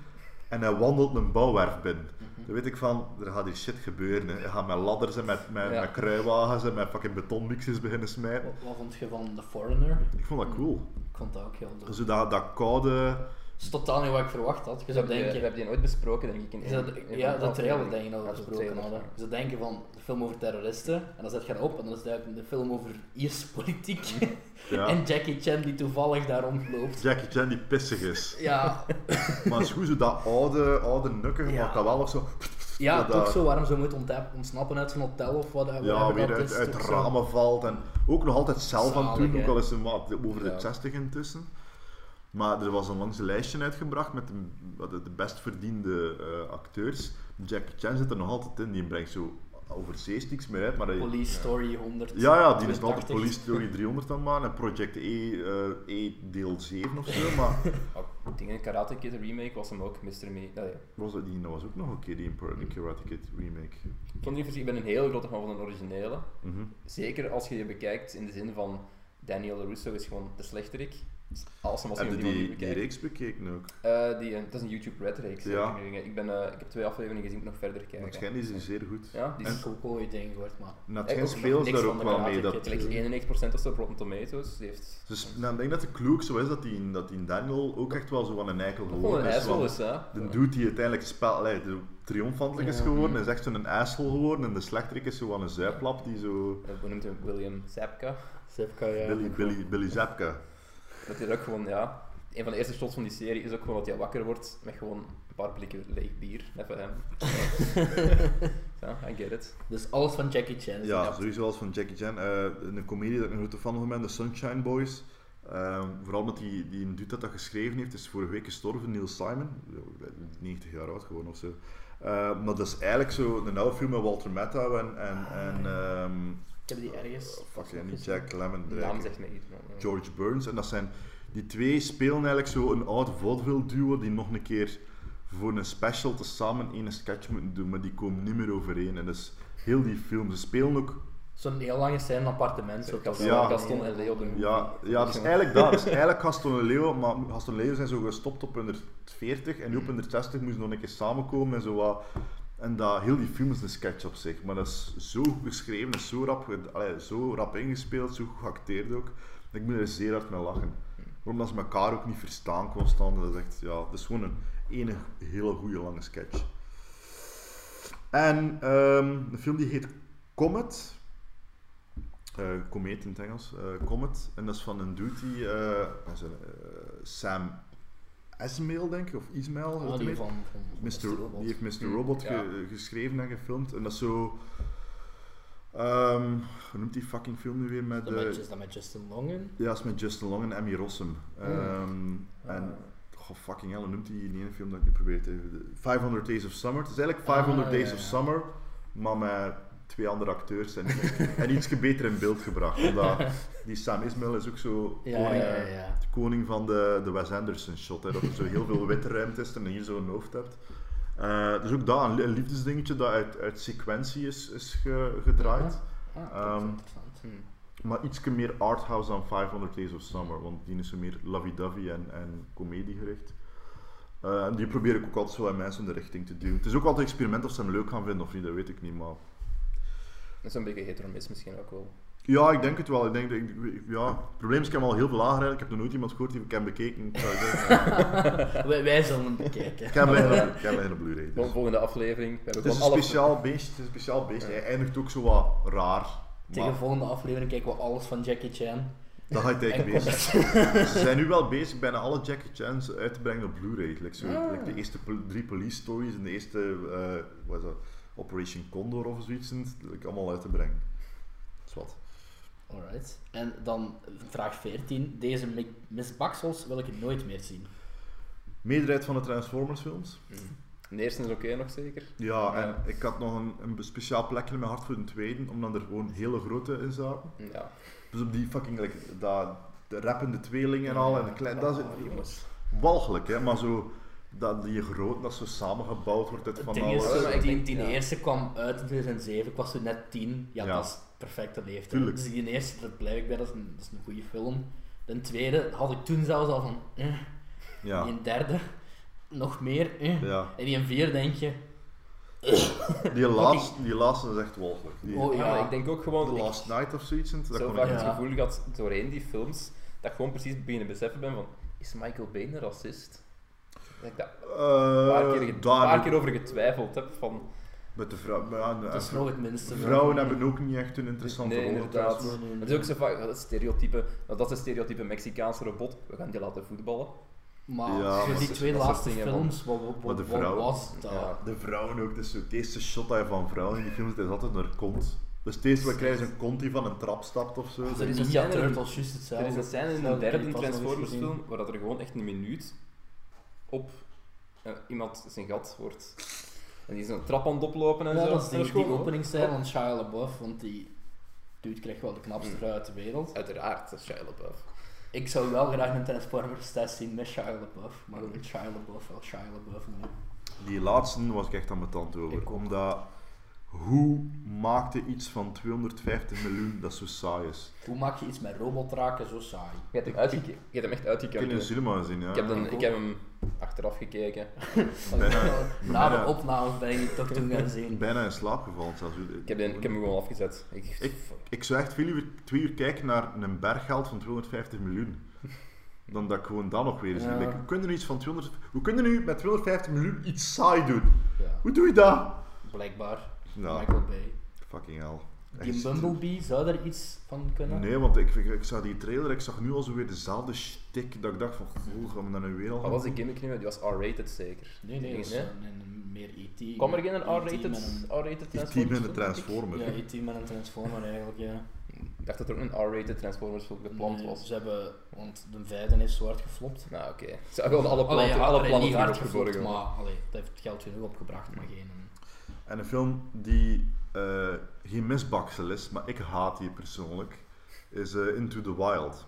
en hij wandelt een bouwwerf binnen. Mhm. Dan weet ik van, er gaat hier shit gebeuren. Hè. Hij gaat met ladders en met, met, Ja. met kruiwagens en met fucking betonmixers beginnen smijten. Wat, wat vond je van The Foreigner? Ik vond dat cool. Ik vond dat ook heel leuk. Zo dat, dat koude... Het is totaal niet wat ik verwacht had. Je We zou hebben, die, we denken... hebben die nooit besproken, denk ik. In zou- een- in ja, dat trailer denk ik dat we de besproken hadden. Je zou denken van een film over terroristen, en dan zet je erop, en dan is het eigenlijk een film over Ierse politiek. Ja. en Jackie Chan die toevallig daar rondloopt. Jackie Chan die pissig is. Ja, Maar het is goed, zo dat oude, oude nukkige, Ja. maar dat wel nog zo... ja dat- toch zo, waarom ze moet ontsnappen uit zijn hotel of wat. Ja, weer dat uit, is, uit zo. ramen valt en ook nog altijd zelf aan het doen, Zalig, ook al is wat, over de Ja. 60 intussen. Maar er was onlangs een lijstje uitgebracht met de, de best verdiende eh, acteurs. Jackie Chan zit er nog altijd in, die brengt zo overzees niks meer uit, maar hij- Police Story 100. Ja, ja, die is altijd 82. Police Story 300 aan het maken en Project E, eh, E deel 7 of zo, maar Oh, ik denk in Karate Kid remake was hem ook Mr. Me. Nee, was dat, die was ook nog een keer die in Karate Kid remake. ik, vond die, vers- ik ben een heel grote fan van de originele. Mhm. Zeker als je je bekijkt in de zin van Daniel Russo is gewoon de slechterik. Het awesome als je je die, die, die reeks bekeken ook? Eh, die, eh, dat is een YouTube Red reeks. Ja. eh, Ik, ben, eh, ik heb twee afleveringen gezien, ik moet nog verder kijken. Schijnt is die zeer goed. Ja, die is ook ooit dingen gehoord, maar... Na Eh, het ook schijnt niks daar van ook wel mee. Dat, gelijk 91% of zo op Rotten Tomatoes. Die heeft dus, nou, ik denk dat de clue ook zo is dat die, dat die Daniel ook echt wel zo van een eikel gewoon geworden een is. asshole want is, hè. De dude die uiteindelijk spel, allee, de triomfantelijk is geworden, is echt zo'n asshole geworden. En de slechterik is zo van een zuiplap die zo... Eh, Hoe noemt hij hem? William Zapka. Zepka, ja. Billy, Billy, Billy Zapka. Dat hij ook gewoon, ja... Een van de eerste shots van die serie is ook gewoon dat hij wakker wordt met gewoon een paar blikken leeg bier. Net voor hem. ja, I get it. Dus alles van Jackie Chan. is Ja, sowieso als van Jackie Chan. Eh, een comedie dat ik een grote fan van ben, de Sunshine Boys. Ehm, vooral omdat die, die een dude dat dat geschreven heeft, is vorige week gestorven, Neil Simon. 90 jaar oud gewoon of zo. Eh, maar dat is eigenlijk zo een oude film met Walter Matthau en, en, en ehm, Ik heb die ergens... fuck ja, niet Jack Lemmon, De naam zegt mij iets. George Burns. En dat zijn, die twee spelen eigenlijk zo een oud vaudeville duo die nog een keer voor een special tezamen één sketch moeten doen, maar die komen niet meer overeen. En is heel die film. Ze spelen ook Zo'n heel lange scène in een appartement. Zo, Gaston, Ja. Gaston en Leo de movie. Ja, ja dat is eigenlijk dat. Dat is eigenlijk Gaston en Leo, maar Gaston en Leo zijn zo gestopt op 140 en nu op 160 moesten nog een keer samenkomen en zo wat. En dat, heel die film is een sketch op zich, maar dat is zo goed geschreven, en zo rap, allee, zo rap ingespeeld, zo goed geacteerd ook. Ik moet er zeer hard mee lachen. Waarom dat ze elkaar ook niet verstaan constant, dat is echt, ja, dat is gewoon een ene hele goede lange sketch. En ehm een film die heet Comet. Eh komeet in het Engels. eh, Comet. En dat is van een dude die... het, eh, Sam Esmail, denk ik, of Ismail. hoe Ah, die van, van Mr. Robot. Die heeft Mr. Hmm, Robot ja. ge- geschreven en gefilmd. En dat is zo... ehm, hoe noemt die fucking film nu weer? Met, met, is dat met Justin Long in? ja, dat is met Justin Long en Emmy Rossum. Hmm. Ehm, en... Ah. Goh, fucking hell, hoe noemt die die ene film dat ik nu probeer te... de 500 Days of Summer. Het is eigenlijk 500 Ah, Days ja, of ja. Summer, maar met twee andere acteurs en, en iets beter in beeld gebracht. Omdat die Sam Ismail is ook zo Ja, koning, ja, ja. koning van de, de Wes Anderson shot. Hè, dat er zo heel veel witte ruimte is en hier zo een hoofd hebt. Eh, dus ook dat, een, li- een liefdesdingetje dat uit, uit sequentie is, is ge- gedraaid. Ah, dat is Ehm, interessant. Hm. Maar iets meer arthouse dan 500 Days of Summer, want die is zo meer lovey-dovey en, en comediegericht. Eh, en die probeer ik ook altijd zo aan mensen in de richting te duwen. Het is ook altijd een experiment of ze hem leuk gaan vinden of niet, dat weet ik niet, maar... Dat is een beetje heteromis misschien ook wel. Ja, ik denk het wel. Ik denk, dat ik, ja, het probleem is, ik heb hem al heel veel lager eigenlijk. Ik heb nog nooit iemand gehoord die ik heb bekeken. Ik, zeggen, wij, wij zullen hem bekijken. ik heb hem ik Blu-ray. Dus. volgende aflevering. We Het is een speciaal beest. Het is een speciaal beest. Hij eindigt ook zo wat raar. Tegen Maar de volgende aflevering kijken we alles van Jackie Chan. dat ga je En tegen bezig. Ze zijn nu wel bezig bijna alle Jackie Chan's uit te brengen op Blu-ray. Like zo, Ah. like de eerste pol- drie police stories en de eerste eh, wat is dat, Operation Condor of zoiets. Like, allemaal uit te brengen. Dat is wat. Alright. En dan vraag 14. Deze Mi- Miss Baxels wil ik nooit meer zien. Meerderheid van de Transformers films. Mhm. De eerste is oké nog zeker. Ja, en Ja. ik had nog een, een speciaal plekje in mijn hart voor een tweede, omdat er gewoon hele grote in zaten. Ja. Dus op die fucking, like, dat, de rappende tweeling en al, en de klein, dat is Oh, jongens. walgelijk, hè, maar zo, dat die groot, dat zo samengebouwd wordt uit Het van ding is, alles. die, die ja. eerste kwam uit in 2007. Ik was toen net 10. Ja, Ja. dat is perfecte leeftijd. Tuurlijk. Dus die eerste, dat blijf ik bij, dat is een, dat is een goede film. De tweede had ik toen zelfs al van... Eh. Ja, Die derde, nog meer. Eh. ja. En die vier denk je... Die laatste, die laatste is echt walgelijk. Oh, Ja, ik denk ook gewoon... The ik- Last Night of zoiets, dat zo kon vaak het Ja. gevoel gehad doorheen die films, dat ik gewoon precies beginnen beseffen ben van, is Michael Bay een racist? Dat ik daar een paar keer, Eh, daar paar keer over getwijfeld heb van, Met de vrouw, maar ja, Dat is de- nog het minste. vrouwen hebben ook niet echt een interessante Nee, rol. inderdaad. Nee, nee, het is ook zo vaak, dat is stereotype, dat is een stereotype Mexicaanse robot, we gaan die laten voetballen. Maar Ja, maar die dat- twee dat laatste films, wat, wat, Maar de wat vrouw- was dat? Ja. De vrouwen ook, dus het eerste shot dat je van vrouwen in die films, dat is altijd naar kont. Dus het eerste wat krijgen is een kont die van een trap stapt of zo. Er Er is een scène in- Turtles juist hetzelfde. Er is een scène in de derde Transformers film, waar dat er gewoon echt een minuut op eh, iemand zijn gat wordt. En die is een trap aan het oplopen en Ja, zo. dat is die, die openingsscène van Shia LaBeouf, want die dude krijgt wel de knapste vrouw uit de wereld. Uiteraard, dat is Shia LaBeouf. Ik zou wel graag een Transformers test zien met Shia LaBeouf, maar dan moet Shia LaBeouf wel Shia LaBeouf noemen. Die laatste was ik echt aan mijn tand Ik over. Omdat, hoe maakte iets van 250 miljoen dat zo saai is? Hoe maak je iets met robotraken zo saai? Je hebt hem, uitgeke- je hebt hem echt Ik heb uitgekeken. in de cinema gezien, ja. Ik heb, dan, ik ik heb hem achteraf gekeken. Bijna, Na de opnames ben je die toch toen gaan zien. bijna in slaap gevallen zelfs. Ik heb, ik heb hem gewoon afgezet. Ik, Ik, ik zou echt veel liever twee uur kijken naar een berggeld van 250 miljoen. Dan dat ik gewoon dat nog weer zie. Ja. Like, hoe kunnen nu iets van 200... Hoe kunnen nu met 250 miljoen iets saai doen? Ja, Hoe doe je dat? blijkbaar. Nou, Michael Bay. fucking hell. Die Echt. Bumblebee, zou daar iets van kunnen? Nee, want ik, ik, ik zag die trailer, ik zag nu al zo weer dezelfde shtick, dat ik dacht van, goh, gaan we dat nu weer al Wat gaan was die doen? gimmick niet meer? Die was R-rated zeker. Nee, nee, dat Nee? een, een- meer E.T. Kwam er geen E.T. R-rated met een- R-rated de film, denk ik? Transformer. Ja, E.T. met een Transformer eigenlijk, ja. Ik dacht dat er ook een R-rated Transformers film gepland Nee, was. Ze hebben, want de vijfde heeft zo hard geflopt. Nou, oké. Ze hebben gewoon alle plannen, ja, alle plannen niet hard geborgen. maar allee, dat heeft geld genoeg opgebracht, maar geen... En een film die eh, geen misbaksel is, maar ik haat die persoonlijk, is eh, Into the Wild.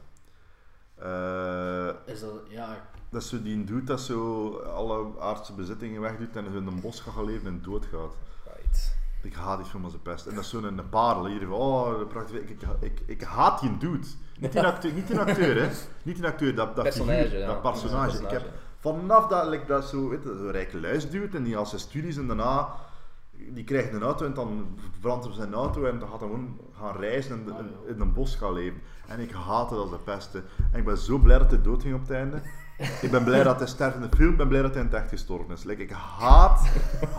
Eh, Is dat, ja, dat is zo die dude dat zo alle aardse bezittingen wegdoet en zo in een bos gaat gaan leven en doodgaat. Right. Ik haat die film als de pest. En dat is zo'n een parel hier oh, de prachtige... Ik, ik, ik, ik haat die dude. Niet die acteur, niet die acteur hè. Niet die acteur, dat, dat Personage, figuur, ja. dat personage. Ja, Ik heb vanaf dat, like, dat zo, weet je, zo'n rijke luisdude en die als zijn studies en daarna... Die krijgt een auto en dan brandt hij zijn auto en dan gaat hij gewoon gaan reizen en Ah, in, ja. in een bos gaan leven. En ik haat het als de pest. hè. En ik ben zo blij dat hij doodging op het einde. Ik ben blij dat hij sterft in de film, ik ben blij dat hij in het echt gestorven is. Like, ik haat,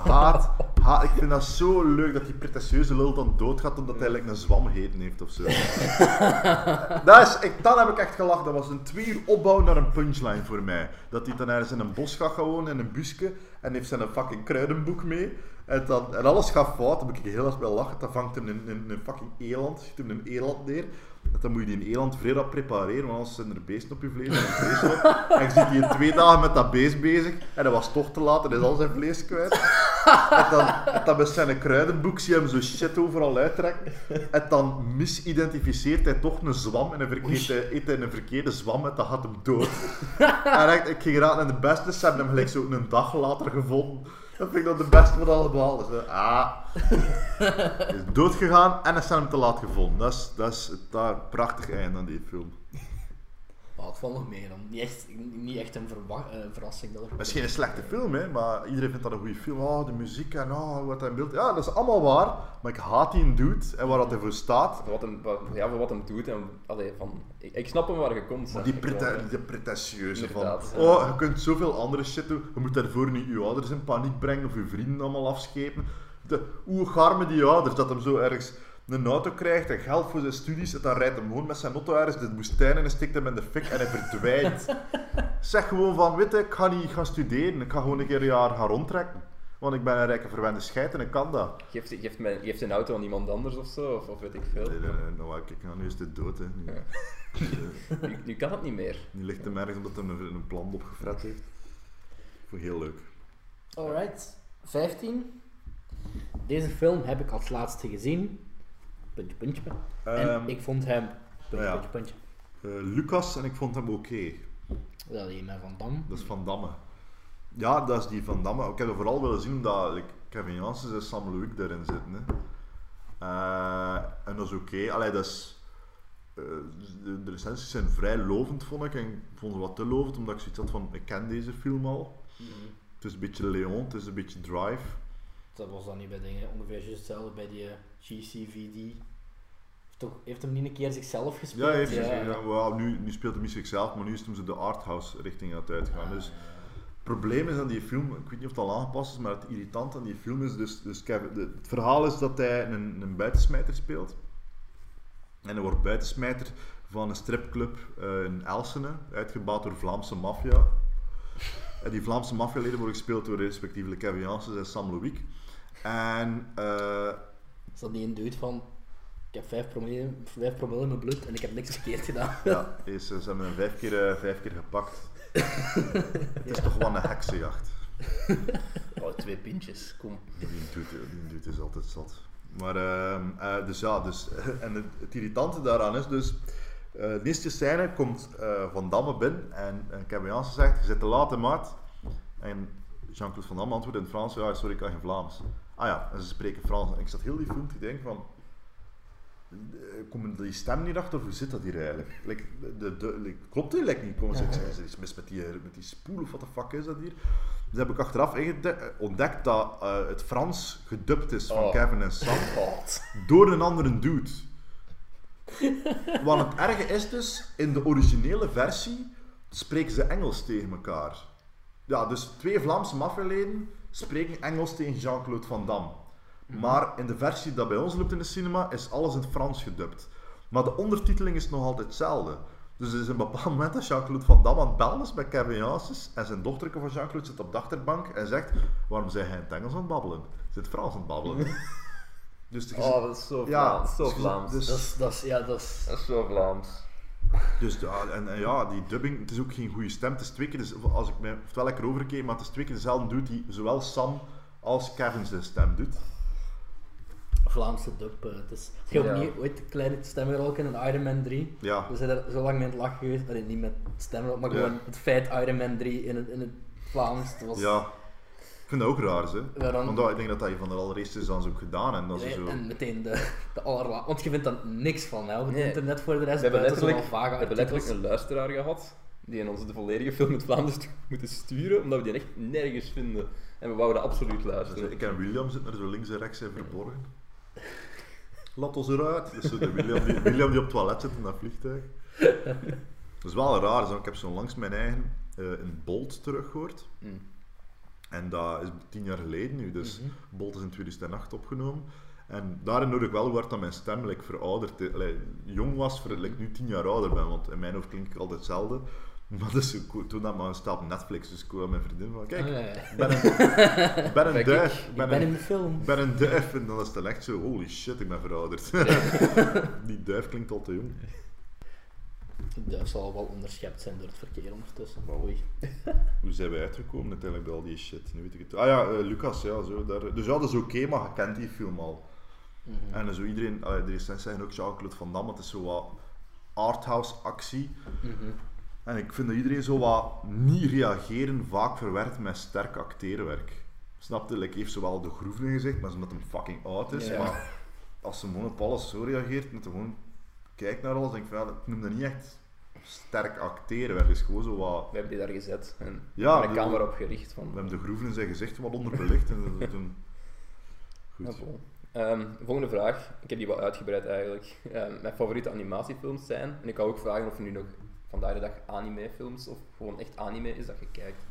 haat, haat. Ik vind dat zo leuk dat die pretentieuze lul dan doodgaat omdat hij like, een zwam gegeten heeft of zo. dat is, ik, dan heb ik echt gelachen. Dat was een twee uur opbouw naar een punchline voor mij. Dat hij dan ergens in een bos gaat gewoon, in een busje, en heeft zijn fucking kruidenboek mee. En, dan, en alles gaat fout, dan moet ik heel erg wel lachen. Dan vangt hem een, een, een fucking eland, schiet hem een eland neer. En dan moet je die eland vrij rap prepareren, want anders zijn er beesten op je vlees en vlees op. En je ziet die twee dagen met dat beest bezig, en dat was toch te laat en is al zijn vlees kwijt. En dan, en dan met zijn kruidenboek zie je hem zo shit overal uittrekken. En dan misidentificeert hij toch een zwam en dan verkeert hij, eet hij een verkeerde zwam en dan gaat hem dood. En echt, ik ging raad naar de beste, ze hebben hem gelijk zo een dag later gevonden. Dat vind ik dan de beste van allemaal. Dus, ah. Hij is doodgegaan en is hem te laat gevonden. Dat is, dat is het daar prachtig einde aan die film. Maar het valt nog mee dan. Niet echt, niet echt een verwa- eh, verrassing. Dat er Het is geen slechte film, hè, maar iedereen vindt dat een goede film. Oh, de muziek en oh, wat hij beeld. Ja, dat is allemaal waar, maar ik haat die dude en waar dat hij voor staat. Wat hem, wat- ja, voor wat hem doet. En, allee, van, ik, ik snap hem waar je komt. Maar die, prete pretentieuze van, ja. oh, je kunt zoveel andere shit doen. Je moet daarvoor niet je ouders in paniek brengen of je vrienden allemaal afschepen. De, hoe garmen die ouders dat hem zo ergens een auto krijgt en geld voor zijn studies en dan rijdt hem gewoon met zijn auto ergens de woestijn en stikt hem in de fik en hij verdwijnt. zeg gewoon van, weet je, ik ga niet gaan studeren, ik ga gewoon een keer een jaar gaan rondtrekken. Want ik ben een rijke verwende scheid en ik kan dat. Geeft, geeft, mijn, geeft een auto aan iemand anders of zo, of, of weet ik veel. Nee, nee, nee, nou, kijk, nou, nu is dit dood. Hè. Nu, Ja. Nu, nu kan het niet meer. nu ligt hem ergens omdat hij een, een plan opgefret heeft. Vond ik heel leuk. Alright, 15. Deze film heb ik als laatste gezien. Puntje, puntje. En Ehm, ik vond hem. Puntje, ja. puntje, puntje. eh, Lucas en ik vond hem oké. Dat is met Van Dam. Dat is Van Damme. Ja, dat is die Van Damme. Ik heb er vooral willen zien like, Kevin Janssens en Sam Louis daarin zitten. Hè. Eh, en dat is oké. Allee, dat is... eh, de, de recensies zijn vrij lovend, vond ik. En ik vond ze wat te lovend, omdat ik zoiets had van... Ik ken deze film al. Het is een beetje Leon, het is een beetje Drive. Dat was dan niet bij dingen. Ongeveer hetzelfde bij die GCVD. Toch, heeft hem niet een keer zichzelf gespeeld? Ja, heeft, ja. wel, nu, nu speelt hij niet zichzelf, maar nu is hem zo de arthouse richting aan het uitgaan. Dus het probleem is aan die film, ik weet niet of het al aangepast is, maar het irritant aan die film is, dus, dus Kevin, de- het verhaal is dat hij een, een buitensmijter speelt. En hij wordt buitensmijter van een stripclub eh, in Elsene, uitgebouwd door Vlaamse maffia. En die Vlaamse maffialeden worden gespeeld door respectievelijk Kevin Janssens en Sam Louis. En Is dat niet een dude van... Ik heb 5 promille, 5 promille in mijn bloed en ik heb niks verkeerd gedaan. Ja, is, ze hebben hem vijf keer, eh, vijf keer gepakt. het is toch wel een heksenjacht. Oh, twee pintjes, kom. Die doet, die doet is altijd zat. Maar, ehm, eh, dus ja, dus, en het, het irritante daaraan is dus, eh de eerste scène komt eh, Van Damme binnen en, en Kevin Janssen zegt, je zit te laat in maart. En Jean-Claude Van Damme antwoordt in het Frans, ja sorry, ik kan geen Vlaams. Ah ja, en ze spreken Frans. En ik zat heel die film te denken van, eh, komen die stem niet achter, of hoe zit dat hier eigenlijk? Like, de, de, like, klopt die like, niet? Komen ze, is er iets mis met die, met die spoel of wat de fuck is dat hier? Dus heb ik achteraf ingede- ontdekt dat eh, het Frans gedubt is van Oh. Kevin en Sam God. door een andere dude. Want het erge is dus, in de originele versie spreken ze Engels tegen elkaar. Ja, dus twee Vlaamse maffialeden spreken Engels tegen Jean-Claude Van Damme. Maar in de versie dat bij ons loopt in de cinema is alles in het Frans gedubt. Maar de ondertiteling is nog altijd hetzelfde. Dus er is een bepaald moment dat Jean-Claude Van Damme aan het bellen is met Kevin Janssens en zijn dochterke van Jean-Claude zit op de achterbank en zegt waarom zijn hij in het Engels aan het babbelen? Zit Frans aan het babbelen. dus Oh, dat is zo Ja, Vlaams. zo dus- Vlaams. dus- Dat is, dat is, ja, dat is... Dat is zo Vlaams. Dus ja, en, en ja, die dubbing, het is ook geen goede stem. Het is twee keer, dus, als ik me, oftewel lekker overkeek, maar het is twee keer dezelfde doet die zowel Sam als Kevin zijn stem doet. Vlaamse dub. eh, Het is... Je hebt niet ooit een kleine stemgerolken in Iron Man 3. Ja, We zijn er zo lang mee aan het lachen geweest. Allee, niet met stemgerol, maar gewoon het feit Iron Man 3 in het, in het Vlaams. Dat was... ja. Ik vind dat ook raar, hè. Waarom? Want ik denk dat dat een van de allereerste is dan zo ook gedaan. En dat Nee, zo... En meteen de, de allerla... Want je vindt daar niks van hè, op het Nee. internet voor de rest. We hebben letterlijk, vage we hebben letterlijk een luisteraar gehad die in onze de volledige film het Vlaams heeft moeten sturen, omdat we die echt nergens vinden. En we wouden absoluut Dus luisteren. ik en William zitten er zo links en rechts in verborgen. Laat ons eruit. Dus de William, die, William die op het toilet zit in dat vliegtuig. Dat is wel raar, zo. ik heb zo langs mijn eigen eh, een Bolt teruggehoord. Mm. En dat is tien jaar geleden nu, dus Mhm. Bolt is in 2008 opgenomen. En daarin hoor ik wel hoe dat mijn stem like, verouderd. Like, jong was, voor like, nu tien jaar ouder ben, want in mijn hoofd klink ik altijd hetzelfde. Maar cool. toen dat maar staat op Netflix, dus ik kwam mijn vriendin van, kijk, ja, ja. ik ben een, ben een duif. Ik ben ben in een, de film. ik ben een duif. En dan is het echt zo, holy shit, ik ben verouderd. Die duif klinkt al te jong. De duif zal wel onderschept zijn door het verkeer ondertussen. Oei. Hoe zijn wij uitgekomen uiteindelijk bij al die shit? Nu weet ik het. Ah ja, eh, Lucas, ja, zo, daar, dus ja, dat is oké, maar je kent die film al. Mhm. En zo iedereen, allee, de recensies zeggen ook Jean-Claude Van Damme, het is zo wat arthouse actie. Mhm. En ik vind dat iedereen zo wat niet reageren vaak verwerkt met sterk acteerwerk. Snapte? Like, heeft zowel de groeven gezegd, maar omdat hem fucking oud is. Maar als ze gewoon op alles zo reageert, met gewoon kijkt naar alles, denk ik van, ja, ik noem dat niet echt sterk. We hebben gewoon zo wat... We hebben die daar gezet en Ja, een de- camera op gericht. Van, We hebben de groeven in zijn gezicht wat onderbelicht. En toen... Ja, Goed. Ehm, volgende vraag. Ik heb die wat uitgebreid eigenlijk. Ehm, mijn favoriete animatiefilms zijn. En ik wou ook vragen of er nu nog vandaag de dag animefilms of gewoon echt anime is dat je kijkt.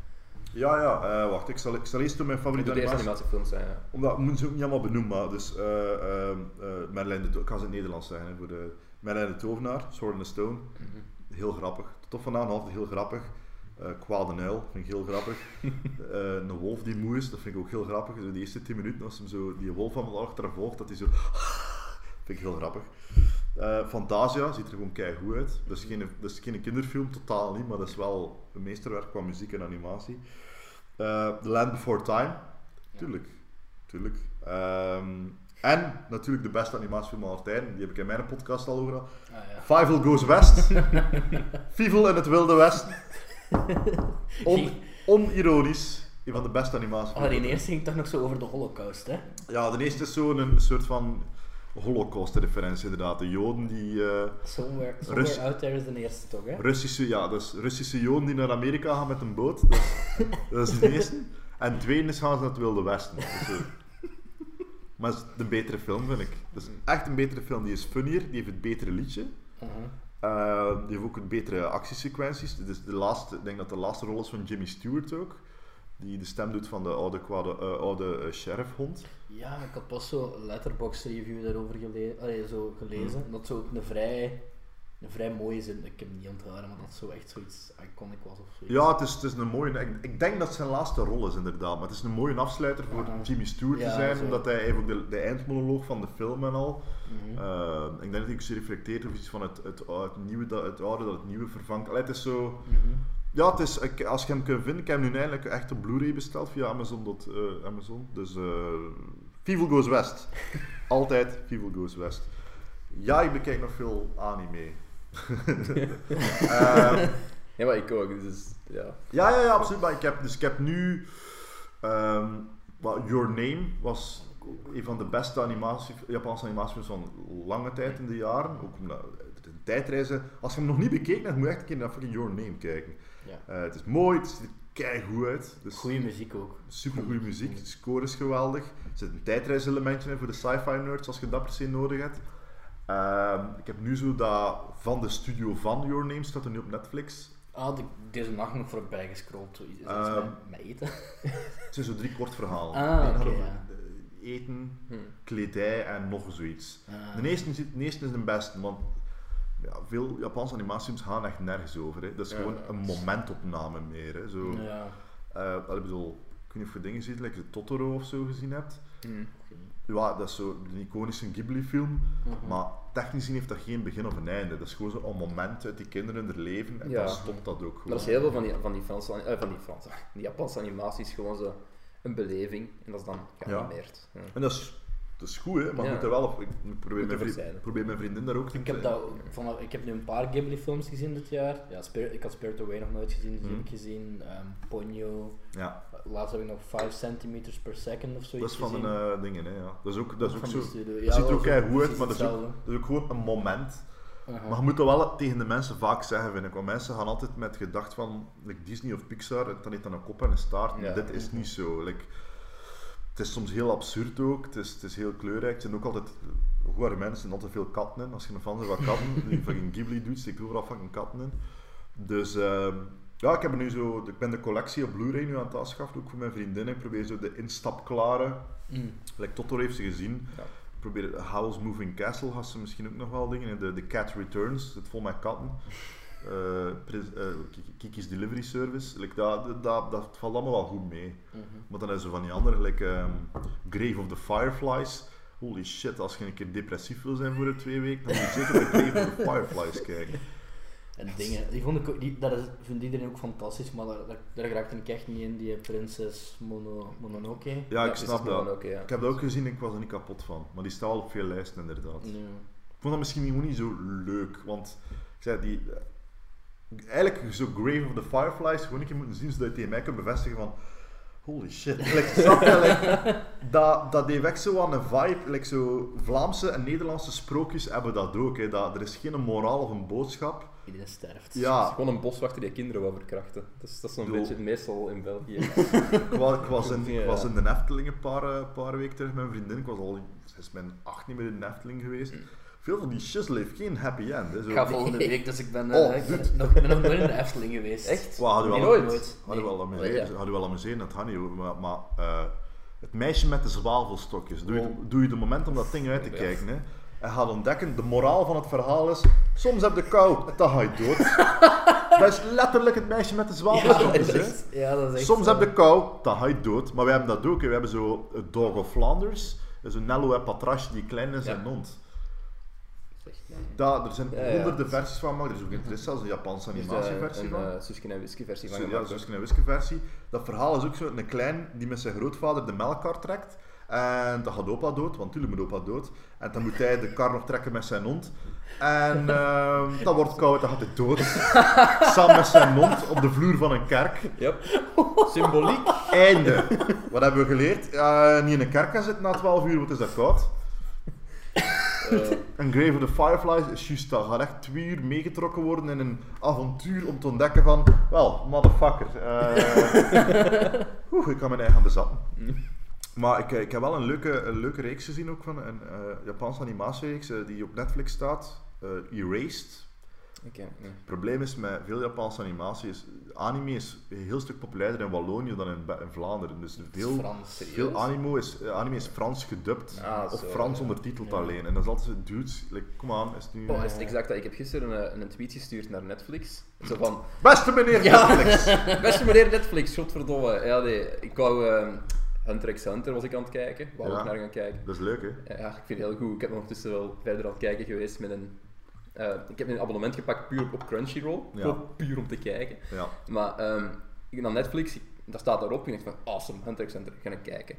Ja, ja, eh, wacht, ik zal, ik zal eerst doen mijn Moet favoriete animatie. animatiefilms zijn, ja. Omdat, moeten ze ook niet allemaal benoemen, maar dus ehm, eh, Merlijn de To- ik ga ze in het Nederlands zeggen, hè, voor de Merlijn de Tovenaar, Sword in the Stone, Mhm. heel grappig. Tot vandaan altijd heel grappig. Eh Kwaad en Uil, vind ik heel grappig. Een wolf die moe is, dat vind ik ook heel grappig. De eerste 10 minuten, als hem zo die wolf van achter volgt, dat hij zo... vind ik heel grappig. Eh, Fantasia ziet er gewoon keigoed uit. Dat is, geen, dat is geen kinderfilm, totaal niet, maar dat is wel een meesterwerk qua muziek en animatie. Eh, The Land Before Time, tuurlijk. tuurlijk. Ehm, en natuurlijk de beste animatiefilm aller tijden, die heb ik in mijn podcast al over gehad. Ah, ja. Fievel Goes West. Fievel in het Wilde Westen. On, onironisch. Een van de beste animaties. Oh, die eerste ging toch nog zo over de holocaust, hè? Ja, de eerste is zo'n een soort van holocaust-referentie inderdaad. De Joden die... eh, Somewhere, somewhere Rus- Out There is de eerste toch, hè? Russische, ja, dus Russische Joden die naar Amerika gaan met een boot. Dat is, dat is de eerste. En de tweede is gaan ze naar het Wilde Westen. Dus, maar het is een betere film, vind ik. Het is echt een betere film. Die is funnier, die heeft het betere liedje. Mhm. Eh, die heeft ook een betere actiesequenties. Is de laatste, ik denk dat de laatste rol is van Jimmy Stewart ook. Die de stem doet van de oude, kwade, eh, oude eh, sheriffhond. Ja, ik had pas zo een letterbox review daarover gele allee, zo gelezen. Mhm. Dat zo ook een vrij, een vrij mooie zin, ik heb het niet onthouden, maar dat zo echt zoiets iconic was of zoiets. Ja, het is, het is een mooie... Ik, ik denk dat het zijn laatste rol is inderdaad. Maar het is een mooie afsluiter voor Ja. Jimmy Stewart Ja, te zijn. zo. Omdat hij ook de, de eindmonoloog van de film en al. Mhm. Eh, ik denk dat hij ook reflecteert over iets van het, het, het, nieuwe, dat het oude dat het nieuwe vervangt. Allee, het is zo... Mhm. Ja, het is, ik- als je hem kunt vinden, ik heb hem nu eindelijk echt op Blu-ray besteld via Amazon. Dat, eh, Amazon. Dus uh, Goes West. Altijd Fievel Goes West. Ja, ik bekijk nog veel anime. Eh, Ja, maar ik ook, dus ja. ja, ja, ja, absoluut. Maar ik heb, dus ik heb nu... ehm, Your Name was een van de beste animatie, Japanse animatiefilms van lange tijd in de jaren. Ook omdat een tijdreizen... Als je hem nog niet bekeken hebt, moet je echt een keer naar fucking Your Name kijken. Ja. Eh, het is mooi, het ziet er keigoed uit. Dus Goeie muziek ook. super goede muziek, de score is geweldig. Er zit een tijdreiselementje in voor de sci-fi nerds als je dat per se nodig hebt. Ehm, ik heb nu zo dat van de studio van Your Name staat er nu op Netflix. Ah, de, deze nacht nog voorbij gescrolld. Is dat Ehm, met, eten? Het zijn zo drie kort verhalen. Ah, ja. eten, Hm. kledij en nog zoiets. Ah. De eerste, is- de eerste is de beste, want ja, veel Japanse animatiefilms gaan echt nergens over. Hè. Dat is Ja. gewoon een momentopname meer. Hè. Zo, Ja. eh, wel, ik bedoel, ik weet niet of je dingen ziet, like de Totoro of zo gezien hebt. Hm. Ja, dat is zo een iconische Ghibli-film, Mhm. maar technisch gezien heeft dat geen begin of een einde. Dat is gewoon zo'n moment uit die kinderen in hun leven en Ja. dan stopt dat ook Maar gewoon. dat is heel veel van die, van die Franse, eh, van die Franse, die Japanse animaties gewoon zo een beleving en dat is dan geanimeerd. Ja. En dat is, dat is goed, hè, maar Ja. moet er wel op. Ik probeer, Moet mijn vriend, zijn. probeer mijn vriendin daar ook te Ik heb, dat, van, ik heb nu een paar Ghibli-films gezien dit jaar. Ja, Spirit, ik had Spirit Away nog nooit gezien, dus die Mhm. heb ik gezien. Ehm, Ponyo. Ja, Laatst heb ik nog 5 centimeters per second of zoiets dat is van een eh, dingen, hè, ja. Dat is ook, dat is ook zo. Dat Ja, ziet er ook zo keigoed uit, maar dat is, ook, dat is ook gewoon een moment. Aha. Maar je moet dat wel tegen de mensen vaak zeggen, vind ik. Want mensen gaan altijd met gedacht van like Disney of Pixar, dan heeft dan een kop en een staart. Ja. Dit is niet zo. Like, het is soms heel absurd ook, het is, het is heel kleurrijk. Er zijn ook altijd, goede mensen, er zijn altijd veel katten in. Als je een fan bent van katten, die fucking Ghibli doet, steekt overal fucking katten in. Dus ehm, ja, ik, heb nu zo, ik ben de collectie op Blu-ray nu aan het afschaffen, ook voor mijn vriendin. Ik probeer zo de instapklare, Mm. like Totoro heeft ze gezien. Ja. Ik probeer Howl's Moving Castle, had ze misschien ook nog wel dingen. De, de Cat Returns, het vol met katten. Eh, eh, Kiki- Kiki's Delivery Service, like, dat, dat, dat valt allemaal wel goed mee. Mhm. Maar dan is er van die andere, like, ehm, Grave of the Fireflies. Holy shit, als je een keer depressief wil zijn voor de twee weken, dan moet je zeker de Grave of the Fireflies kijken. En dingen, die vond ik die, dat is, vindt iedereen ook fantastisch, maar daar, daar, daar raakte ik echt niet in, die prinses Mono, Mononoke. Ja, Ja, ik snap dat. ja. Ik heb dat ook gezien en ik was er niet kapot van. Maar die staat al op veel lijsten inderdaad. Ja. Ik vond dat misschien niet zo leuk, want ik zei die. Eigenlijk zo Grave of the Fireflies gewoon een keer moeten zien zodat je tegen mij kunt bevestigen van. Holy shit. Like, snap je, like, dat, dat heeft echt zo aan een vibe. Like, zo Vlaamse en Nederlandse sprookjes hebben dat ook. Hè. Dat, er is geen moraal of een boodschap. Iedereen sterft. Het is Ja, gewoon een boswachter die kinderen wil verkrachten. Dat is, dat is zo'n Doe. beetje meestal in België. ik was, ik was, in, ik Ja. was in de Efteling een paar, eh, paar weken terug met mijn vriendin. Ik was al sinds mijn acht niet meer in de Efteling geweest. Veel van die shizzle heeft geen happy end. Hè. Zo, Ik ga volgende week, dus ik ben, Oh, eh, ik ben dude. nog, ik ben nog nooit in de Efteling geweest. Echt? Wow, hadden we Nee, wel, nooit. hadden we wel Oh, amuseren, ja. hadden we wel amuseren, dat gaat niet over. Maar, maar eh, het meisje met de zwavelstokjes, doe je, Oh. doe je de moment om dat ding uit te Ja. kijken. Hè. En gaat ontdekken, de moraal van het verhaal is, soms heb je kou, dan ga je dood. dat is letterlijk het meisje met de Ja, zwavelstokjes. dat is ja, dat is echt Soms zo. heb je kou, dan ga je dood. Maar we hebben dat ook. hè. We hebben zo het Dog of Flanders. Dat is een Nello en Patrache die klein is Ja. en mond. Dat, er zijn Ja, ja. honderden versies van gemaakt. Er is ook er is zelfs een Japanse animatieversie een van. eh, Suske en Whisky versie van ja. Suske en Wiske versie. Dat verhaal is ook zo een klein die met zijn grootvader de melkkar trekt. En dan gaat opa dood, want natuurlijk moet opa dood. En dan moet hij de kar nog trekken met zijn hond. En ehm dan wordt koud, dan gaat hij dood. Samen met zijn hond op de vloer van een kerk. Yep. Symboliek. Einde. Wat hebben we geleerd? Eh, niet in een kerk gaan zitten na 12 uur, want het is dat koud. Eh, En Grave of the Fireflies is juist dat. Gaat echt twee uur meegetrokken worden in een avontuur om te ontdekken van... Wel, motherfucker. eh oeh, ik kan mijn eigen bezatten. Maar ik, eh, ik heb wel een leuke, een leuke reeks gezien ook van een Japanse animatiereeks die op Netflix staat. Erased. Nee. Het probleem is met veel Japanse animatie is... Anime is een heel stuk populairder in Wallonië dan in, Vlaanderen. Dus Het is veel... Frans. Veel anime is, eh, anime is Frans gedubt Ah, of zo, Frans ja. ondertiteld Ja. alleen. En dan is altijd zo, dudes, like, kom aan, is het nu... Oh, is het exact dat? Ik heb gisteren een, een tweet gestuurd naar Netflix. Zo van, Beste meneer Ja. Netflix! beste meneer Netflix, godverdomme. Ja, nee, ik wou ehm, Hunter x Hunter was ik aan het kijken. Wou Ja. ook naar gaan kijken. Dat is leuk, hè? Ja, ik vind het heel goed. Ik heb ondertussen wel verder aan het kijken geweest met een... eh, ik heb een abonnement gepakt puur op, Crunchyroll. Ja. Puur om te kijken. Ja. Maar ehm, ik ben naar Netflix, daar staat daarop en ik van, awesome, Hunter x Hunter, ga ik kijken.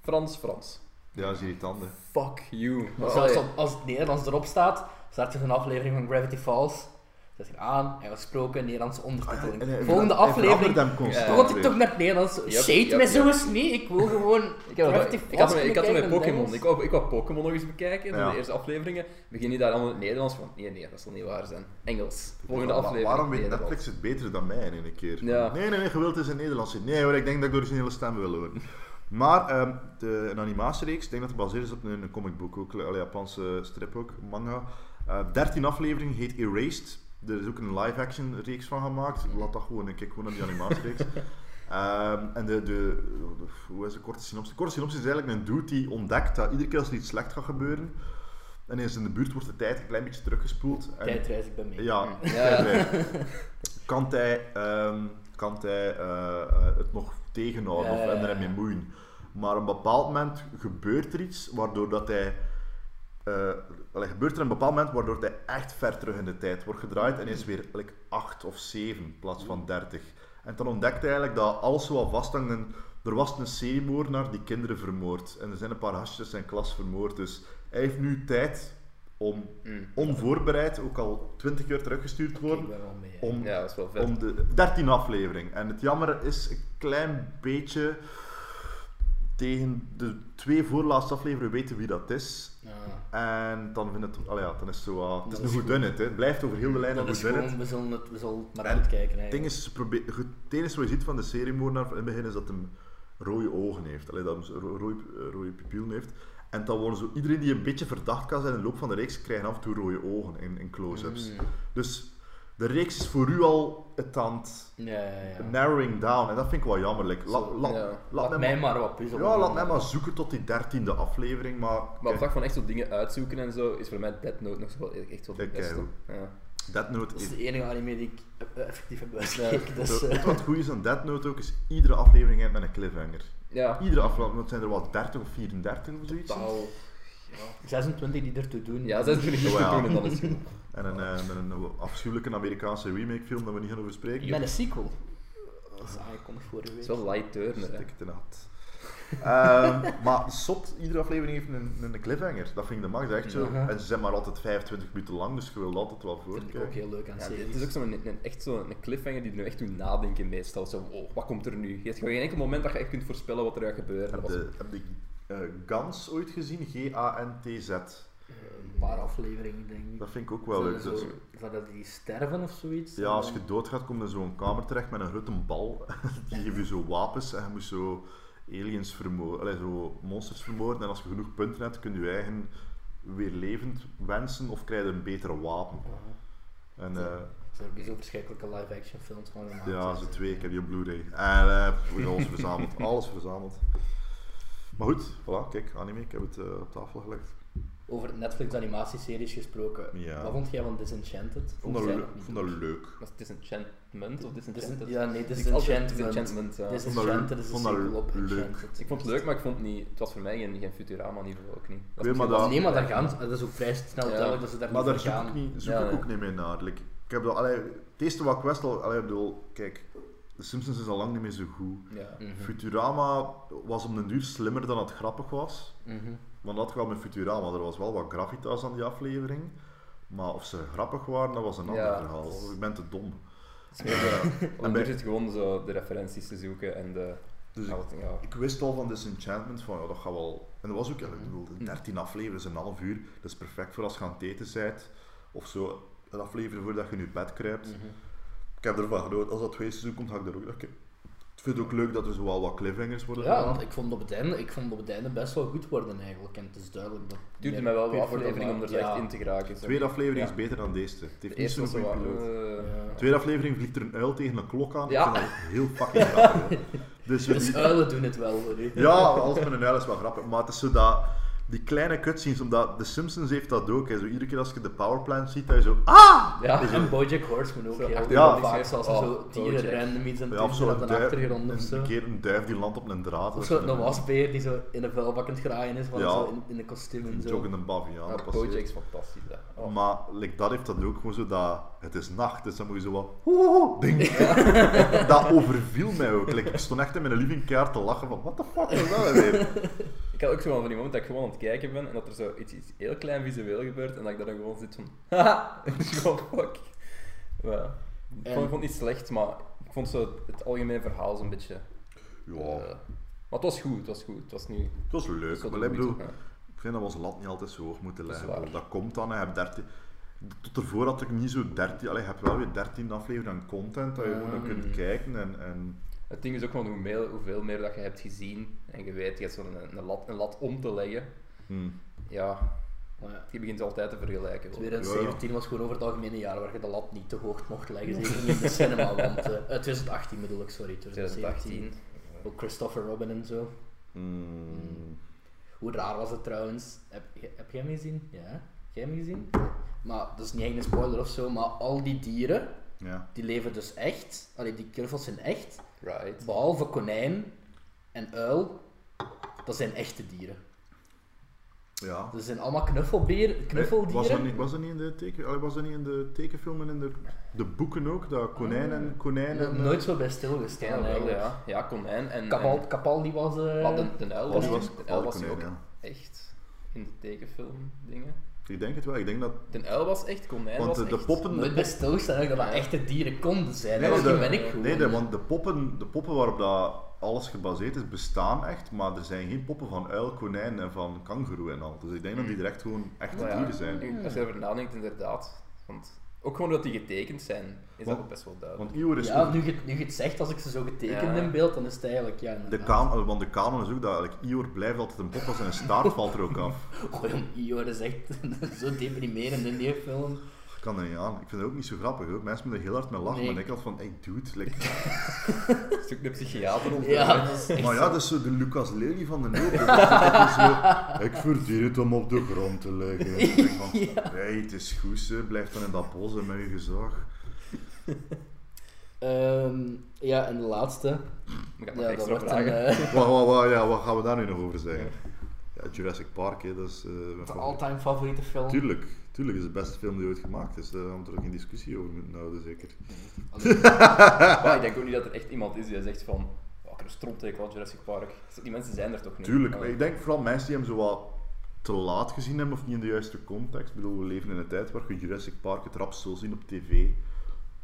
Frans, Frans. Ja, dat is irritant, hè. Fuck you. Maar Oh, zelfs als- als het Nederlands erop staat, start je een aflevering van Gravity Falls. Zet je aan, Engels gesproken, Nederlandse ondertiteling. En hij- Volgende hij aflevering. word ik toch naar het Nederlands. Yep, Shade yep, me zo yep. eens niet. Ik wil gewoon Ik had, ik had, ik had met in Pokémon. Ik wou, ik wou Pokémon nog eens bekijken. Ja. De eerste afleveringen begin je daar allemaal in het Nederlands van. Nee, nee, dat zal niet waar zijn. Engels. Volgende aflevering. Waarom weet. Netflix het beter dan mij in een keer? Ja. Nee, nee, nee, je wilt het in Nederlands. Nee hoor, ik denk dat ik de originele stem wil horen. Maar ehm, de, een animatiereeks, ik denk dat het gebaseerd is op een, een comicboek, ook, een Japanse strip ook, manga. Eh 13 afleveringen, heet Erased. Er is ook een live-action reeks van gemaakt. Laat dat gewoon, ik kijk gewoon naar die animatiereeks. Ehm, en de, de, hoe is de korte synopsis? De korte synopsis is eigenlijk een dude die ontdekt dat iedere keer als er iets slecht gaat gebeuren, en eens in de buurt wordt de tijd een klein beetje teruggespoeld. En- Tijdreis, ik ben mee. ja, Ja. tijdreis. Kan hij, ehm, kan hij eh, eh, het nog tegenhouden Ja, of en ja. ermee moeien? Maar op een bepaald moment gebeurt er iets waardoor dat hij. eh, allee, gebeurt er een bepaald moment waardoor hij echt ver terug in de tijd wordt gedraaid en is weer like, 8 of 7 in plaats van 30. En dan ontdekt hij eigenlijk dat alles wat vasthangt. En er was een seriemoordenaar die kinderen vermoord. En er zijn een paar hasjes in zijn klas vermoord. Dus hij heeft nu tijd om Mm. onvoorbereid, ook al 20 keer teruggestuurd te Ik worden, ben wel mee. om, Ja, dat is wel vet. om de 13 aflevering. En het jammer is een klein beetje tegen de twee voorlaatste afleveringen weten wie dat is. Ja. En dan, vind het, ja, dan is het zo, ah, het is een goed goed. dun het. hè. Het blijft over heel de lijn een Dat goed dun gewoon, het. we zullen het, we zullen maar En uitkijken. Het ding is, probeer- het enige wat je ziet van de seriemoordenaar in het begin is dat hij rode ogen heeft. Allee, dat hij ro- rode, eh, rode pupillen heeft. En dan worden zo, iedereen die een beetje verdacht kan zijn in de loop van de reeks, krijgt af en toe rode ogen in, in close-ups. Mm. Dus de reeks is voor u al het aan het Ja, ja, ja. narrowing down. En dat vind ik wel jammer. Like, la- Zo, la- ja. laat Laat mij mij maar, maar wat puzzelen. ja, laat mij maar zoeken tot die dertiende aflevering. Maar, Maar op vlak van echt zo dingen uitzoeken en zo, is voor mij Dead Note nog wel echt wel de Kijk, beste. Death Note Dat is is... de enige anime die ik eh, effectief heb uitgekeken. Dus, eh, wat goed is aan Death Note ook? Is iedere aflevering eindigt met een cliffhanger. Ja. Iedere aflevering, want het zijn er wat 30 of 34 of zoiets. Totaal. 26 die ertoe doen. Ja, dat is niet Oh, ja. goed doen en dan is het goed. En een, eh, met een afschuwelijke Amerikaanse remake film dat we niet gaan over spreken. Met een sequel. Dat is aangekondigd vorige week. is wel light turner. Stik het in. Ehm, maar zot, iedere aflevering heeft een, een cliffhanger. Dat vind ik de max, echt zo. En ze zijn maar altijd 25 minuten lang, dus je wilt altijd wel Dat vind ik ook heel leuk aan Ja, series. het is ook zo'n een, echt zo'n cliffhanger die nu echt doet nadenken meestal. Zo, oh, wat komt er nu? Je hebt geen enkel moment dat je echt kunt voorspellen wat er gaat gebeuren. Heb Dat was- je, heb je eh, Gans ooit gezien? G-A-N-T-Z. Een paar afleveringen, denk ik. Dat vind ik ook wel leuk. Dus, dat die sterven of zoiets? ja, als je doodgaat, kom je in zo'n kamer terecht met een grote bal. Die geeft je zo wapens en je moet zo aliens vermoorden, allee, zo monsters vermoorden. En als je genoeg punten hebt, kun je je eigen weer levend wensen of krijg je een betere wapen. En, eh, Er zijn ook zo verschrikkelijke live-action films van gemaakt. Ja, dus, zo eh, twee. Ik heb die op Blu-ray. En eh, we hebben alles verzameld. Alles verzameld. Maar goed, voilà, kijk, anime. Ik heb het eh, op tafel gelegd. Over Netflix animatieseries gesproken. Ja. Wat vond jij van Disenchanted? Ik vond dat, Of zij le- nog niet vond dat leuk. Was het Disenchantment of Dis- Disenchanted? Ja, nee, Disenchantment. Disenchantment, ja. Dis- vond dat Disenchanted leuk. is vond een dat sequel op leuk. Enchanted. Ik vond het leuk, maar ik vond het niet, het was voor mij geen, geen Futurama-niveau ook niet. Is maar dat- Nee, maar daar gaan ze, dat is ook vrij snel Ja. duidelijk dat ze daar Maar niet daar zoek gaan. ik, niet, zoek Ja, ik ook niet meer naar. Like, ik heb dat, allee, het eerste wat ik wist al, allee, ik bedoel, kijk, de Simpsons is al lang niet meer zo goed. Ja. Mhm. Futurama was om den duur slimmer dan het grappig was. Mhm. Want dat wel met Futurama, er was wel wat gravitas aan die aflevering. Maar of ze grappig waren, dat was een ander Ja, verhaal. Ik ben te dom. Is meer zo, En en bij- zit gewoon zo de referenties te zoeken en de... Dus ja, ik, ja. ik wist al van Disenchantment van ja, dat gaat wel. En dat was ook, ik bedoel, 13 afleveringen, een half uur. Dat is perfect voor als je aan het eten bent. Of zo, een aflevering voordat je in je bed kruipt. Mhm. Ik heb ervan genoten. Als dat tweede seizoen komt, ga ik er ook vind het ook leuk dat er zo wel wat cliffhangers worden Ja, gedaan. want ik vond, op het einde, ik vond op het einde best wel goed worden eigenlijk. En het is duidelijk dat... Het duurde mij wel wat voor de aflevering om er ja. echt in te geraken. De zo. tweede aflevering Ja. is beter dan deze. Het De heeft niet eerste zo'n goede piloot. eh, Ja. De tweede aflevering vliegt er een uil tegen een klok aan. Ja. Ik vind dat heel fucking grappig. Dus, Dus uilen doen het wel, hoor. Ja, alles met een uil is wel grappig. Maar het is zo dat... Die kleine cutscenes, omdat The Simpsons heeft dat ook. Hè. Zo, iedere keer als je de powerplant ziet, dat je zo... Ah! Ja. En Bojack Horseman ook Zo heel Ja. vaak. Zoals Oh, zo dieren Bojack. random iets aan het Ja, of doen zo zijn op een, de achtergrond of een, zo. een keer een duif die landt op een draad. Of zo een wasbeer die zo in een vuilbak aan het graaien is, van Ja. zo in, in een kostuum en Een zo. joggende baviaan. Ja. Bojack is fantastisch. hè. Oh. Maar like, dat heeft dat ook gewoon zo dat het is nacht, dus dan moet je zo wat "Oeh", ding. dat overviel mij ook. Like, ik stond echt in mijn living te lachen van what the fuck is dat weer? Ik had ook zo van die moment dat ik gewoon aan het kijken ben en dat er zo iets, iets heel klein visueel gebeurt en dat ik daar dan gewoon zit van haha, het is gewoon fuck. Ik En- vond, ik vond het niet slecht, maar ik vond zo het algemene verhaal zo'n beetje... Ja, eh, maar het was goed, het was goed. Het was nu... het was leuk. Maar ik bedoel, ik vind dat we onze lat niet altijd zo hoog moeten Dat leggen. waar. Dat, komt dan, hè. hebt 13... Tot ervoor had ik niet zo 13... Allee, je hebt wel weer 13 afleveringen aan content dat je gewoon naar kunt Mm. kijken en... en Het ding is ook gewoon hoe meer, hoeveel meer dat je hebt gezien en je weet, je hebt zo'n een, een, lat, een lat om te leggen. hmm. Ja, je begint altijd te vergelijken. hoor. 2017 was gewoon over het algemeen een jaar waar je de lat niet te hoog mocht leggen, zeker niet in de cinema, want... eh, eh, 2018 bedoel ik, sorry, 2017. 2018. Ook Christopher Robin en zo. Hmm. Hoe raar was het trouwens? Heb, heb jij hem gezien? Ja, heb jij hem gezien? Maar dat is niet echt een spoiler of zo, maar al die dieren, Ja. die leven dus echt. Allee, die knuffels zijn echt. Right. Behalve konijn en uil, dat zijn echte dieren. Ja. Dat zijn allemaal knuffelbeer, knuffeldieren. Was dat niet, was dat niet in de, teken, allee, was dat niet in de tekenfilm en in de, de boeken ook? Dat konijn en konijn Ik heb en... er eh, nooit zo bij Ja, stilgestaan eigenlijk. ja. Ja, konijn en... Kapal, en- Kapal die was... eh, maar de, de uil was, die was de uil was konijn, ook ja. echt in de tekenfilm dingen. Ik denk het wel. Ik denk dat... De uil was echt, konijn Want was de, de echt. poppen... nooit de bij pop- stilgestaan eigenlijk dat dat echte dieren konden zijn. Nee, Nee, de- ben ik gewoon. Nee, de, want de poppen, de poppen waarop dat alles gebaseerd is, bestaan echt, maar er zijn geen poppen van uil, konijn en van kangoeroe en al. Dus ik denk dat die er echt gewoon echte dieren zijn. Als je erover nadenkt, inderdaad. Want ook gewoon dat die getekend zijn, is Want- dat ook best wel duidelijk. Want Ior is Ja, ook- nu je, nu je het zegt, als ik ze zo getekend Ja. in beeld, dan is het eigenlijk... Ja, de, kanon, want de kanon is ook dat eigenlijk, Ior blijft altijd een pop als zijn staart valt er ook af. Oh, jong, Ior is echt zo deprimerend in die film. Ik kan er niet aan. Ik vind het ook niet zo grappig hoor. Mensen moeten er heel hard mee lachen, Nee. maar ik had van, hey dude, like, Een stuk de psychiater of Ja, Maar ja, dat is zo de Lucas Lely van de zo, ik verdien het om op de grond te liggen. Ik denk van, hey, het is goed, hè. blijf dan in dat bos en met je gezag. Ehm, ja, en de laatste. Ik heb nog Ja, dat extra wordt een, vragen. Wat, wat, wat, ja, wat gaan we daar nu nog over zeggen? Ja, Jurassic Park, hè, dat is eh, mijn all-time favoriete film. Tuurlijk, tuurlijk is het de beste film die ooit gemaakt is. Daar gaan we er ook geen discussie over moeten houden, zeker. Maar ik denk ook niet dat er echt iemand is die zegt van, "Oh, ik een stronttekel aan Jurassic Park. Die mensen zijn er toch niet? Tuurlijk, maar ik denk vooral mensen die hem zo wat te laat gezien hebben of niet in de juiste context. Ik bedoel, we leven in een tijd waar je Jurassic Park het rap zal zien op tv.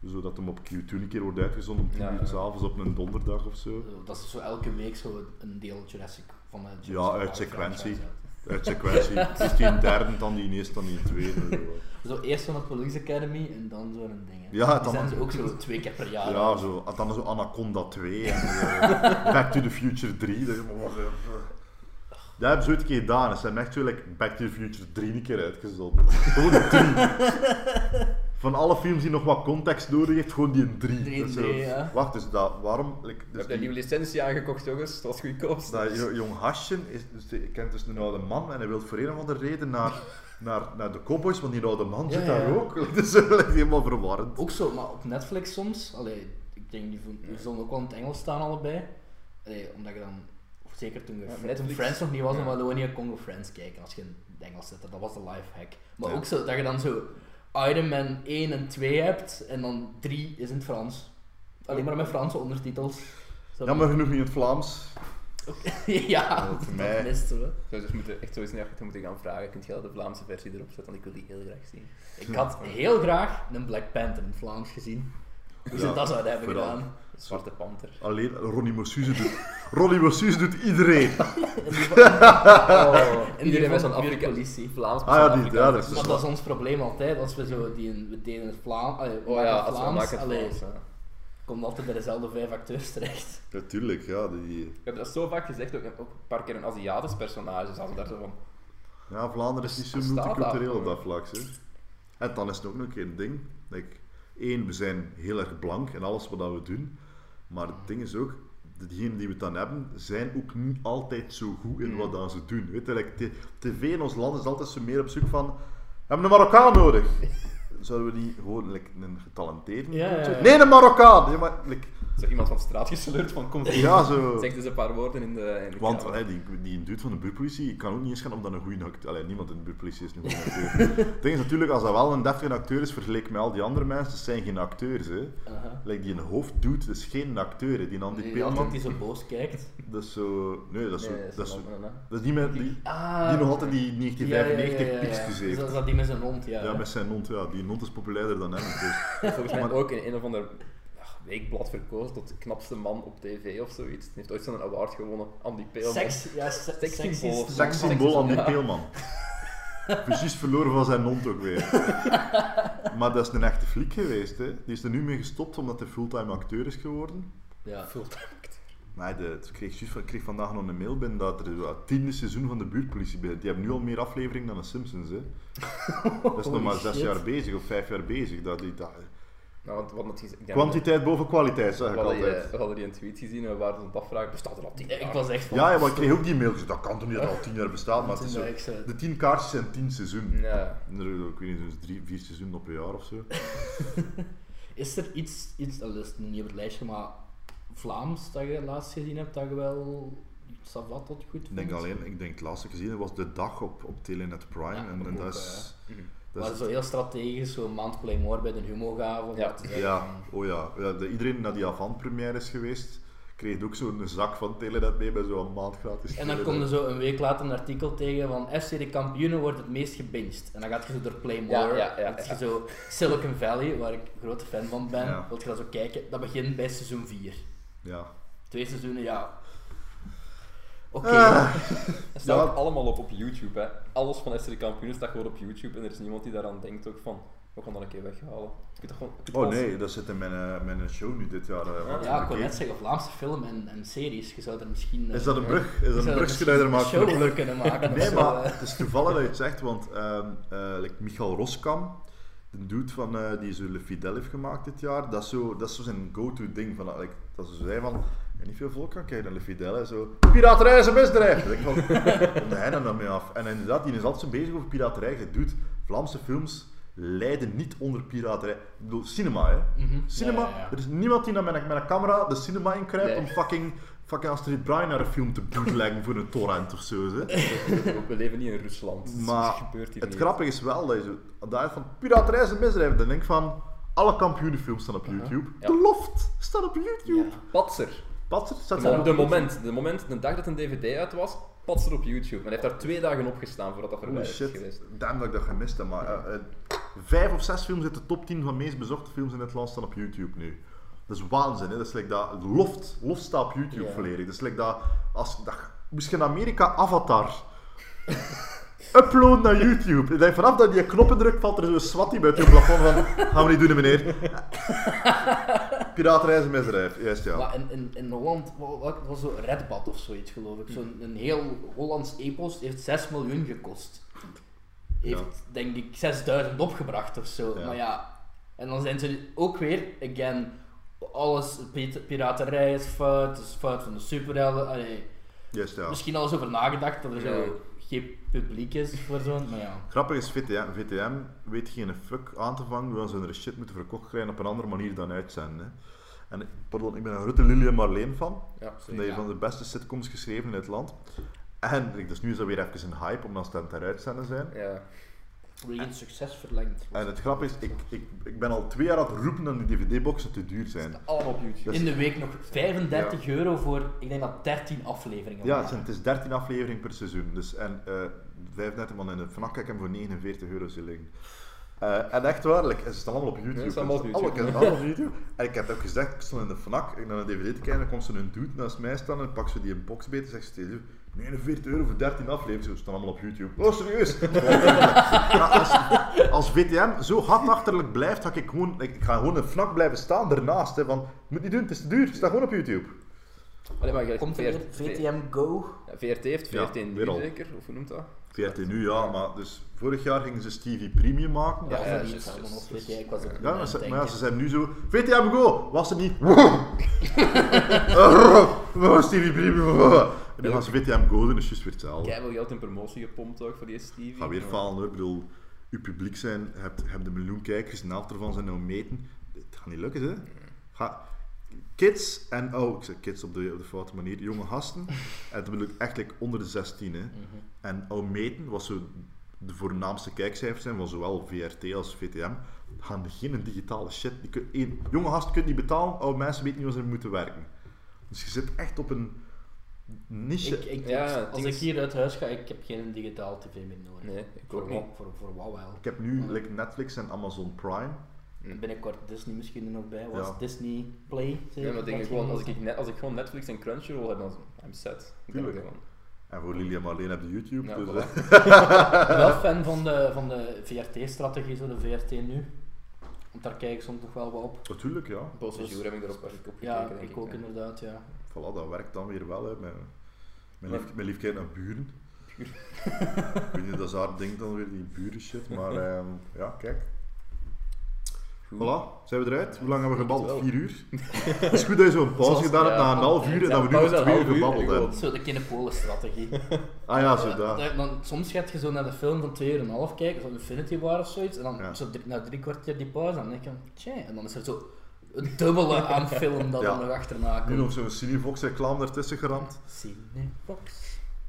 Zodat hem op Q2 een keer wordt uitgezonden om 10 Ja, uur ja. s'avonds op een donderdag of zo. Zo, Dat is zo elke week zo een deel Jurassic van de Jurassic Ja, Park uit sequentie. Uit sequentie. Het is die derde, dan die eerste, dan die tweede. Zo. Zo eerst van de Police Academy en dan zo'n ding. hè. Ja, dan- zijn ze ook zo twee keer per jaar. Ja, zo, dan zo Anaconda 2 en Back to the Future 3. Dat is maar wat, eh, Dat hebben ze ooit een keer gedaan. Ze hebben echt zo like, Back to the Future 3 een keer uitgezonden. Gewoon een 3. Van alle films die nog wat context nodig heeft, gewoon die een 3. Drie, Dat is zo- drie, ja. Wacht, dus dat, waarom? Like, Ik dus heb die- een nieuwe licentie aangekocht, jongens. Dat was goedkoop. dat jo- jong Hasje is, dus, die kent dus een oude man en hij wil voor een of andere reden naar, naar, naar de cowboys, want die oude man Ja, zit ja, daar ja. ook. Dat is helemaal verwarrend. Ook zo, maar op Netflix soms. Allee, ik denk die, die zullen ook wel in het Engels staan allebei. Allee, omdat je dan, of zeker toen, je- Ja, toen Netflix. Friends nog niet was, dan Ja. wilde we niet Congo Friends kijken als je in het Engels zette. Dat was de life hack. Maar Ja. ook zo, dat je dan zo Iron Man 1 en 2 hebt en dan 3 is in het Frans. Alleen maar met Franse ondertitels. Zo Jammer genoeg niet in het Vlaams. ja, Dat voor dat mij- mist we. Zou dus moeten, echt zo eens naar moeten gaan vragen. Kunt je de Vlaamse versie erop zetten? Want ik wil die heel graag zien. Ik had heel graag een Black Panther in het Vlaams gezien. Hoe ze Ja, dat zouden hebben vooral. gedaan. Zwarte Panter. Alleen Ronnie Mossuze doet, Ronnie Mossuze doet iedereen. Oh, En iedereen met zo'n Afrika politie. Vlaams Ah ja, die- ja, dat is Maar dat is ons probleem altijd, als we zo die, we deden het Vlaams, Oh ja, als we Vlaams, maken het Vlaams. ja. komt altijd bij dezelfde vijf acteurs terecht. Natuurlijk, ja. Die, Ik heb dat zo vaak gezegd, ook, ook een paar keer een Aziatisch personage. Zaten daar zo van. ja, Vlaanderen is niet zo dat? multicultureel op dat vlak. Hè. En dan is het ook nog een keer een ding. Like, Eén, we zijn heel erg blank in alles wat dat we doen. Maar het ding is ook, diegenen die we dan hebben, zijn ook niet altijd zo goed in wat dat ze doen. Weet je, like, tv in ons land is altijd zo meer op zoek van, we hebben een Marokkaan nodig. Zouden we die gewoon like, een getalenteerde? Ja, ja, ja. Nee, een Marokkaan! Ja, maar, like, Zo iemand van straat gesleurd van kom ja, zo. Zeg dus een paar woorden in de. In de Want allee, die, die dude van de buurtpolitie, ik kan ook niet eens gaan omdat een goede acteur Allee, niemand in de buurtpolitie is een goede acteur. Het ding is natuurlijk, als dat wel een deftige acteur is, vergeleken met al die andere mensen, dat zijn geen acteurs. Hè. Like, die een hoofd doet, is geen acteur. Hè. Die Andy Die Peelman, altijd die zo boos kijkt. dat is zo... Nee, dat is, zo, Nee, dat is, zo- dat is niet meer... Die, Ah, die nog altijd die ja, 1995 ja, ja, ja, Dus heeft. dat is dat die met zijn hond, ja. Ja, met zijn hond, ja. Die is populairder dan hem. Dus. Volgens mij Maar- ook in een of ander weekblad verkozen tot knapste man op tv of zoiets. Die heeft ooit zo'n award gewonnen. Andy Peelman. Seks, ja, se- Sekssymbool. Sekssymbool Andy Ja. Peelman. Precies verloren van zijn hond ook weer. maar dat is een echte fliek geweest. Hè. Die is er nu mee gestopt omdat hij fulltime acteur is geworden. Ja. Fulltime acteur. Nee, de, ik, kreeg, juist- ik kreeg vandaag nog een mail binnen dat er het tiende seizoen van de buurtpolitie begint. Die hebben nu al meer afleveringen dan de Simpsons. Hè. Dat is nog maar zes shit. jaar bezig of vijf jaar bezig. Dat, die, dat, Nou, want ik kwantiteit boven kwaliteit, zeg ik We hadden, altijd. die, we hadden die een tweet gezien en we waren aan het afvragen, bestaat er al tien Ja, jaar? Ik was echt van... Ja, ja, maar ik kreeg ook die mail. Dus dat kan toch niet dat het al tien jaar bestaat. Maar het is zo, de tien kaartjes zijn tien seizoenen. Ja. En er- Ik weet niet, zo'n drie, vier seizoenen op een jaar of zo. Is er iets, iets dat is niet op het lijstje, maar Vlaams dat je laatst gezien hebt, dat je wel Savat tot goed Ik denk alleen, ik denk het laatste gezien was de dag op, op Telenet Prime. Ja, en, dat en ook, dat is. Mhm. Dat Maar is zo heel strategisch, zo'n maand Playmore bij de Humo gaven. Ja. oh ja. ja de, iedereen naar die avant-première is geweest, kreeg ook zo'n zak van Telenet mee met zo'n maand gratis. En dan kom je zo een week later een artikel tegen van FC de kampioenen wordt het meest gebinged. En dan gaat je zo door Playmore, Ja, ja, ja, dan zie ja. je zo Silicon Valley, waar ik een grote fan van ben, Ja. wilt je dat zo kijken. Dat begint bij seizoen 4. Ja. Twee seizoenen, ja. Oké. Ah. Het staat ook allemaal op op YouTube. Hè. Alles van SR Kampioenen staat gewoon op YouTube en er is niemand die daaraan denkt ook van, we gaan dat een keer weghalen. Gewoon, Oh nee, dat zit in mijn, eh, mijn show nu dit jaar. eh, Ja, ik kon net zeggen, Vlaamse film en, en series. Je zou er misschien... eh, Is dat een brug? Is dat een brugje dat je er maakt? show kunnen maken. Nee, zo, maar eh. het is toevallig dat je het zegt, want ehm eh, like Michael Roskam, de dude van, eh, die zo Le Fidel heeft gemaakt dit jaar, dat is zo, dat is zo zijn go-to ding. Van, like, dat ze zei van, niet veel volk kan kijken naar Le Fidel, zo, piraterij is een misdrijf! Dan denk ik van, komt hij dan dan mee af? En inderdaad, die is altijd zo bezig over piraterij. Je doet Vlaamse films lijden niet onder piraterij. Ik bedoel, cinema, hè. Mhm. Cinema, Ja, ja, ja. er is niemand die naar met een, met een camera de cinema inkruipt Nee. om fucking, fucking Astrid Bryan naar een film te bootleggen voor een torrent of zo. Hè. We leven niet in Rusland. Maar Het grappige is wel dat je zo, dat je van piraterij is een misdrijf. Dan denk ik van, alle kampioenenfilms staan op YouTube. De Loft staat op YouTube. Patser. Patser? Staat De, op de, moment, de moment, de dag dat een DVD uit was, patste er op YouTube. Maar hij heeft daar twee dagen op gestaan voordat dat verwijderd is geweest. damn dat ik dat gemist heb. Maar eh, eh, vijf of zes films uit de top 10 van meest bezochte films in het land staan op YouTube nu. Dat is waanzin, hè? Dat is like dat, loft, loft staat op YouTube Ja. volledig. Dat is like dat, als, dat, misschien Amerika Avatar. Upload naar YouTube. En dan vanaf dat je knoppen drukt, valt er zo'n swatty buiten je plafond van, gaan we niet doen, meneer. Piratenreizen misdrijf, juist ja. Maar in, in, in Holland wa- wa- was zo Redbad of zoiets, geloof ik. Zo'n een heel Hollands epos heeft 6 miljoen gekost. Heeft, Ja. denk ik, 6000 opgebracht of zo. Ja. Maar ja, en dan zijn ze ook weer, again, alles, piraterij is fout, het is fout van de superhelden. Allee, Juist ja. Misschien al eens over nagedacht dat er zo geen publiek is voor zo'n, maar ja. Grappig is, VTM, VTM weet geen fuck aan te vangen, terwijl ze hun shit moeten verkocht krijgen op een andere manier dan uitzenden. Hè. En pardon, ik ben een grote Lily en Marleen fan. Ja, sorry. dat Ja. een van de beste sitcoms geschreven in het land. En ik- dus nu is dat weer even een hype, omdat ze aan het heruitzenden zijn. Ja. Wegens succes verlengd. En het grap is, ik, ik, ik ben al twee jaar aan het roepen dat die dvd-boxen te duur zijn. Allemaal op YouTube. In de week nog 35 euro voor, ik denk dat 13 afleveringen Ja, het, zijn, het is 13 afleveringen per seizoen. Dus, en eh 35 man in de FNAC, ik heb hem voor 49 euro zilling. Eh, en echt waarlijk, ze staan allemaal op YouTube. Ja, ze staan allemaal op Alle- YouTube. allemaal op YouTube. En ik heb ook gezegd, ik stond in de FNAC, ik naar een dvd te kijken, dan komt zo'n dude naast mij staan en pak ze die een box beter, zegt ze tegen je, 49 euro voor 13 afleveringen, ze staan allemaal op YouTube. Oh, serieus? Ja, als, als VTM zo hardachterlijk blijft, ga ik gewoon, ik, ik ga gewoon een FNAC blijven staan ernaast. Hè, van, je moet niet doen, het is te duur, het staat gewoon op YouTube. Allee, maar Komt er VTM Go? Ja, VRT heeft Ja, VRT nu weer al. zeker, of hoe noemt dat? VRT nu, ja, maar dus vorig jaar gingen ze Stevie Premium maken. Ja, Ja, ja. Ik was maar ze, maar ja, denken. ze zijn nu zo. VTM Go, was er niet. Oh, Stevie Premium. En ze VTM Go doen, is juist weer hetzelfde. Jij wil geld in promotie gepompt ook voor die Stevie. Ga weer Ja. falen hoor. Ik bedoel, uw publiek zijn, je hebt, je hebt een miljoen kijkers, een helft ervan zijn nou meten. Het gaat niet lukken, hè? Ga, kids en, oh, ik zeg kids op de, op de foute manier, jonge gasten, en dat bedoel ik echt like, onder de 16, hè? Mhm. En oude meten, wat zo de voornaamste kijkcijfers zijn van zowel VRT als VTM, gaan geen digitale shit. Die kun, één, jonge gasten kunnen niet betalen, oude mensen weten niet hoe ze moeten werken. Dus je zit echt op een niche. Ik, ik, Ja, als ik is- hier uit huis ga, ik heb geen digitaal tv meer nodig. Nee, ik voor, ook niet. voor, voor wat wel. Ik heb nu like Netflix en Amazon Prime. Binnenkort Disney misschien er nog bij. Was Ja. Disney Play? Ja, maar denk ik gewoon, als ik, net, als ik gewoon Netflix en Crunchyroll heb, dan I'm set. Ik Tuurlijk. En voor Lily en Marleen heb je YouTube. Ja, dus, voilà. eh, Ik ben wel fan van de, van de VRT-strategie, zo de VRT nu. Want daar kijk ik soms nog wel wat op. natuurlijk, ja. Bonjour heb ik erop op gekeken. Ja, denk ik ook ja. inderdaad, ja. Voilà, dat werkt dan weer wel. Hè. Mijn, mijn, Maar- lief, mijn liefheid naar buren. ik weet niet, dat is haar ding dan weer, die buren shit. Maar ehm, ja, kijk. Goed. Voilà, zijn we eruit? Hoe lang hebben we gebabbeld? Vier uur? Het is goed dat je zo'n pauze Zoals- gedaan hebt ja, na een half uur en dat we nu nog twee uur gebabbeld hebben. Zo de Kinepolen-strategie. Ah ja, zo dat. dan- dan, soms gaat je zo naar de film van 2 uur en een half kijken, zo'n Infinity War of zoiets, en dan Ja. zo drie, na drie kwartier die pauze, en dan denk je, tja, en dan is er zo een dubbele aan film dat Ja. er nog achterna Nu komt. nog zo'n Cinevox reclame ertussen geramd. Cinefox.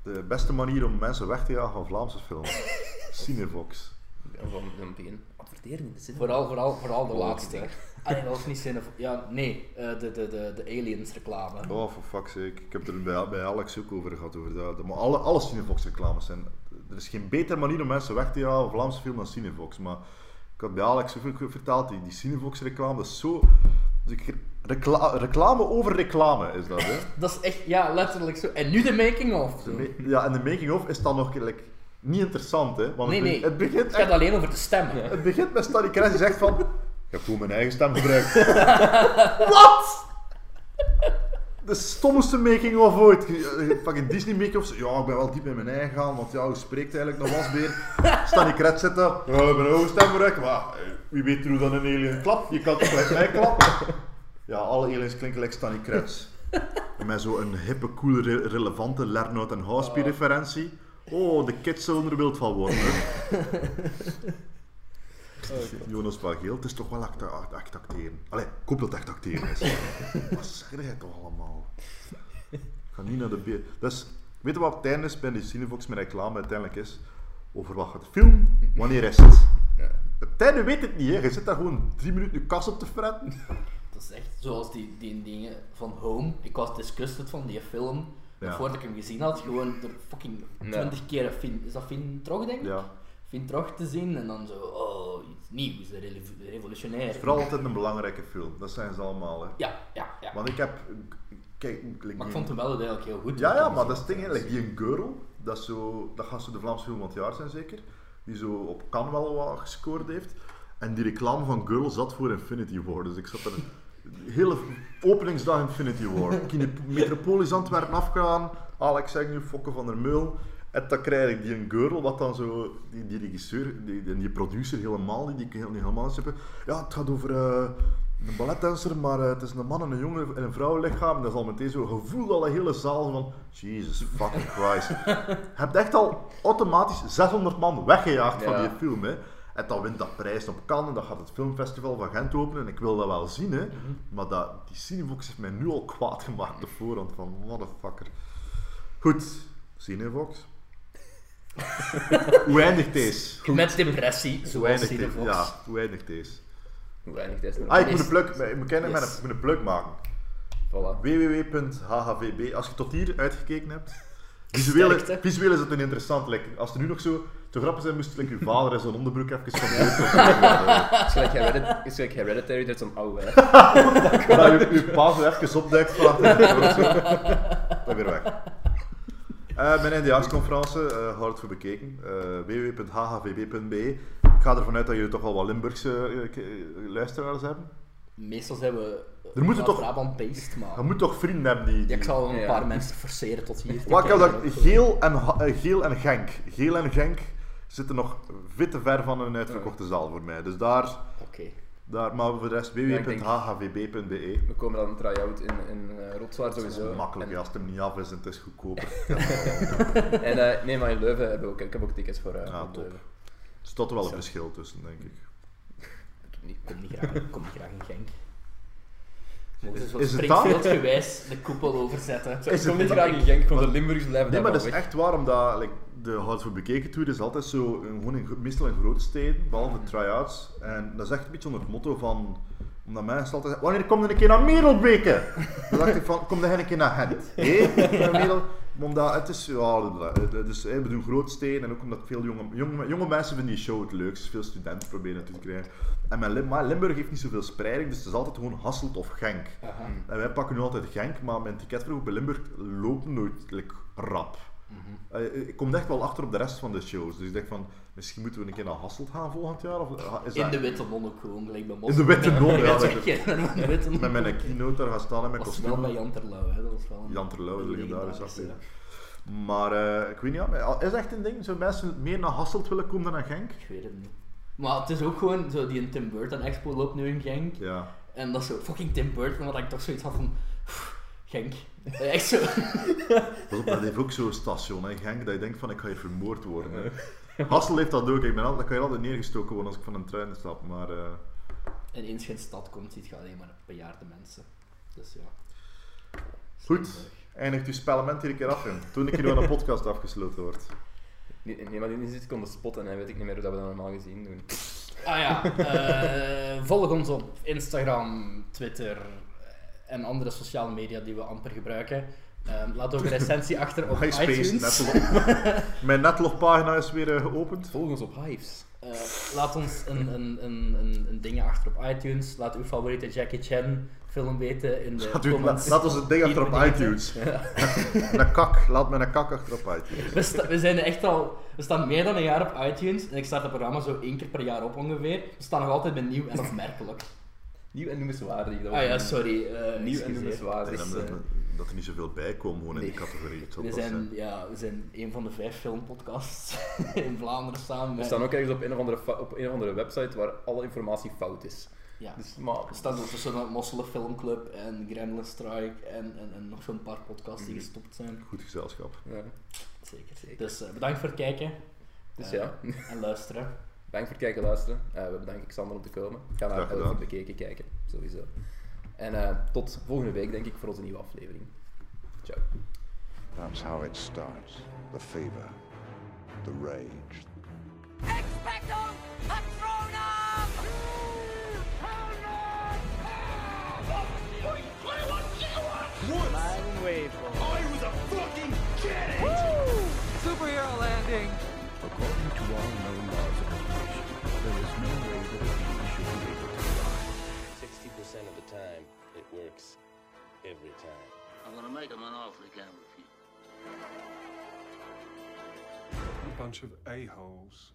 De beste manier om mensen weg te jagen van Vlaamse films. Cinevox. Van een begin adverteren in de. Vooral, vooral, vooral de Oh, laatste. Ah, nee, dat was niet Cinefox. Ja, nee, eh, de, de, de, de Aliens reclame. Oh, for fuck's sake. Ik heb er bij, bij Alex ook over gehad. Over dat. Maar alle, alle Cinevox reclames zijn... Er is geen betere manier om mensen weg te jagen van Vlaamse film dan Cinevox. Maar ik had bij Alex ook verteld, die, die Cinevox reclame, dat is zo... dus Recla reclame over reclame is dat, hè. Dat is echt, ja, letterlijk zo. En nu de making-of. Ja, en de making-of is dan nog like, niet interessant, hè. Want Nee, het, nee. het begint Het echt gaat alleen over de stemmen. Het begint met Stanley Kres die zegt van... Ik heb gewoon mijn eigen stem gebruikt. Wat? De stomste making-of ooit. Je- je- Fucking Disney making-of. Ja, ik ben wel diep in mijn eigen gaan, want ja, spreekt eigenlijk nog wasbeer? Stanley Kres zit daar. Ja, ik heb mijn eigen stem gebruikt. Maar eh, wie weet hoe dan een alien klapt? Je kan toch gelijk mij klappen? Ja, alle aliens klinken like Stanley Kretz. Met zo'n hippe, coole, re- relevante Lernout en Houspie referentie. Oh, de kids zullen er wild van worden. Jonas van Geel, het is toch wel echt, echt, echt acteren. Allee, ik hoop dat het echt acteren is. Wat zeg jij toch allemaal? Ik ga niet naar de beer. Dus, weet je wat het einde is bij die Cinevox met reclame uiteindelijk is? Over wat gaat de film? Wanneer is het? Ja. Het einde weet het niet, hè. Je zit daar gewoon drie minuten je kas op te fretten. Dat is echt zoals die, die dingen van Home. Ik was disgusted van die film. Ja. Voordat ik hem gezien had, gewoon er fucking Ja. 20 keer Finn, is dat Finn Trog denk ik? Ja. Finn Trog te zien en dan zo, oh, nieuws, revo- revolutionair. Het is vooral altijd een belangrijke film. Dat zijn ze allemaal. Hè. Ja, ja, ja. Want ik heb. Kijk, like Maar ik vond hem wel uiteindelijk heel goed. Ja, ja, maar dat is het ding, like die een girl, dat, is zo, dat gaat zo de Vlaamse film van het jaar zijn zeker, die zo op Cannes wel wat gescoord heeft. En die reclame van Girl zat voor Infinity War, dus ik zat er een hele openingsdag Infinity War. Ik in de Metropolis Antwerpen afgegaan, Alex nu Fokke van der Meul. En dan krijg ik die een girl, wat dan zo, die, die regisseur, die, die, producer helemaal, die, die, helemaal niet. Ja, het gaat over eh, een balletdanser, maar eh, het is een man en een jongen en een vrouwenlichaam. En dat is al meteen zo'n gevoel dat de hele zaal van, Jesus fucking Christ. Je hebt echt al automatisch 600 man weggejaagd van die film, hè. En dan wint dat prijs op Cannes, dan gaat het filmfestival van Gent openen. En ik wil dat wel zien, hè. Maar dat, die Cinevox heeft mij nu al kwaad gemaakt op voorhand, van motherfucker. Goed, Cinevox. Hoe eindigt deze? Met depressie, Hoe zoals deze? Cinefox. Ja, hoe eindigt deze? Hoe eindigt deze? Ah, ik moet Is- een plug, ik moet, kennen, Yes. met een, ik moet een plug maken. Voilà. www.hhvb. Als je tot hier uitgekeken hebt. Visueel, visueel is het een interessant. Like, als er nu nog zo te grappig zijn, moest like, je vader in zijn onderbroek even van Het is gelijk Heredit- het is gelijk Hereditary, dat is zo'n oude. Dat je, je pa zo even opduikt. Dan weer weg. Eh, mijn eindejaarsconferentie, eh hard voor bekeken. eh www.hhvb.be. Ik ga ervan uit dat jullie toch al wat Limburgse luisteraars hebben. Meestal zijn we Er moeten toch- Brabant-based, maar... Je moet toch vrienden hebben die... Ik zal een Ja. paar mensen forceren tot hier Wat ik heb kijken. dat, Geel en, Geel en Genk. Geel en Genk zitten nog veel te ver van een uitverkochte zaal voor mij. Dus daar, Oké. Daar maar voor de rest www.hhvb.be. We komen dan een try-out in, in uh, Rotswaard Dat is sowieso. makkelijk, En, als het hem niet af is en het is goedkoper. en eh, nee, maar in Leuven hebben we ook, ik heb ook tickets voor, eh Ja, top. Er staat er wel een verschil tussen, denk ik. Ik kom niet graag, ik kom niet graag in Genk. Zo is het Springfield-gewijs de koepel overzetten? Ik Is kom het- niet graag in Genk, want de Limburgers blijven Nee, maar dat is echt waar, omdat like, de Hout voor Bekeken Tour is altijd zo, een- gewoon in, meestal in grote steden, behalve try-outs. En dat is echt een beetje onder het motto van, omdat mensen altijd wanneer kom je een keer naar Merelbeke? Dan dacht ik van, kom dan een keer naar Gent. Hé, Merel. Omdat het is, ja, hè, we doen grote steden en ook omdat veel jonge, jonge, jonge mensen vinden die show het leukst. Veel studenten proberen het te krijgen. En Lim- maar Limburg heeft niet zoveel spreiding, dus het is altijd gewoon Hasselt of Genk. Aha. En wij pakken nu altijd Genk, maar mijn ticketverkoop bij Limburg loopt nooit like, rap. Mhm. Eh, ik kom echt wel achter op de rest van de shows. Dus ik denk van, misschien moeten we een keer naar Hasselt gaan volgend jaar? Of eh, is In dat- de witte non ook gewoon, gelijk bij In de witte non, ja, in de met mijn keynote daar gaan staan en mijn Dat was wel bij kostuum. Jan Terlouw, hè. Dat was wel een... Jan Terlouw, legendarisch legendarische-. Maar eh, ik weet niet, ja, is echt een ding? Zouden mensen meer naar Hasselt willen komen dan naar Genk? Ik weet het niet. Maar het is ook gewoon zo, die Tim Burton Expo loopt nu in Genk. Ja. En dat is zo fucking Tim Burton, wat ik toch zoiets had van... pff, Genk. Echt zo. Pas op, dat heeft ook zo'n station, hè, Genk, dat je denkt van, ik ga hier vermoord worden. Hè. Hasselt heeft dat ook, ik ben altijd, dan kan je altijd neergestoken worden als ik van een trein stap, maar... eh, En eens je in de stad komt, ziet je alleen maar bejaarde mensen. Dus ja. Goed. Eindigt uw spellement hier een keer af, hè. Toen ik hier nog een podcast afgesloten wordt. Nee, nee, maar nu zit ik on the spot en dan weet ik niet meer hoe dat we dat normaal gezien doen. Ah ja, eh, volg ons op Instagram, Twitter en andere sociale media die we amper gebruiken. Ehm, laat ook een recensie achter op MySpace, iTunes. netlog. Mijn netlogpagina is weer eh, geopend. Volg ons op Hives. Eh, laat ons een, een, een, een, een ding achter op iTunes. Laat uw favoriete Jackie Chan film weten in de Laat, u, comments. laat ons het ding achter op iTunes. Een kak, laat me een kak achter op iTunes. We, sta- we zijn echt al... We staan meer dan een jaar op iTunes. En ik start het programma zo één keer per jaar op ongeveer. We staan nog altijd bij nieuw en opmerkelijk. Nieuw en noemenswaardig. dat Ah ja, sorry. eh, Nieuw en noemenswaardig. Ik denk dat, dat, dat er niet zoveel bij komen gewoon in die categorie. We zijn, zijn. ja, we zijn een van de vijf filmpodcasts in Vlaanderen samen We staan ook ergens op een, of andere op een of andere website waar alle informatie fout is. Ja. Dus, maar, We staan ook tussen Mosselen Filmclub en Gremlin Strike en, en, en nog zo'n paar podcasts die Mhm. gestopt zijn. Goed gezelschap. ja. Zeker. Zeker. Dus eh, bedankt voor het kijken Dus Eh, ja, en luisteren. Bedankt voor het kijken en luisteren. Eh, we bedanken Xander om te komen. Ik ga naar elke gedaan. bekeken kijken, sowieso. En eh, tot volgende week, denk ik, voor onze nieuwe aflevering. Ciao. That's how it starts. The fever, the rage, Expecto Patronum! Like him an awfully you. A bunch of a-holes.